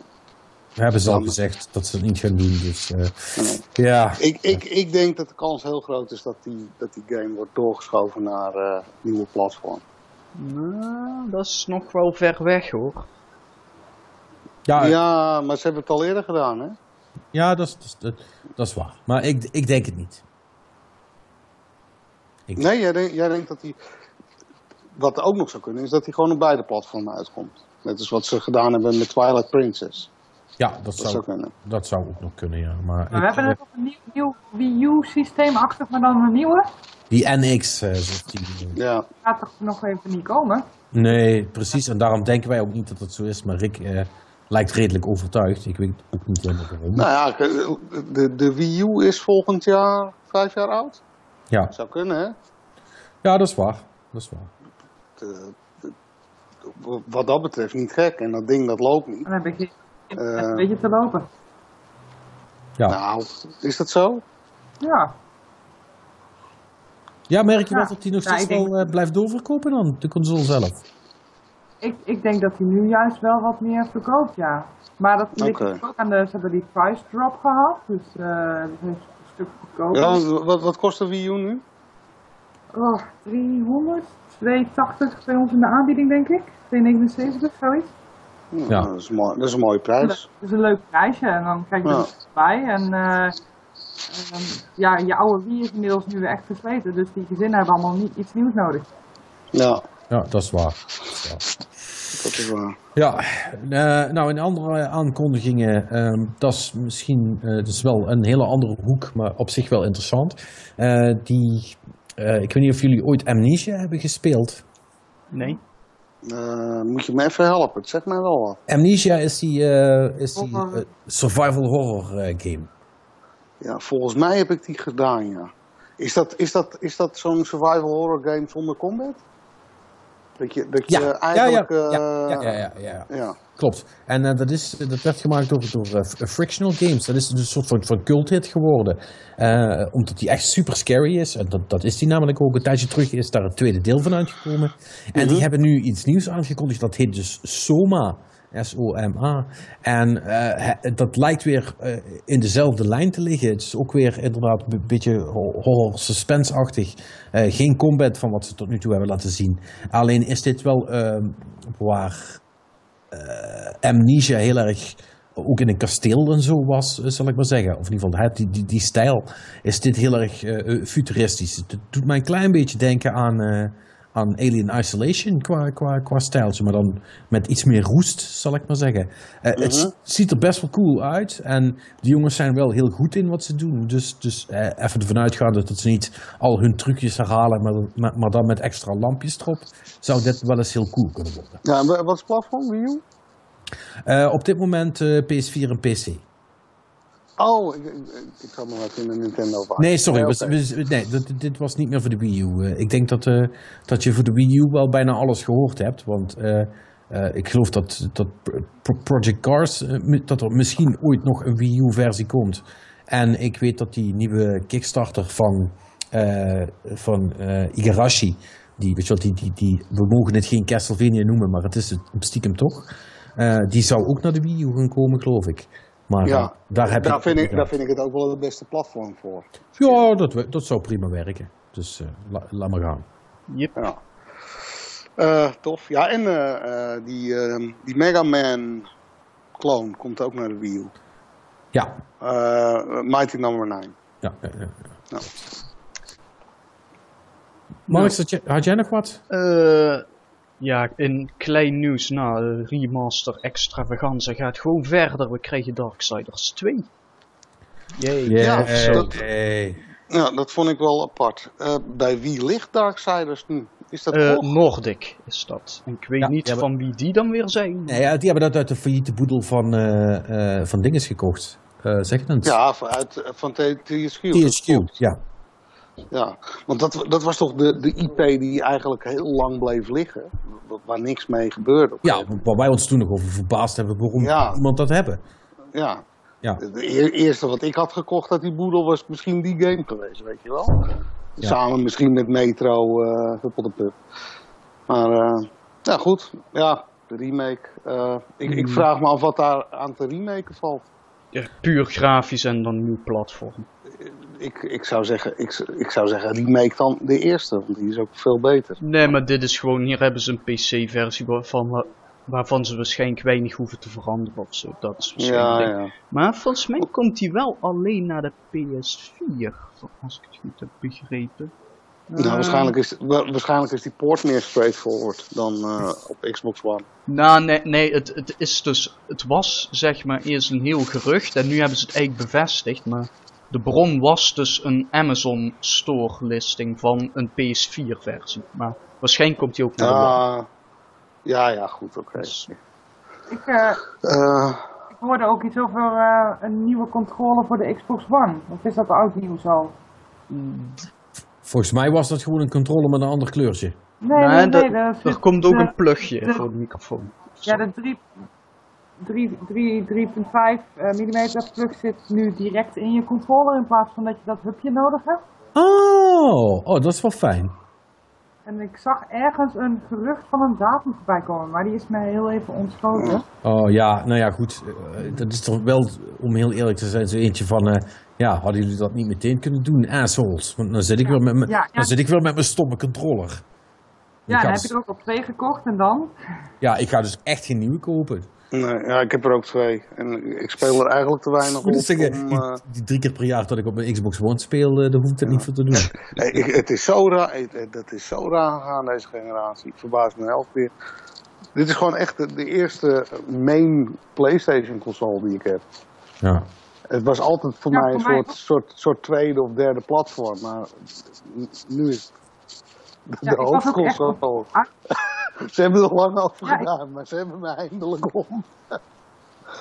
We hebben ze al gezegd dat ze het niet gaan doen. Dus eh, Nee. ja, Ik, ik, ik denk dat de kans heel groot is dat die, dat die game wordt doorgeschoven naar eh nieuwe platform. Nou, dat is nog wel ver weg hoor. ja, ja. Ja, maar ze hebben het al eerder gedaan, hè? dat, is, dat, is- dat, dat is waar. Maar ik, ik denk het niet. Ik- Nee, jij, denkt- jij denkt dat hij... Wat ook nog zou kunnen, is dat hij gewoon op beide platformen uitkomt. Net als wat ze gedaan hebben met Twilight Princess. Ja, dat Dat zou, zou kunnen. dat zou ook nog kunnen, ja. Maar Maar we hebben eh, het op een nieuw, nieuw Wii U systeem achter, maar dan een nieuwe. die NX, eh, zoals die... Ja, Gaat toch nog even niet komen? Nee, precies. En daarom denken wij ook niet dat het zo is. Maar Rick eh, lijkt redelijk overtuigd. Ik weet ook niet helemaal waarom. nou ja, de, de Wii U is volgend jaar vijf jaar oud. Ja. Zou kunnen, hè? ja, dat is waar. Dat is waar. De- de- wat dat betreft niet gek. En dat ding dat loopt niet. Dan heb ik Eh. een beetje te lopen. Ja, Nou, is dat zo? Ja, ja merk je Ja. wel dat hij nog Ja, steeds wel eh, blijft doorverkopen dan, de console zelf? ik, ik denk dat hij nu juist wel wat meer verkoopt, ja. Maar dat ligt Oké. ook aan de, ze hebben die price drop gehad, dus eh dat heeft een stuk goedkoper. Ja, wat, wat kost de Wii U nu? Oh, 300, 280 bij ons in de aanbieding, denk ik. 279, zoiets. Ja. dat, is een mooi, dat is een mooie prijs. Dat is een leuk prijsje en dan krijg je Ja. er iets bij. En eh, ehm, ja, je oude Wii is inmiddels nu weer echt versleten, dus die gezinnen hebben allemaal niet iets nieuws nodig. Ja, Ja, dat is waar. Dat is waar. dat is waar. Ja, eh, nou in andere aankondigingen, ehm, dat is misschien eh, dat is wel een hele andere hoek, maar op zich wel interessant. Eh, die, eh, ik weet niet of jullie ooit Amnesia hebben gespeeld. Nee? Eh, moet je me even helpen? Het zegt mij wel wat. Amnesia is die, eh, is die eh, survival horror game. Ja, volgens mij heb ik die gedaan, ja. Is dat, is dat, is dat zo'n survival horror game zonder combat? Dat je, dat je Ja, ja, ja, eigenlijk... ja, eh, ja, ja, ja, ja. ja. Klopt. En eh, dat, is, dat werd gemaakt door, door eh, Frictional Games. Dat is dus een soort van, van culthit geworden. Eh, omdat die echt super scary is. En dat, dat is die namelijk ook. Een tijdje terug is daar het tweede deel van uitgekomen. En die Mhm. hebben nu iets nieuws aangekondigd. Dat heet dus Soma. S-O-M-A. En eh, dat lijkt weer eh, in dezelfde lijn te liggen. Het is ook weer inderdaad een beetje ho- horror suspense-achtig. Eh, geen combat van wat ze tot nu toe hebben laten zien. Alleen is dit wel ehm, waar Amnesia heel erg ook in een kasteel en zo was, zal ik maar zeggen. Of in ieder geval, die, die, die stijl is dit heel erg futuristisch. Het doet mij een klein beetje denken aan, aan Alien Isolation qua, qua, qua stijltje. Maar dan met iets meer roest, zal ik maar zeggen. Eh, Het s- ziet er best wel cool uit. En die jongens zijn wel heel goed in wat ze doen. Dus, dus eh, even ervan uitgaande dat ze niet al hun trucjes herhalen, maar, maar, maar dan met extra lampjes erop, zou dit wel eens heel cool kunnen worden. ja en wat is het platform, Wii U? Eh, op dit moment eh, PS4 en PC. Oh, ik, ik, nog even in de Nintendo. Nee, sorry. Was- nee, dit, dit was niet meer voor de Wii U. Eh, ik denk dat, eh, dat je voor de Wii U wel bijna alles gehoord hebt. Want eh, ik geloof dat, dat Pro- Project Cars, dat er misschien ooit nog een Wii U-versie komt. En ik weet dat die nieuwe Kickstarter van, van Igarashi, die, weet je wat, die, die, die, we mogen het geen Castlevania noemen, maar het is het stiekem toch. Die zou ook naar de Wii U gaan komen, geloof ik. Maar Ja, daar heb daar, vind ik, daar vind ik het ook wel het beste platform voor. ja, dat, dat zou prima werken. Dus eh, la- laat maar gaan. Yep. Ja. Eh, tof. Ja, en eh, die, ehm, die Mega Man clone komt ook naar de Wii U. Ja. Eh, Mighty Number 9. ja, ja, ja. Ja. Mark, had jij, had jij nog wat? Ja, in klein nieuws na de remaster extravaganza gaat gewoon verder. We krijgen Darksiders 2. Yay. Ja, dat- Ja, dat vond ik wel apart. Eh, bij wie ligt Darksiders nu? Is dat Eh, Koch? Nordic is dat. En ik weet Ja, niet ja, van wie die dan weer zijn. nee, ja, die hebben dat uit de failliete boedel van, eh eh van dinges gekocht. Eh zeg je dat? Ja, van- uit, van THQ. THQ, ja. Ja, want dat, dat was toch de, de IP die eigenlijk heel lang bleef liggen. wa- Waar niks mee gebeurde. Ja, waar wij ons toen nog over verbaasd hebben waarom Ja. iemand dat hebben. Ja. Ja. De eerste wat ik had gekocht uit die boedel was misschien die game geweest, weet je wel. Ja. Samen misschien met Metro, eh Huppel de Pup. Maar, eh ja goed. Ja, de remake. Eh, ik, ik Hmm. vraag me af wat daar aan te remaken valt. Ja, puur grafisch en dan nieuw platform. Ik, ik, zou zeggen, ik, ik zou zeggen, remake dan de eerste, want die is ook veel beter. Nee, maar dit is gewoon, hier hebben ze een PC-versie waarvan, wa- waarvan ze waarschijnlijk weinig hoeven te veranderen of zo. Dat is Ja, waarschijnlijk. ja. Maar volgens mij komt die wel alleen naar de PS4, als ik het goed heb begrepen. Nou, waarschijnlijk, is, wa- waarschijnlijk is die poort meer straightforward dan eh, op Xbox One. Nou, nee, nee het, het is dus. Het was zeg maar eerst een heel gerucht en nu hebben ze het eigenlijk bevestigd. Maar de bron was dus een Amazon Store listing van een PS4 versie. Maar waarschijnlijk komt die ook naar de One. Ja, ja, goed, oké. Dus- Ik, eh, Eh, ik hoorde ook iets over eh, een nieuwe controller voor de Xbox One. Of is dat oud nieuws al? Volgens mij was dat gewoon een controller met een ander kleurtje. Nee, Nee, nee, nee. dat- Er komt ook de- een plugje de- voor de microfoon. Ja, de 3 3 3 3.5 mm plug zit nu direct in je controller in plaats van dat je dat hubje nodig hebt. Oh, oh, dat is wel fijn. En ik zag ergens een gerucht van een datum voorbij komen, maar die is mij heel even ontschoten. Oh ja, nou ja, goed. eh, dat is toch wel, om heel eerlijk te zijn, zo eentje van... eh, ja, hadden jullie dat niet meteen kunnen doen, assholes? Want dan zit ik, Ja. weer, met mijn, Ja, ja. Dan zit ik weer met mijn stomme controller. Ja, ik dan heb dus- je er ook op twee gekocht en dan? Ja, ik ga dus echt geen nieuwe kopen. Nee, ja, ik heb er ook twee. En ik speel er eigenlijk te weinig op. zeggen, om, die, eh, die drie keer per jaar dat ik op mijn Xbox One speel, eh, daar hoef ik dat niet voor te doen. nee, ik- het is zo raar, het- dat is zo raar gegaan deze generatie. Ik verbaas me elke keer. Dit is gewoon echt de, de eerste main PlayStation console die ik heb. Ja. Het was altijd voor Ja, mij een voor mij soort, soort, soort tweede of derde platform. Maar nu is het de, Ja, de echt. Ze hebben er lang over Ja, ik- gedaan, maar ze hebben me eindelijk om.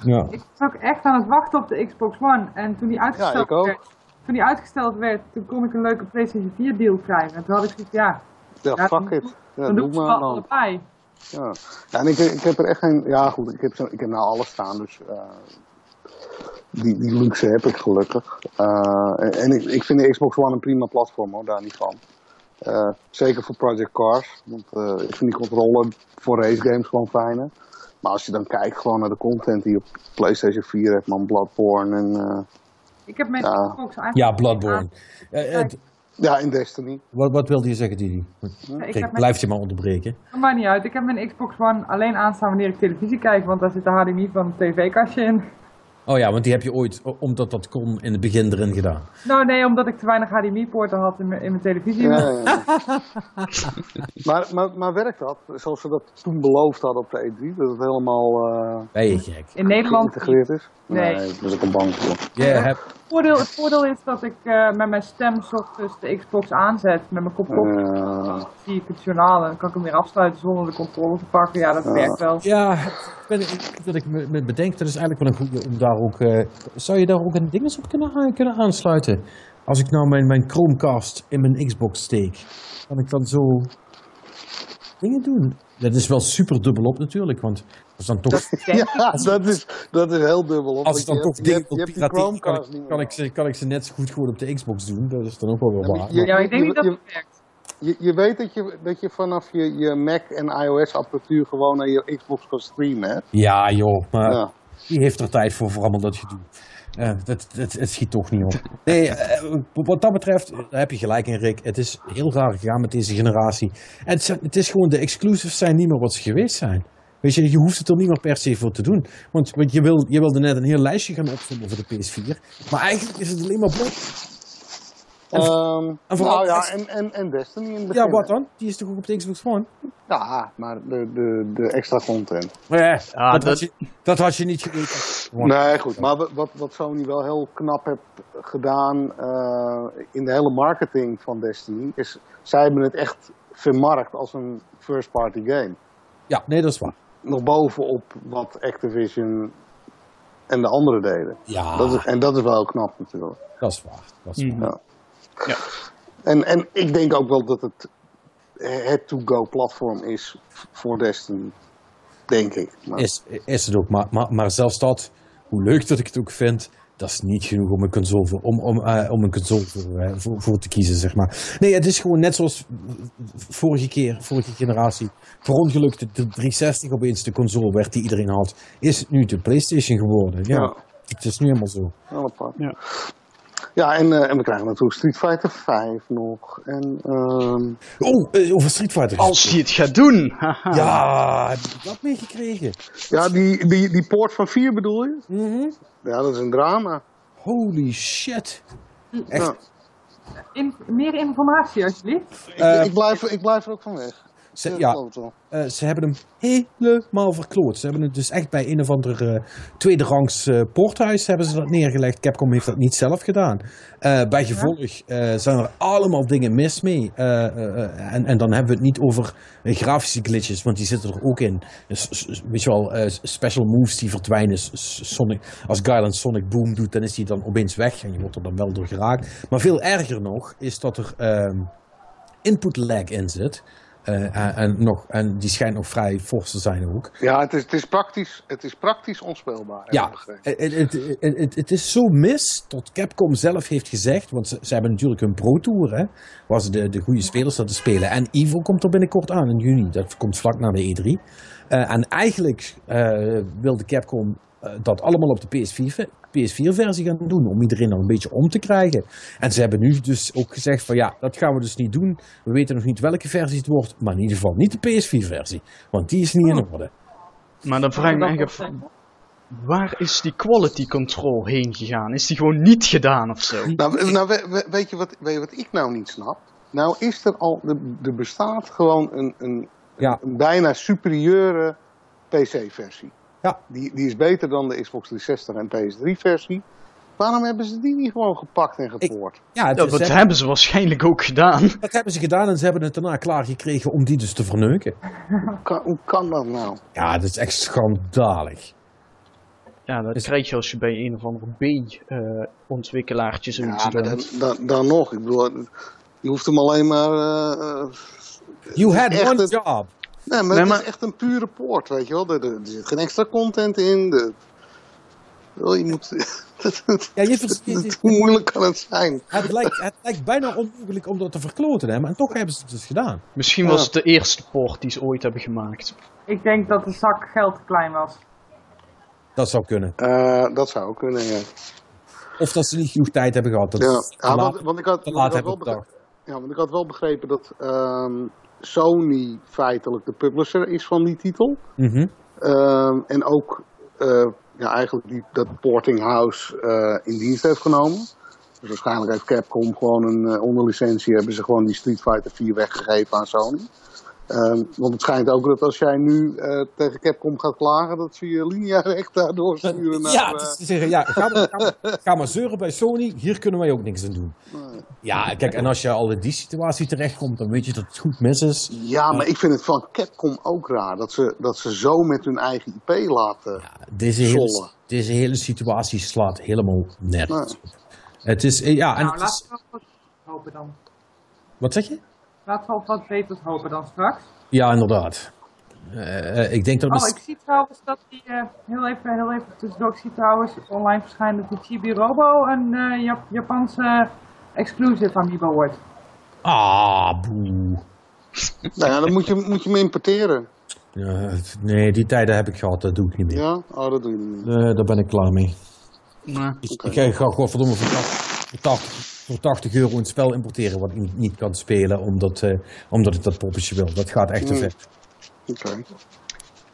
ja. Ik was ook echt aan het wachten op de Xbox One en toen die uitgesteld, ik ook. werd, toen die uitgesteld werd, toen kon ik een leuke PlayStation 4 deal krijgen. En toen had ik zoiets, ja, Ja, Ja, fuck dan- it. Ja, dan doe maar wel dan. allebei. Ja, ja en ik, ik heb er echt geen... Ja goed, ik heb, zo, ik heb nou alles staan, dus... eh, die, die luxe heb ik gelukkig. Eh, en en ik, ik vind de Xbox One een prima platform hoor, daar niet van. Eh, zeker voor Project Cars. Want eh, ik vind die controller voor race games gewoon fijner. Maar als je dan kijkt gewoon naar de content die je op PlayStation 4 hebt, man, Bloodborne en... eh, Ik heb mijn Ja. Xbox eigenlijk... ja, Bloodborne. Ja, in Destiny. wat, wat wilde je zeggen, Didi? Ik Kijk, heb mijn, blijf je maar onderbreken. maakt niet uit. Ik heb mijn Xbox One alleen aanstaan wanneer ik televisie kijk, want daar zit de HDMI van het tv-kastje in. Oh ja, want die heb je ooit, omdat dat kon, in het begin erin gedaan. Nou nee, omdat ik te weinig HDMI-poorten had in mijn, in mijn televisie. Ja, ja, ja. maar, maar, maar werkt dat? Zoals ze dat toen beloofd hadden op de E3? Dat het helemaal eh Ben je gek? In Nederland geïntegreerd is? Nee. daar ben ik al bang voor. Je hebt, Het voordeel, het voordeel is dat ik eh, met mijn stem ochtends de Xbox aanzet. Met mijn kop op Ja. zie ik het journaal en dan kan ik hem weer afsluiten zonder de controle te pakken. Ja, dat werkt wel. ja, ben, ik, dat ik me, me bedenk, dat is eigenlijk wel een goede om daar ook... eh, zou je daar ook een ding eens op kunnen, kunnen aansluiten? Als ik nou mijn, mijn Chromecast in mijn Xbox steek, kan ik dan zo dingen doen? Dat is wel super dubbelop natuurlijk, want als dan toch... Ja, dat is, dat is heel dubbel. op, Als ik dan toch je dingen je wil je die pirateren, kan, ik, kan, ik ze, kan ik ze net zo goed gewoon op de Xbox doen. Dat is dan ook wel weer Ja, maar waar. je- Ja, ik denk niet dat je- het werkt. Je, je weet dat je, dat je vanaf je, je Mac en iOS apparatuur gewoon naar je Xbox kan streamen, hè? Ja joh, maar Ja. wie heeft er tijd voor, voor allemaal dat gedoe? Eh, dat, dat, het schiet toch niet op. Nee, eh, wat dat betreft, daar heb je gelijk in Rick. Het is heel raar gegaan met deze generatie. En het, het is gewoon, de exclusives zijn niet meer wat ze geweest zijn. Weet je, je hoeft het er niet meer per se voor te doen. Want, want je, wil, je wilde net een heel lijstje gaan opzommen voor de PS4. Maar eigenlijk is het alleen maar blok. En- Ehm, en vooral nou ja, en, en, en Destiny in het begin. Ja, wat dan? Die is toch ook op de Xbox One? Ja, maar de, de, de extra content. Nee, Ja, dat, Had dat- je, dat had je niet geweten. Nee, goed. Maar wat- wat, wat Sony wel heel knap heeft gedaan eh, in de hele marketing van Destiny, is zij hebben het echt vermarkt als een first-party game. Ja, nee, dat is waar. Nog bovenop wat Activision en de andere deden. Ja, Dat is, en dat is wel heel knap natuurlijk. dat is waar. Dat is waar. Mhm. Ja. Ja. En, en ik denk ook wel dat het het to-go platform is voor Destiny. Denk ik. Maar, Is, is het ook, maar, maar, maar zelfs dat, hoe leuk dat ik het ook vind, dat is niet genoeg om een console voor, om, om, eh, om een console voor, eh, voor, voor te kiezen, zeg maar. Nee, het is gewoon net zoals vorige keer, vorige generatie, verongelukt de 360 opeens de console werd die iedereen had, is het nu de Playstation geworden. Ja, Ja. het is nu helemaal zo. Ja. Ja, en, eh, en we krijgen natuurlijk Street Fighter 5 nog. En, ehm, Oh, eh, over Street Fighter. Als hij het gaat doen! haha. Ja, heb je dat meegekregen? ja, die, die, die poort van 4 bedoel je? Mhm. Ja, dat is een drama. Holy shit. Echt. Ja. in- meer informatie alsjeblieft. Ik, Eh, ik, blijf, ik blijf er ook van weg. Ze, ja, eh, ze hebben hem helemaal verkloot. Ze hebben het dus echt bij een of ander eh, tweederangs eh, porthuis hebben ze dat neergelegd. Capcom heeft dat niet zelf gedaan. Bij gevolg zijn er allemaal dingen mis mee. En, en dan hebben we het niet over grafische glitches, want die zitten er ook in. Dus, weet je wel, special moves die verdwijnen. Sonic, als Guyland Sonic Boom doet, dan is die dan opeens weg. En je wordt er dan wel door geraakt. Maar veel erger nog is dat er ehm, input lag in zit. Eh, en, en nog, en die schijnt nog vrij fors te zijn ook. Ja, het is, het, is praktisch, het is praktisch onspeelbaar. Ja, het, het, het, het, is zo mis dat Capcom zelf heeft gezegd, want ze, ze hebben natuurlijk hun Pro Tour, hè, waar ze de, de goede spelers zaten spelen. En Evo komt er binnenkort aan in juni, dat komt vlak na de E3. Eh, en eigenlijk eh, wilde Capcom dat allemaal op de PS4, PS4-versie gaan doen, om iedereen dan een beetje om te krijgen. En ze hebben nu dus ook gezegd van ja, dat gaan we dus niet doen. We weten nog niet welke versie het wordt, maar in ieder geval niet de PS4-versie, want die is niet in orde. Maar dan vraag ik me echt af, waar is die quality control heen gegaan? Is die gewoon niet gedaan of zo? Nou, nou we- we- weet, je wat, weet je wat ik nou niet snap? Nou is er al, er, er bestaat gewoon een, een, Ja. een bijna superieure PC-versie. Ja. Die, die is beter dan de Xbox 360 en PS3-versie. Waarom hebben ze die niet gewoon gepakt en gepoord? Ja, dat hebben ze waarschijnlijk ook gedaan. Dat hebben ze gedaan en ze hebben het daarna klaargekregen om die dus te verneuken. Hoe kan, hoe kan dat nou? Ja, dat is echt schandalig. Ja, dat Is- krijg je als je bij een of andere B-ontwikkelaartje zoiets Ja, doet. dan, dan, dan nog. Ik bedoel, je hoeft hem alleen maar... eh, eh, You had one het- job. Nee, maar Nee, het maar- is echt een pure poort, weet je wel. Er, er, er zit geen extra content in. De, wel, je moet... Ja, je vers- je- je- Hoe moeilijk kan het zijn? het, lijkt, het lijkt bijna onmogelijk om dat te verkloten, hè? maar toch hebben ze het dus gedaan. Misschien was het de eerste port die ze ooit hebben gemaakt. Ik denk dat de zak geld te klein was. Dat zou kunnen. Eh, dat zou ook kunnen, ja. Of dat ze niet genoeg tijd hebben gehad. Dat Ja, is te ja, laat, want, want ik had, te want laat ik had hebben wel begrepen, ja, want ik had wel begrepen dat ehm, Sony feitelijk de publisher is van die titel. Mhm. Ehm, en ook eh, ja, eigenlijk die, dat porting house eh, in dienst heeft genomen. Dus waarschijnlijk heeft Capcom gewoon een eh, onderlicentie, hebben ze gewoon die Street Fighter 4 weggegeven aan Sony. Ehm, want het schijnt ook dat als jij nu eh, tegen Capcom gaat klagen, dat ze je linea-recht daardoor sturen naar... Ja, eh, te zeggen, ja ga, maar, ga, maar, ga maar zeuren bij Sony, hier kunnen wij ook niks aan doen. Ja, kijk, en als je al in die situatie terechtkomt, dan weet je dat het goed mis is. Ja, maar ik vind het van Capcom ook raar dat ze, dat ze zo met hun eigen IP laten. Deze hele, deze hele situatie slaat helemaal nergens Nee. Het is, eh, ja, en nou, het is, laten we hopen dan. wat zeg je? Laten we op wat beters hopen dan straks. Ja, inderdaad. Eh, eh, ik denk dat Oh, ik zie trouwens dat die, eh, heel even, heel even tussendoor, ik zie trouwens online verschijnen dat die Chibi Robo een eh, Jap- Japanse exclusive amiibo wordt. Ah, boe. Nou ja, dan moet je, moet je hem importeren. Ja, nee, die tijden heb ik gehad, dat doe ik niet meer. Ja? Oh, dat doe je niet. Eh, daar ben ik klaar mee. Ik, ga gewoon godverdomme voor 80, voor, 80, voor 80 euro een spel importeren wat ik niet, kan spelen omdat, eh, omdat ik dat poppetje wil. Dat gaat echt te Hmm. ver. Oké.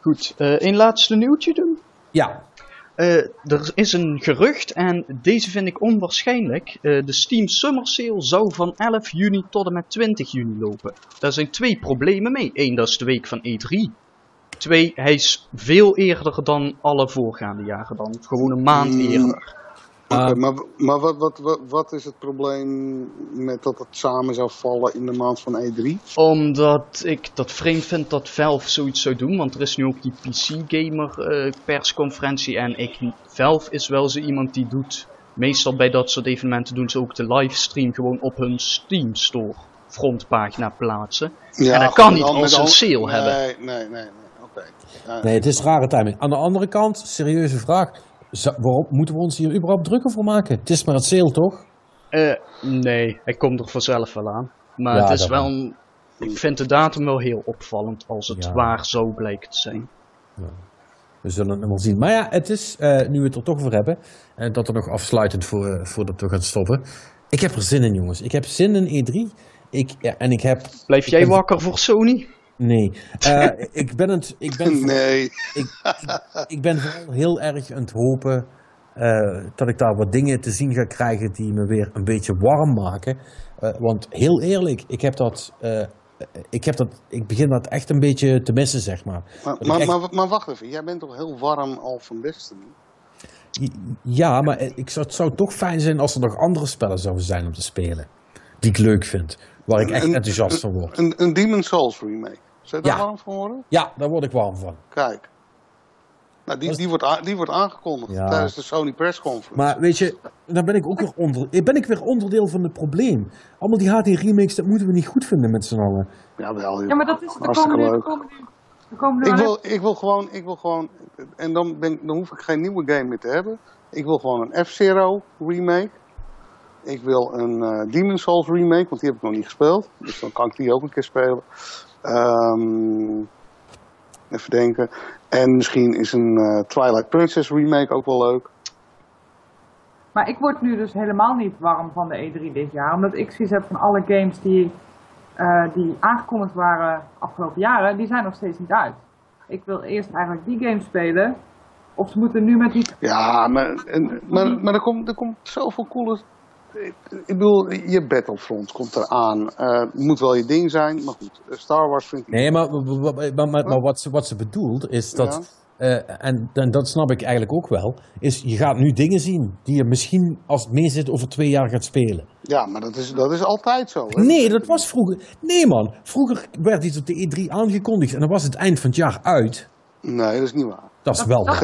goed, eh een laatste nieuwtje doen. Ja, Eh, er is een gerucht, en deze vind ik onwaarschijnlijk. De Steam Summer Sale zou van 11 juni tot en met 20 juni lopen. Daar zijn twee problemen mee. Eén, dat is de week van E3. Twee, hij is veel eerder dan alle voorgaande jaren dan. Gewoon een maand Mm. eerder. Ah. maar, maar wat, wat, wat, wat is het probleem met dat het samen zou vallen in de maand van E E3? Omdat ik dat vreemd vind dat Valve zoiets zou doen. Want er is nu ook die PC-gamer eh, persconferentie. En ik, Valve is wel zo iemand die doet. Meestal bij dat soort evenementen doen ze ook de livestream gewoon op hun Steam Store frontpagina plaatsen. Ja, En dat kan niet als een al- sale nee, hebben. Nee, nee, nee. Oké. Ja, nee, het is rare timing. Aan de andere kant, serieuze vraag. Waarom moeten we ons hier überhaupt drukker voor maken? Het is maar het sale, toch? Eh, nee, hij komt er vanzelf wel aan. Maar Ja, het is wel een, Ik vind de datum wel heel opvallend als het Ja. waar zo blijkt te zijn. We zullen het wel zien. Maar ja, het is, eh, nu we het er toch over hebben, en dat er nog afsluitend voor, eh, voordat we gaan stoppen. Ik heb er zin in, jongens. Ik heb zin in E3. Ik, ja, en ik heb. Blijf jij wakker voor Sony? Nee. Eh, ik ben het. Ik ben, Nee. ik, ik ben vooral heel erg aan het hopen eh, dat ik daar wat dingen te zien ga krijgen die me weer een beetje warm maken. Eh, want heel eerlijk, ik heb dat. ik, heb dat, ik begin dat echt een beetje te missen, zeg maar. Maar, maar, echt- maar, maar wacht even, jij bent toch heel warm al van Destiny? Ja, maar ik zou, het zou toch fijn zijn als er nog andere spellen zouden zijn om te spelen. Die ik leuk vind. Waar ik echt Een- enthousiast van word. Een, een Demon Souls remake. Je daar Ja. warm van worden? Ja, daar word ik warm van. Kijk. Nou, die, die, wordt die wordt aangekondigd Ja. tijdens de Sony Press Conference. Maar weet je, dan ben ik ook weer, onder, ben ik weer onderdeel van het probleem. Allemaal die HD-remakes, dat moeten we niet goed vinden met z'n allen. Jawel, Ja, maar dat is de Hartstikke komende, leuk. de komende, de komende Ik wel wil, ik wil gewoon, ik wil gewoon, en dan, ben, ik- dan hoef ik geen nieuwe game meer te hebben. Ik wil gewoon een F-Zero remake. Ik wil een eh Demon Souls remake, want die heb ik nog niet gespeeld. Dus dan kan ik die ook een keer spelen. Ehm, even denken. En misschien is een eh, Twilight Princess remake ook wel leuk. Maar ik word nu dus helemaal niet warm van de E3 dit jaar. Omdat ik zoiets heb van alle games die, eh, die aangekondigd waren afgelopen jaren, die zijn nog steeds niet uit. Ik wil eerst eigenlijk die games spelen. Of ze moeten nu met die... Ja, maar, en, maar, maar er, komt, er komt zoveel coole... Ik bedoel, je Battlefront komt eraan. Eh moet wel je ding zijn, maar goed. Star Wars vind ik... Nee, maar, maar, maar, wat, ze, wat ze bedoelt is dat, eh, en, en dat snap ik eigenlijk ook wel, is je gaat nu dingen zien die je misschien als het mee zit over twee jaar gaat spelen. Ja, maar dat is, dat is altijd zo. Hè? Nee, dat was vroeger. Nee man, vroeger werd iets op de E3 aangekondigd en dan was het eind van het jaar uit. Nee, dat is niet waar. Dat is wel waar.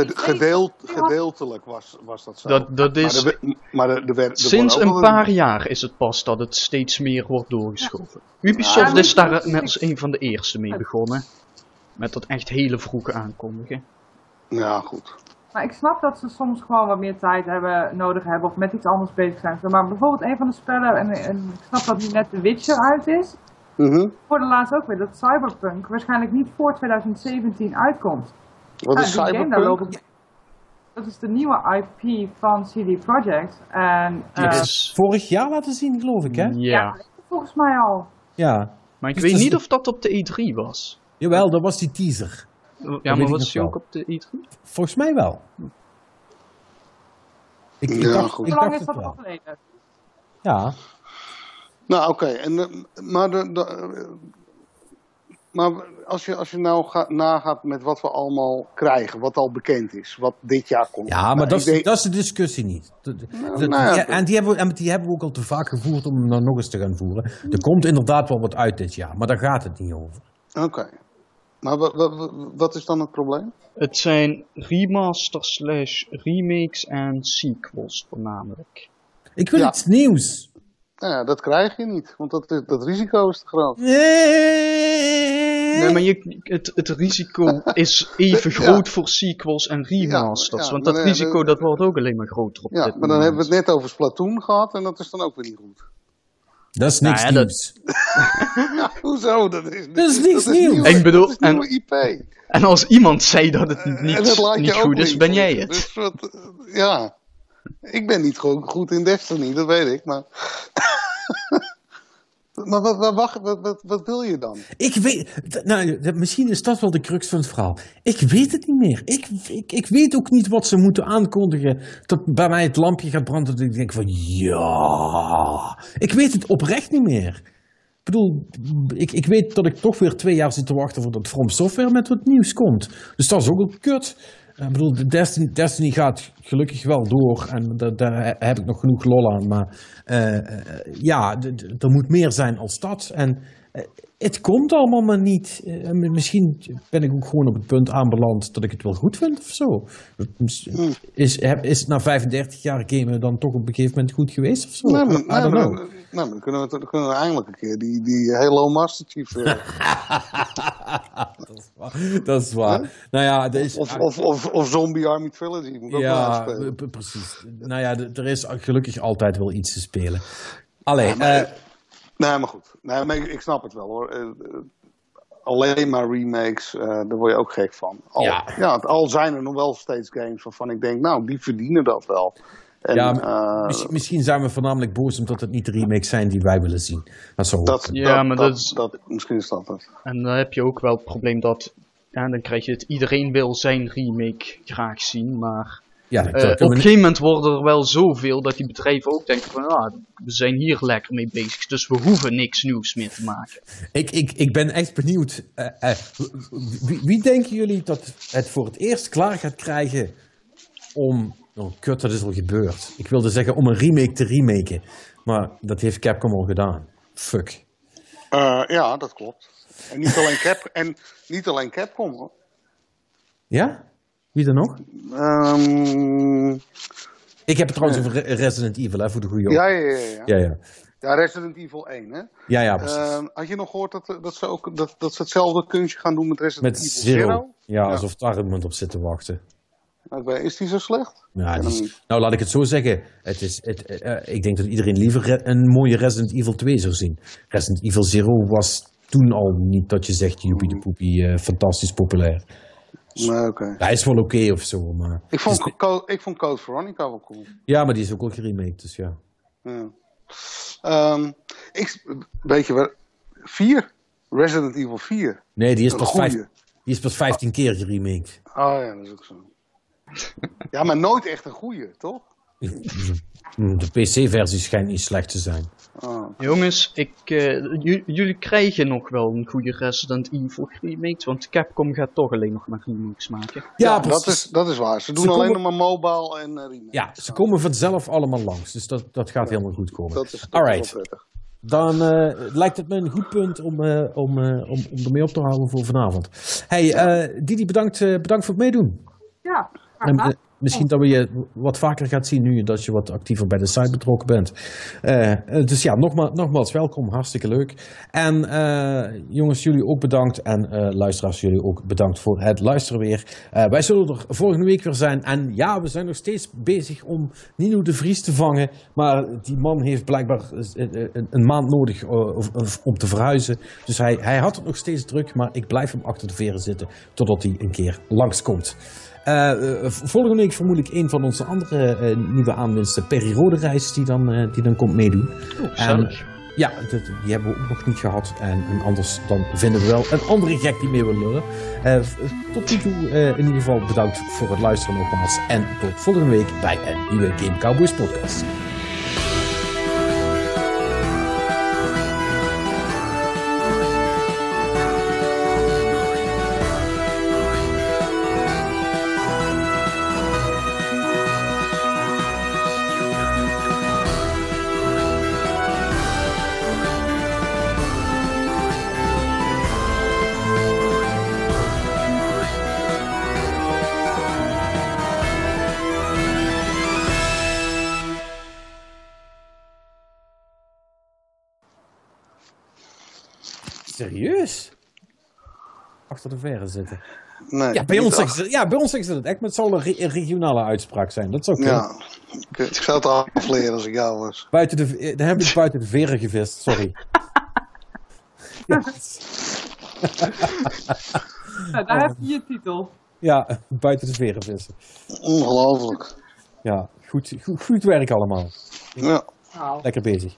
Gedeeltelijk was, was dat zo. Dat, dat is, Maar, maar werd, er sinds een paar jaar is het pas dat het steeds meer wordt doorgeschoven. Ubisoft Ja, is daar net als een van de eerste mee begonnen. Met dat echt hele vroege aankondigen. Ja, goed. Maar ik snap dat ze soms gewoon wat meer tijd hebben, nodig hebben of met iets anders bezig zijn. Maar bijvoorbeeld een van de spellen, en, en ik snap dat nu net The Witcher uit is. Mhm. Ik hoorde laatst ook weer dat Cyberpunk waarschijnlijk niet voor 2017 uitkomt. Wat is daar Cyberpunk? Dat is de nieuwe IP van CD Projekt. En Die eh, hebben ze vorig jaar laten zien, geloof ik, hè? Ja. volgens mij al. Ja. Maar ik Dus weet is niet de- of dat op de E3 was. Jawel, dat was die teaser. Ja, maar was die ook op de E E3? Volgens mij wel. Ik, ik Ja, dacht, goed. ik Hoe lang dacht is het dat al geleden? Ja. Nou, oké. en eh, Maar, de, de, eh, maar als, je, als je nou gaat, nagaat met wat we allemaal krijgen, wat al bekend is, wat dit jaar komt. Ja, maar Nou, dat is, denk- dat is de discussie niet. Nou ja, ja, en, die hebben, we- en die hebben we ook al te vaak gevoerd om hem dan nog eens te gaan voeren. Er komt inderdaad wel wat uit dit jaar, maar daar gaat het niet over. Oké. Maar wat, is dan het probleem? Het zijn remasters slash remakes en sequels voornamelijk. Ik wil Ja. iets nieuws. Nou ja, dat krijg je niet, want dat, is- dat risico is te groot. Nee, maar je, het, het risico is even Ja. groot voor sequels en remasters. ja, want dat nee, risico dat- dat wordt ook alleen maar groter op Ja, dit maar dan hebben we het net over Splatoon gehad en dat is dan ook weer niet goed. Dat is Nou niks dat- nieuws. Ja, hoezo? Dat is, Dat is niks nieuws. nieuwe- Ik bedoel, dat is en- IP. En als iemand zei dat het niet, dat niet goed is, ben jij het. Dus wat, ja, ik ben niet goed, goed in Destiny, dat weet ik, maar... maar wat, wat, wacht, wat, wat, wil je dan? Ik weet, nou, misschien is dat wel de crux van het verhaal. Ik weet het niet meer. Ik, ik, ik weet ook niet wat ze moeten aankondigen. Dat bij mij het lampje gaat branden. Dat ik denk van ja. Ik weet het oprecht niet meer. Ik bedoel, ik, ik weet dat ik toch weer twee jaar zit te wachten voordat From Software met wat nieuws komt. Dus dat is ook wel kut. Ik bedoel, de Destiny, gaat gelukkig wel door en da- daar heb ik nog genoeg lol aan. Maar eh, eh, ja, er moet meer zijn als dat. En het komt allemaal maar niet. Eh, misschien ben ik ook gewoon op het punt aanbeland dat ik het wel goed vind of zo. Mis- Is, is het na 35 jaar gamen dan toch op een gegeven moment goed geweest of zo? Maar, nou, dan, kunnen we, dan kunnen we eindelijk een keer die, die Halo Master Chief... eh, dat, is waar. dat is waar. Nou ja, er is, of, of, of, of Zombie Army Trilogy, moet ik ook wel ja, precies. Nou ja, er is gelukkig altijd wel iets te spelen. Allee, eh, Nee, maar goed. Nee, maar ik, ik snap het wel hoor. Eh, eh, alleen maar remakes, eh, daar word je ook gek van. Al, Ja. ja. al zijn er nog wel steeds games waarvan ik denk, nou, die verdienen dat wel. En, ja, eh, misschien, misschien zijn we voornamelijk boos omdat het niet de remakes zijn die wij willen zien. Dat zou ook dat. Ja, dat, maar dat, dat is- dat- misschien is dat het. En dan heb je ook wel het probleem dat, ja, dan krijg je het, iedereen wil zijn remake graag zien, maar Ja, Eh, op een gegeven moment worden er wel zoveel dat die bedrijven ook denken van, ah, we zijn hier lekker mee bezig, dus we hoeven niks nieuws meer te maken. ik, ik, ik ben echt benieuwd. eh, eh, wie, wie denken jullie dat het voor het eerst klaar gaat krijgen om... Oh, kut, dat is al gebeurd. Ik wilde zeggen om een remake te remaken. Maar dat heeft Capcom al gedaan. Fuck. Eh, ja, dat klopt. En niet alleen, Cap, en niet alleen Capcom hoor. Ja? Wie dan nog? Ehm, Ik heb het trouwens over Re- Resident Evil, hè, voor de goede ja, ja, ja, ja. ja, ja. Ja, Resident Evil 1, hè? Ja, ja, precies. Ehm, had je nog gehoord dat, dat, ze ook, dat, dat ze hetzelfde kunstje gaan doen met Resident Met Evil Zero. Zero? Ja, alsof daar iemand op zit te wachten. Oké, is die zo slecht? Ja, ken die hem is- niet. nou, laat ik het zo zeggen. Het is, het, eh, eh, ik denk dat iedereen liever een mooie Resident Evil 2 zou zien. Resident Evil Zero was toen al niet dat je zegt, joepie de poepie, eh, fantastisch populair. Hij is wel oké of zo, maar... Ik vond, Dus- Co- ik vond Code Veronica wel cool. ja, maar die is ook al geremaked, dus ja. Ja. Ehm, ik, weet je wat? 4? Resident Evil 4. Nee, die is, pas, vijf, die is pas 15 keer geremaked. Oh ja, dat is ook zo. ja, maar nooit echt een goeie, toch? De PC-versie schijnt niet slecht te zijn. Oh. Jongens, ik, eh, ju- jullie krijgen nog wel een goede Resident Evil remake, want Capcom gaat toch alleen nog maar remakes maken. Ja, precies. dat is, dat is waar. Ze doen Ze alleen komen- nog maar mobile en uh, remake. Ja, ze komen vanzelf allemaal langs, dus dat, dat gaat helemaal goed komen. Dat is, dat is Alright. wel prettig. Dan eh, lijkt het me een goed punt om, eh, om, eh, om, om ermee op te houden voor vanavond. Hey, eh, Didi, bedankt, eh, bedankt voor het meedoen. Ja, En, misschien dat we je wat vaker gaat zien nu dat je wat actiever bij de site betrokken bent. Eh, eh, dus ja, nogmaals, nogmaals welkom, hartstikke leuk. En eh, jongens, jullie ook bedankt. En eh, luisteraars, jullie ook bedankt voor het luisteren weer. Wij zullen er volgende week weer zijn. En ja, we zijn nog steeds bezig om Nino de Vries te vangen. Maar die man heeft blijkbaar een, maand nodig om te verhuizen. Dus hij, hij had het nog steeds druk, maar ik blijf hem achter de veren zitten totdat hij een keer langskomt. Eh, eh, volgende week vermoed ik een van onze andere eh, nieuwe aanwinsten, Perry Roderijs, die dan, die dan komt meedoen. Gezellig. Ja, dat, die hebben we ook nog niet gehad. En, en anders dan vinden we wel een andere gek die mee wil lullen. Tot nu toe in ieder geval bedankt voor het luisteren nogmaals. En tot volgende week bij een nieuwe Game Cowboys podcast. Serieus? Achter de verre zitten. Nee, Ja, bij ons, zeggen ze, ja, bij ons zeggen ze het echt, maar het zal een, re- een regionale uitspraak zijn. Dat zou kunnen. Ja, ik, ik zou het afleren als ik jou was. Buiten de, dan heb ik buiten de veren gevist, sorry. ja, Nou, daar heb je je titel. ja, buiten de veren vissen. Ongelooflijk. Ja, goed, goed, goed werk allemaal. Ja. Lekker bezig.